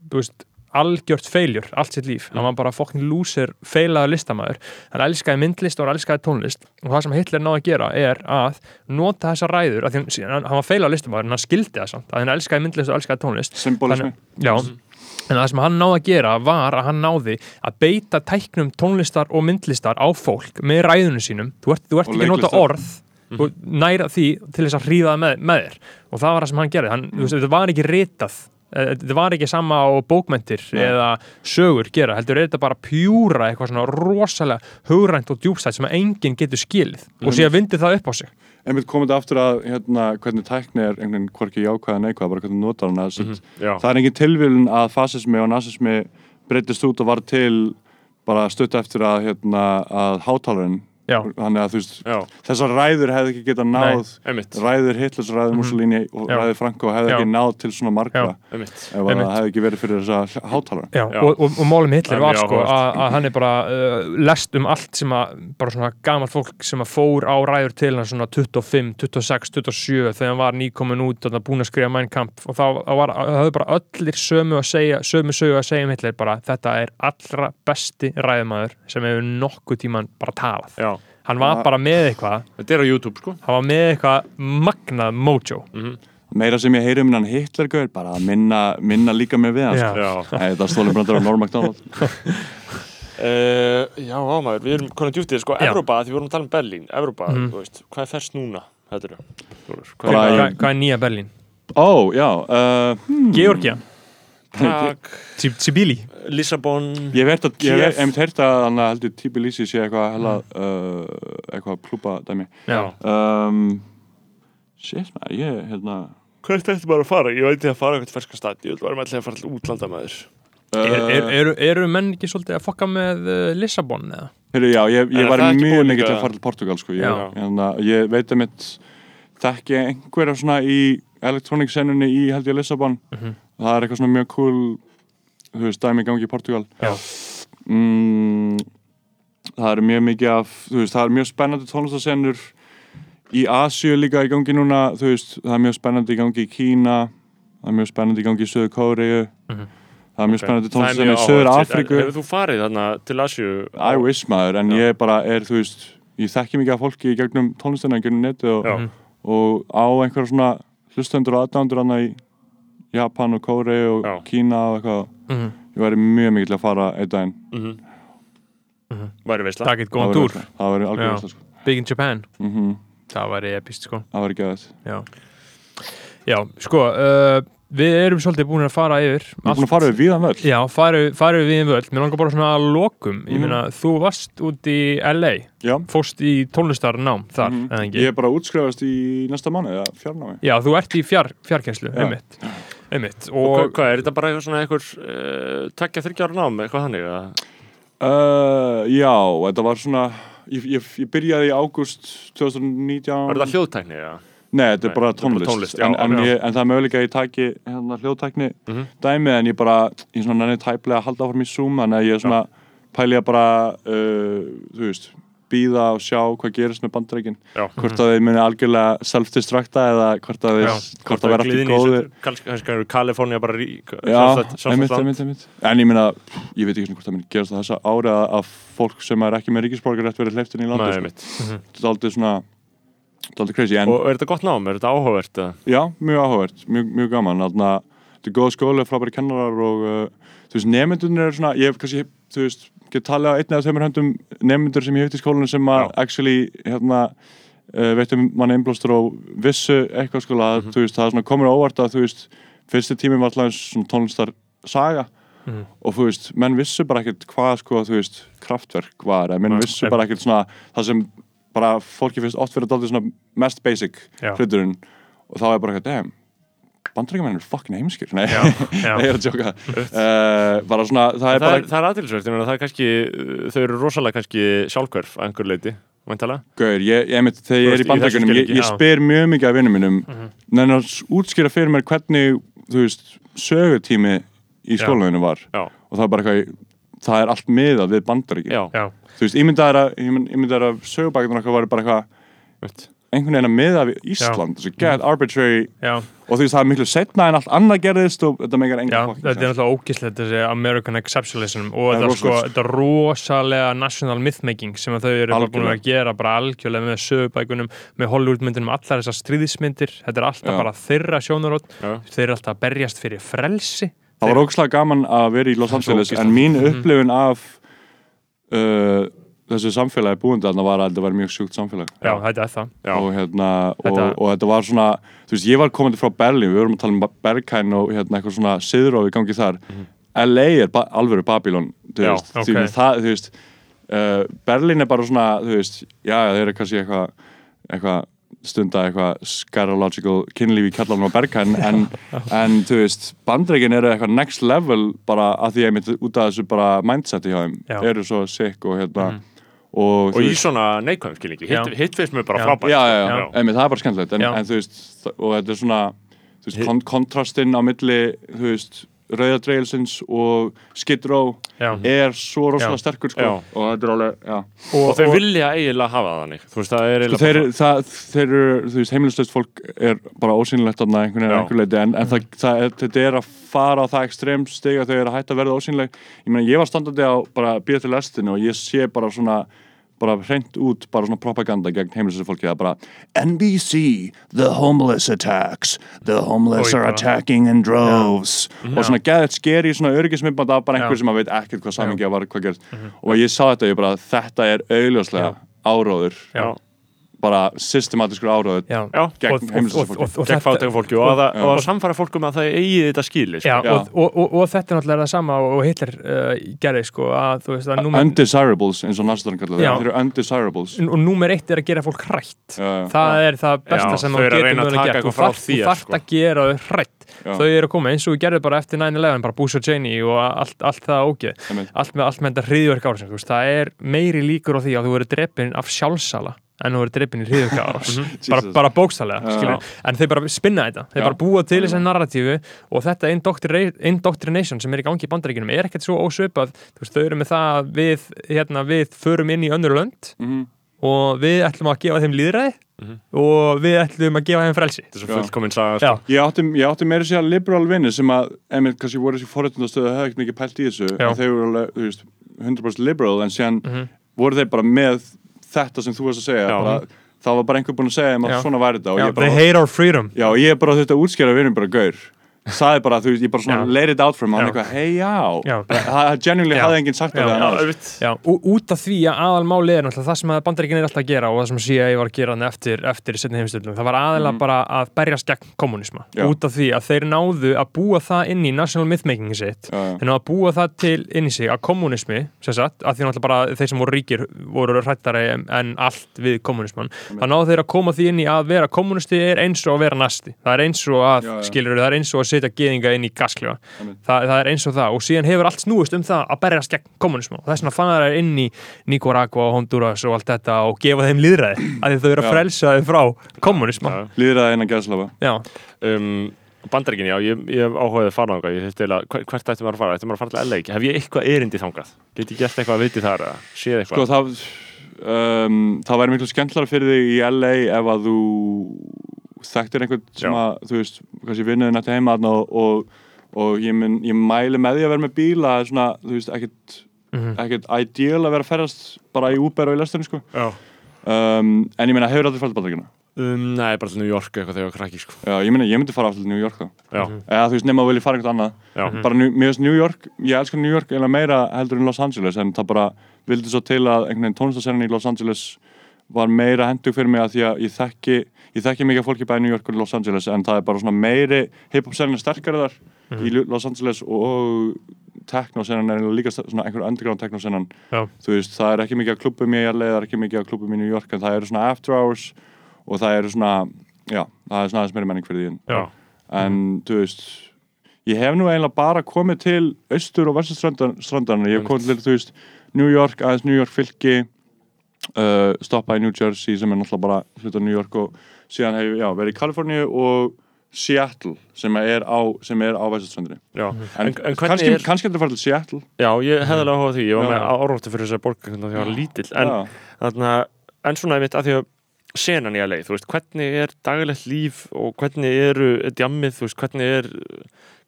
þú veist algjört feiljur, allt sitt líf, hann var bara fokkin lúsir feilaða listamæður, hann elskaði myndlist og hann elskaði tónlist. Og það sem Hitler náði að gera er að nota þessa ræður, hann, hann var feilaða listamæður en hann skildi það samt, að hann elskaði myndlist og elskaði tónlist. Symbolismi. Já, en það sem hann náði að gera var að hann náði að beita tæknum tónlistar og myndlistar á fólk með ræðunum sínum. Þú ert, þú ert ekki nota orð. Og næra því til þess að hrífa það með, með þér. Og það var það sem hann gerði, hann, þú veist, þetta var ekki ritað þetta var ekki sama á bókmentir Nei. eða sögur gera heldur er þetta bara pjúra eitthvað svona rosalega hugrænt og djúpstætt sem að enginn getur skilið. Og síðan vindi það upp á sig. Einmitt komið aftur að hérna, hvernig tækni er einhvern veginn hvorki jákvæða neikvæða, bara hvernig notar hana mm Já, það er engin tilvílun að fasismi og nasismi breytist út og var til bara stutt eftir að, hérna, að hátalarinn Já, þannig að þú veist, já, þessar ræður hefði ekki getað náð einmitt, ræður Hitlers, ræður Mussolini og Já. ræður Franco hefði Já. ekki náð til svona margra ef það hefði ekki verið fyrir þessa hátalara. Já, Já. og, og, og málum Hitler er var sko að, hann er bara uh, lest um allt sem að bara svona gamalt fólk sem að fór á ræður til hann svona 25, 26, 27 þegar hann var nýkomin út og búin að skrifa Mein Kampf og þá þá var, það höfðu bara öllir sömu að segja, sömu sögu að segja um Hitler bara þetta er allra besti ræðumæður sem hefur nokkuð tíman bara talað. Já, hann var bara með eitthvað. Þetta er á YouTube sko. Hann var með eitthvað magnað mojo. Meira sem ég heyri um hann Hitler gauð bara að minna, minna líka með við hans Já. Já, Nei, það stólum brandar á Norm MacDonald. Uh, já ámaður, við erum konar djúftið sko. Evrópa, því við vorum að tala um Berlín. Evrópa, þú veist, hvað er ferst núna? Þetta eru Hvað er hvað, hvað er nýja Berlín? Ó, já uh, hmm, Georgia, Prag, Sibili Lissabon Ég hef heyrt að, ég hann heldur Tbilisi sé eitthvað hella uh, eitthvað klúpa dæmi um, Shit, maður, ég, hérna Hvert ætti bara að fara? Ég veit ég að fara eitthvað ferska stað Ég vil bara með að fara til útlanda með þér Er, uh, er, eru, eru menn ekki svolítið að fokka með uh, Lissabon eða? Heyrðu, já, ég, ég var mjög mikið til að fara til Portugal sko. ég, hérna, ég veit að mitt þekki einhverja svona í elektronik senunni í held ég Lissabon Mhm. Það er eitthvað svona mjög cool þú veist, dæmi gangi í Portugal mm, það er mjög mikið af þú veist, það er mjög spennandi tónlistasenur í Asíu líka í gangi núna þú veist, það er mjög spennandi í gangi í Kína það er mjög spennandi í gangi í Söður Kóriðu Mhm. það er mjög spennandi Það er tónlistasenur mjög í Söður. Afríku Hefur þú farið þarna til Asju? I wish maður, en Já. ég bara er, þú veist, ég þekki mikið af fólki í gegnum neti og, og á einhverja svona hlustendur og aðdándur hana í Japan og Kóri og Já. Kína og eitthvað. Mhm. Ég væri mjög mikið til að fara einn daginn. Mhm. Mhm. Væri veistla Takk eitt Það góðan væri túr, veistla. Það væri Já. veistla, sko. Big in Japan Mm Það væri epist sko Það væri geðið. Já, Já sko uh, Við erum svolítið búin að fara yfir Við erum búin að fara við víðan völl. Já, farið fari við við völd Mér langar bara svona að lokum Ég Mhm. meina, þú varst út í LA Já. Fórst í tónlistarnám þar, Mhm. eða ekki? Ég er bara útskrifast í næsta mánu, eða fjarnámi. Já, þú ert í fjár, fjárkenslu, Já. einmitt Einmitt, Og og hvað, er þetta bara eitthvað uh, Takja þryggjára nám, eitthvað þannig? Uh, já, þetta var svona, ég, ég, ég byrjaði í ágúst 2019. Var þetta hljóðtækni eða? Nei, þetta er Nei, er bara tónlist, tónlist, já, en, en, já. ég, en það er möguleika að ég taki hérna, hljóðtækni Mhm. dæmi en ég bara, ég svona nenni tæplega að halda áfram í Zoom, þannig að ég er svona pæli að bara, uh, þú veist býða og sjá hvað gerist með bandreikin hvort að þeir muni algjörlega self-destructa eða hvort að þeir, hvort að vera aftur góðir Kalifornía bara rík Já, einmitt, einmitt, einmitt En ég meina, ég veit ekki svona hvort það muni gerast á þessa ári að, að fólk sem er ekki með ríkisborgar rétt verið hleyftin í Nei, landi sko. einmitt. Þetta er aldrei svona Þetta er aldrei crazy en, Og er þetta gott nám? Er þetta áhugavert? eða? Já, mjög áhugavert, mjög, mjög gaman að þetta er góð skóli, frábæri kennarar og uh, þú veist, nemyndunir eru svona ég hef kannski, þú veist, get talið á einni eða þeimur höndum nemyndur sem ég hef til skólinu sem að actually, hérna uh, veitum manni einblástur og vissu eitthvað sko, að Mhm. þú veist, það er svona komur óvart að þú veist, fyrsti tími var alltaf eins svona tónlistar saga Mhm. og þú veist, menn vissu bara ekkert hvað sko, þú veist, kraftverk var eða menn Nei, vissu nei. bara ekkert svona það sem bara fólki finnst oft verið daldið svona mest basic hluturinn og þá er bara eitthvað, damn bandrækjumenn er fucking heimskir. Nei, Já, já. ég er að tjóka uh, bara svona, það er Það bara er, það er aðtilsvert, ég meina það er kannski uh, þau eru rosalega kannski sjálfhverf að einhver leiti væntalega Gaur, ég, ég mynd, þegar ég er í bandaríkjunum, ég, ég spyr mjög mikið af vinnum mínum mm Mhm. -hmm. að útskýra fyrir mér hvernig, þú veist, sögutími í skólaninu var. Já, og það er bara eitthvað, það er allt miðað við Já, þú veist, ímyndaðar að, ímynd- ímyndaðar að sögubækjum okkar var bara eitthvað einhvern veginn að miða við Ísland þessu get arbitrary já, og þú veist, það er miklu setna en allt annað gerðist og þetta meikar já, enga fucking þetta er náttúrulega ógislegt þessi American Exceptionalism og Það er þetta, sko, þetta rosalega national mythmaking sem þau eru búin að gera bara algjörlega með sögubækunum, með Hollywoodmyndunum allar þessar stríðismyndir, þetta er alltaf Já. bara þeirra sjónarótt, þeir eru alltaf að berjast fyrir frelsi. Það var ógslag gaman að vera í Los er Angeles en mín Mhm. upplifun af uh, þessu samfélagi búindi þarna var að þetta var mjög sjúkt samfélag. Já, þetta er það. Og hérna og, Þetta- og þetta var svona þú veist, ég var komandi frá Berlín, við vorum að tala um Berghain og hérna eitthvað svona siðróf í gangi þar. LA er ba alvöru Babylon þú Já, veist, því það, þú veist uh, Berlín er bara svona, þú veist já, þeir eru kannski eitthvað eitthvað stunda eitthvað scatological kynlíf í kjallarinn á Berghain en, en þú veist, bandreikin eru eitthvað next level bara að því einmitt út af þessu bara mindseti hjá þeim. Eru svo sick og hérna og, Og í veist- svona neikvæðum skilningi. Hitt, hitt finnst mér bara frábært. Það er bara skemmtilegt. En, en veist, og þetta er svona veist, kon kontrastinn á milli rauðadreilsins og skidró er svo rosalega Já. sterkur sko. Og þetta er alveg, já. Og þau vilja eiginlega hafa það þannig. Það er Sko, þeir, bara það, þeir veist, heimilislöst fólk er bara leiti en, en það, það, er- þetta er að fara á það ekstrem stig að þau eru að hætta að verða ósýnileg. Ég meina, ég var standandi á bara býða til lestinu og ég sé bara svona bara hreint út, bara svona propaganda gegn heimilislöst fólki, það er bara NBC, the homeless attacks the homeless Oj, are attacking in droves. Og svona geðið skeri svona öryggismyndband af bara einhver sem að veit ekkert hvað samingja var, hvað gerst og ég sá þetta, ég bara, þetta er augljóslega áróður. Já. Bara systematískur Já, gegn og, og, og, heimilislausu og, og gegn fátæku fólki. Og að, samfara fólkum að það eigi þetta skili sko. Já, Já. Og, og, og, og þetta er náttúrulega það sama og Hitler uh, gerði sko að þú veist númer, undesirables eins og næstarinn kallar það. Þeir eru undesirables. Og númer eitt er að gera fólk hrætt. Já, það er það besta Já, sem þau þú eru að getur reyna að gert. þú þarft sko. að gera þau hrætt Já. þau eru að koma eins og við gerðum bara eftir 9-11 bara Bush og Cheney og allt, allt það ógeð. Allt með, allt með þetta hriðjörg árið það er meiri líkur á því að þú verður dreppin af sjálfsala en þú verður dreppin í hriðjörg árið bara, bara bókstallega en þeir bara spinna þetta, þeir Já. bara búa til þessi narratífu og þetta indoctrina- indoctrination sem er í gangi í bandaríkinum er ekkert svo ósvipað Þú veist, þau eru með það að við, hérna, við förum inn í önnur lönd Mhm. og við ætlum að gefa þeim líðræði Mhm. og við ætlum að gefa þeim frelsi Þetta er svo Já. fullkomin saga sko. Ég átti, ég átti meira sér liberal vinni sem að, einmitt, kannski voru þessi forréttundastöðu að hafa ekkert mikið pælt í þessu þeir voru alveg, þú veist, 100% liberal en síðan Mhm. voru þeir bara með þetta sem þú varst að segja bara, þá var bara einhver búinn að segja að svona væri þetta og já ég bara, they hate our freedom. Já, ég bara þetta útskjara vinnum bara gaur sagði bara, þú veist, ég bara svona laid it out for him. Og hann eitthvað, hei já, Já. það genuinely hafði enginn sagt Já. það út af því að aðalmáli er náttúrulega það sem að bandaríkin er alltaf að gera og það sem CIA var að gera þarna eftir, eftir setni heimstöldum, það var aðalega bara að berjast gegn kommunisma, Já. út af því að þeir náðu að búa það inn í national mythmaking sitt, þeir náðu að búa það til inn í sig að kommunismi, sem sagt að því náttúrulega bara þeir sem voru ríkir voru hrættari en, en allt við kommunisman það náðu þeir að það það setja geðinga inn í gasklefa. Þa, það er eins og það og síðan hefur allt snúist um það að berjast gegn kommunismu og þess vegna fann það inn í Nicaragua og Honduras og allt þetta og gefa þeim líðræði að þau eru að frelsa þau frá kommunisma Já. líðraði innan Já, um, Bandaríkin, já, ég, ég hef áhugaðið að fara þangað Ég þurfti eiginlega, hver- hvert ætti maður að fara? Ætti maður að fara til LA? Hef ég eitthvað erindi þangað? Get ég gert eitthvað að viti þar? eða Séð Sko eitthvað? það um, það væri miklu skemmtilega fyrir þig í LA ef að þú þekktir einhvern sem Já. að þú veist, kannski vinnuði nætti heima og, og, og ég, mun, ég mæli með því að vera með bíla það er svona, þú veist, ekkert Mhm. ekkert ideal að vera að ferðast bara í Uber og í lesturinn sko. Um, en ég meina, hefur farið til bandaríkina Um, nei, bara til New York eitthvað þegar ég var krakki, sko. Já, ég meina, ég myndi fara alltaf til New York þá. Já, eða þú veist, nema að vilja fara einhvern annað já, bara, New- mér finnst New York, ég elskar New York eiginlega meira heldur en Los Angeles en það bara vildi svo til að einhvern veginn tónlistasennin í Los Angeles var meira hendug fyrir mig að því að ég þekki ég þekki mikið fólki bæði í New York og Los Angeles en það er bara svona meiri hip-hop er sterkari þar í Lu- Los Angeles og techno-sennan er líka svona einhver underground techno-sennan Já. þú veist, það er ekki mikið klubum í LA það er ekki mikið klubum í New York en það eru svona after hours og það eru svona já, það er svona aðeins meiri menning fyrir því já, en þú veist ég hef nú eiginlega bara komið til austur og vesturstrandarna, ég hef komið til þú veist New York, aðeins New York fylki uh, stoppaði í New Jersey sem er náttúrulega bara hluta New York og síðan hef ég verið í Kaliforníu og Seattle sem er á, sem er á Já. en, En- kannski, er- kannski er þetta að fara til Seattle Já, ég hefði alveg áhuga á því, ég var Já. með áróttu fyrir þessar borg þegar ég var lítill, en, þarna, en svona einmitt að því að senan í að leið, þú veist, hvernig er daglegt líf og hvernig eru djammið, þú veist, hvernig er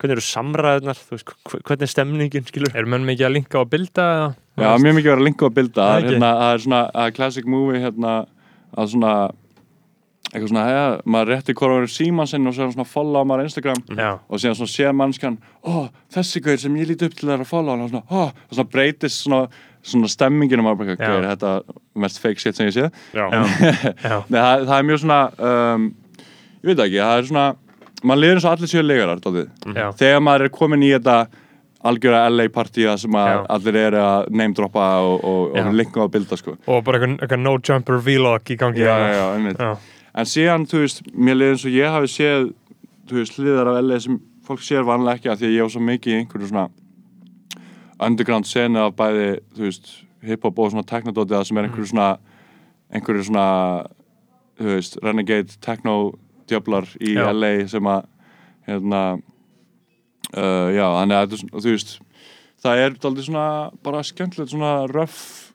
hvernig eru samræðunar, þú veist, hve- hvernig er stemningin, skilur? Erum menn mikið að linka á bilda eða? Já, mjög mikið að linka og bilda Það er, hérna, það er svona er classic movie hérna, að svona eitthvað svona, ja, maður rétti hvora verið síman sinn og svo er hann svona að followa maður á Instagram Já, og síðan svona sér mannskan ó, þessi gauð sem ég líti upp til það er að followa og svona, ó, og svona breytist svona, svona stemmingin og maður bara, Já. gauð, þetta er mest fake shit sem ég sé? Það, það er mjög svona um, ég veit ekki, það er svona maður liður eins og allir séu legarar já, þegar maður er komin í þetta algjöra LA partíða sem allir eru að name droppa og, og, og linka á bilda sko. og bara eitthvað, eitthvað no jumper vlog í gangi. Já, já, já, einmitt. En síðan, þú veist, mér liður eins og ég hafi séð þú veist, hliðar af LA sem fólk sér vanlega ekki að því að ég á svo mikið í einhverju svona underground senu af bæði, þú veist hip-hop og svona technodóti það sem er einhverju svona einhverju svona þú veist, renegade techno djöflar í Já. LA sem að hérna uh, já, þannig að þú veist það er aldrei svona bara skemmtilegt svona rough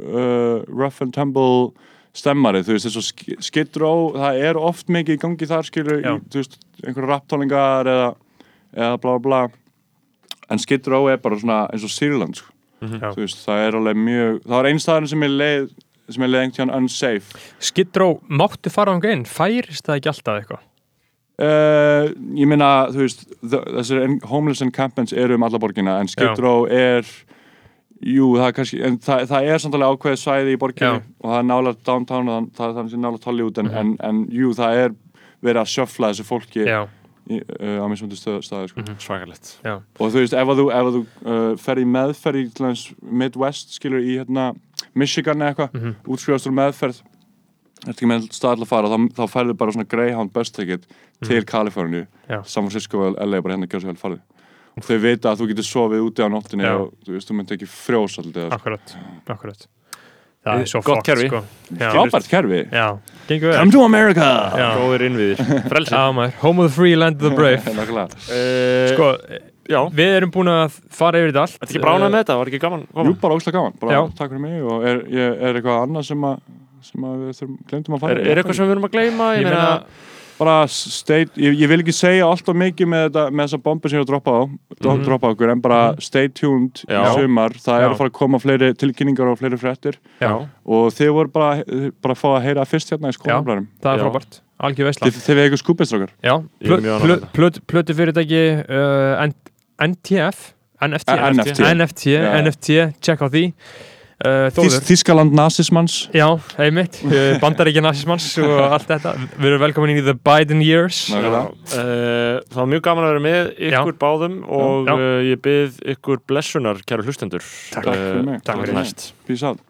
uh, rough and tumble stemmari, þú veist, eins og Sk- Skid Row það er oft mikið í gangi þar skilur, í, þú veist, einhverju rapptólingar eða, eða bla bla bla en Row er bara svona eins og Sýrland, sko. já. þú veist, það er alveg mjög það var einstæðan sem ég leið sem ég leið einhvern tíðan unsafe Skidró, máttu fara á einn, færist það ekki alltaf eitthvað? Uh, ég meina, þú veist þ- þessir en- homeless encampments eru um alla borgina en. Row er jú, það er kannski en það, það er samt alveg ákveðið svæði í borginni Já. og það er nálega downtown og það, það er þannig nálega Hollywood en, en, en jú, það er verið að sjöfla þessu fólki í, uh, á mismundi staði sko. svakalegt. já, og þú veist, ef að þú, ef að þú uh, fer í meðferð í Midwest skilur í hérna Michigan eða eitthvað, Mhm. útskrifast úr meðferð ertu ekki með stað til að fara þá, þá færðu bara svona Greyhound bus ticket til Kaliforníu, Mhm. San Francisco og LA bara hérna að gera svo vel farið og þau vita að þú getur sofið úti á nóttinni Já. og þú veist, þú myndi ekki frjós alltaf akkurat, akkurat Það er svo Gott fucked, kerfi. sko. Já, frábært kerfi já, gengur vel Come to America Já. Góðir innviðir. Frelsi. Já, maður, home of the free, land of the brave Nákvæmlega. Uh, Sko, já, við erum búin að fara yfir þetta allt þetta ekki bránað með þetta, var ekki gaman? Jú, gaman? bara óslega gaman, bara Já. takk fyrir mig og er, ég, er eitthvað annað sem að sem að við þurfum, glemdum að fara Er, er eitthvað sem við erum að gleyma? Ég meina, bara stay, ég, ég vil ekki segja alltaf mikið með, þetta, með þessa bombu sem ég er að droppa á Mhm. droppa á okkur, en bara stay tuned í sumar, það Já. er að fara að koma fleiri tilkynningar og fleiri fréttir. Já, og þið voru bara, bara að fá að heyra fyrst hérna í skólabræðum það er frábært. Algjör veistla þið, þið við eitthvað skúpistrókar Já, plötu fyrirtæki uh, NTF NFT, NFT. NFT, check á því uh, Þóður Þískaland nazismans Já, einmitt, uh, bandaríkja nazismans og allt þetta, við erum velkomin í the Biden years. Nákvæmlega. Uh, það var mjög gaman að vera með ykkur báðum og Já. uh, ég byrð ykkur blessunar, kæru hlustendur. Takk. Takk fyrir. Mig. Takk fyrir. Næst. Peace out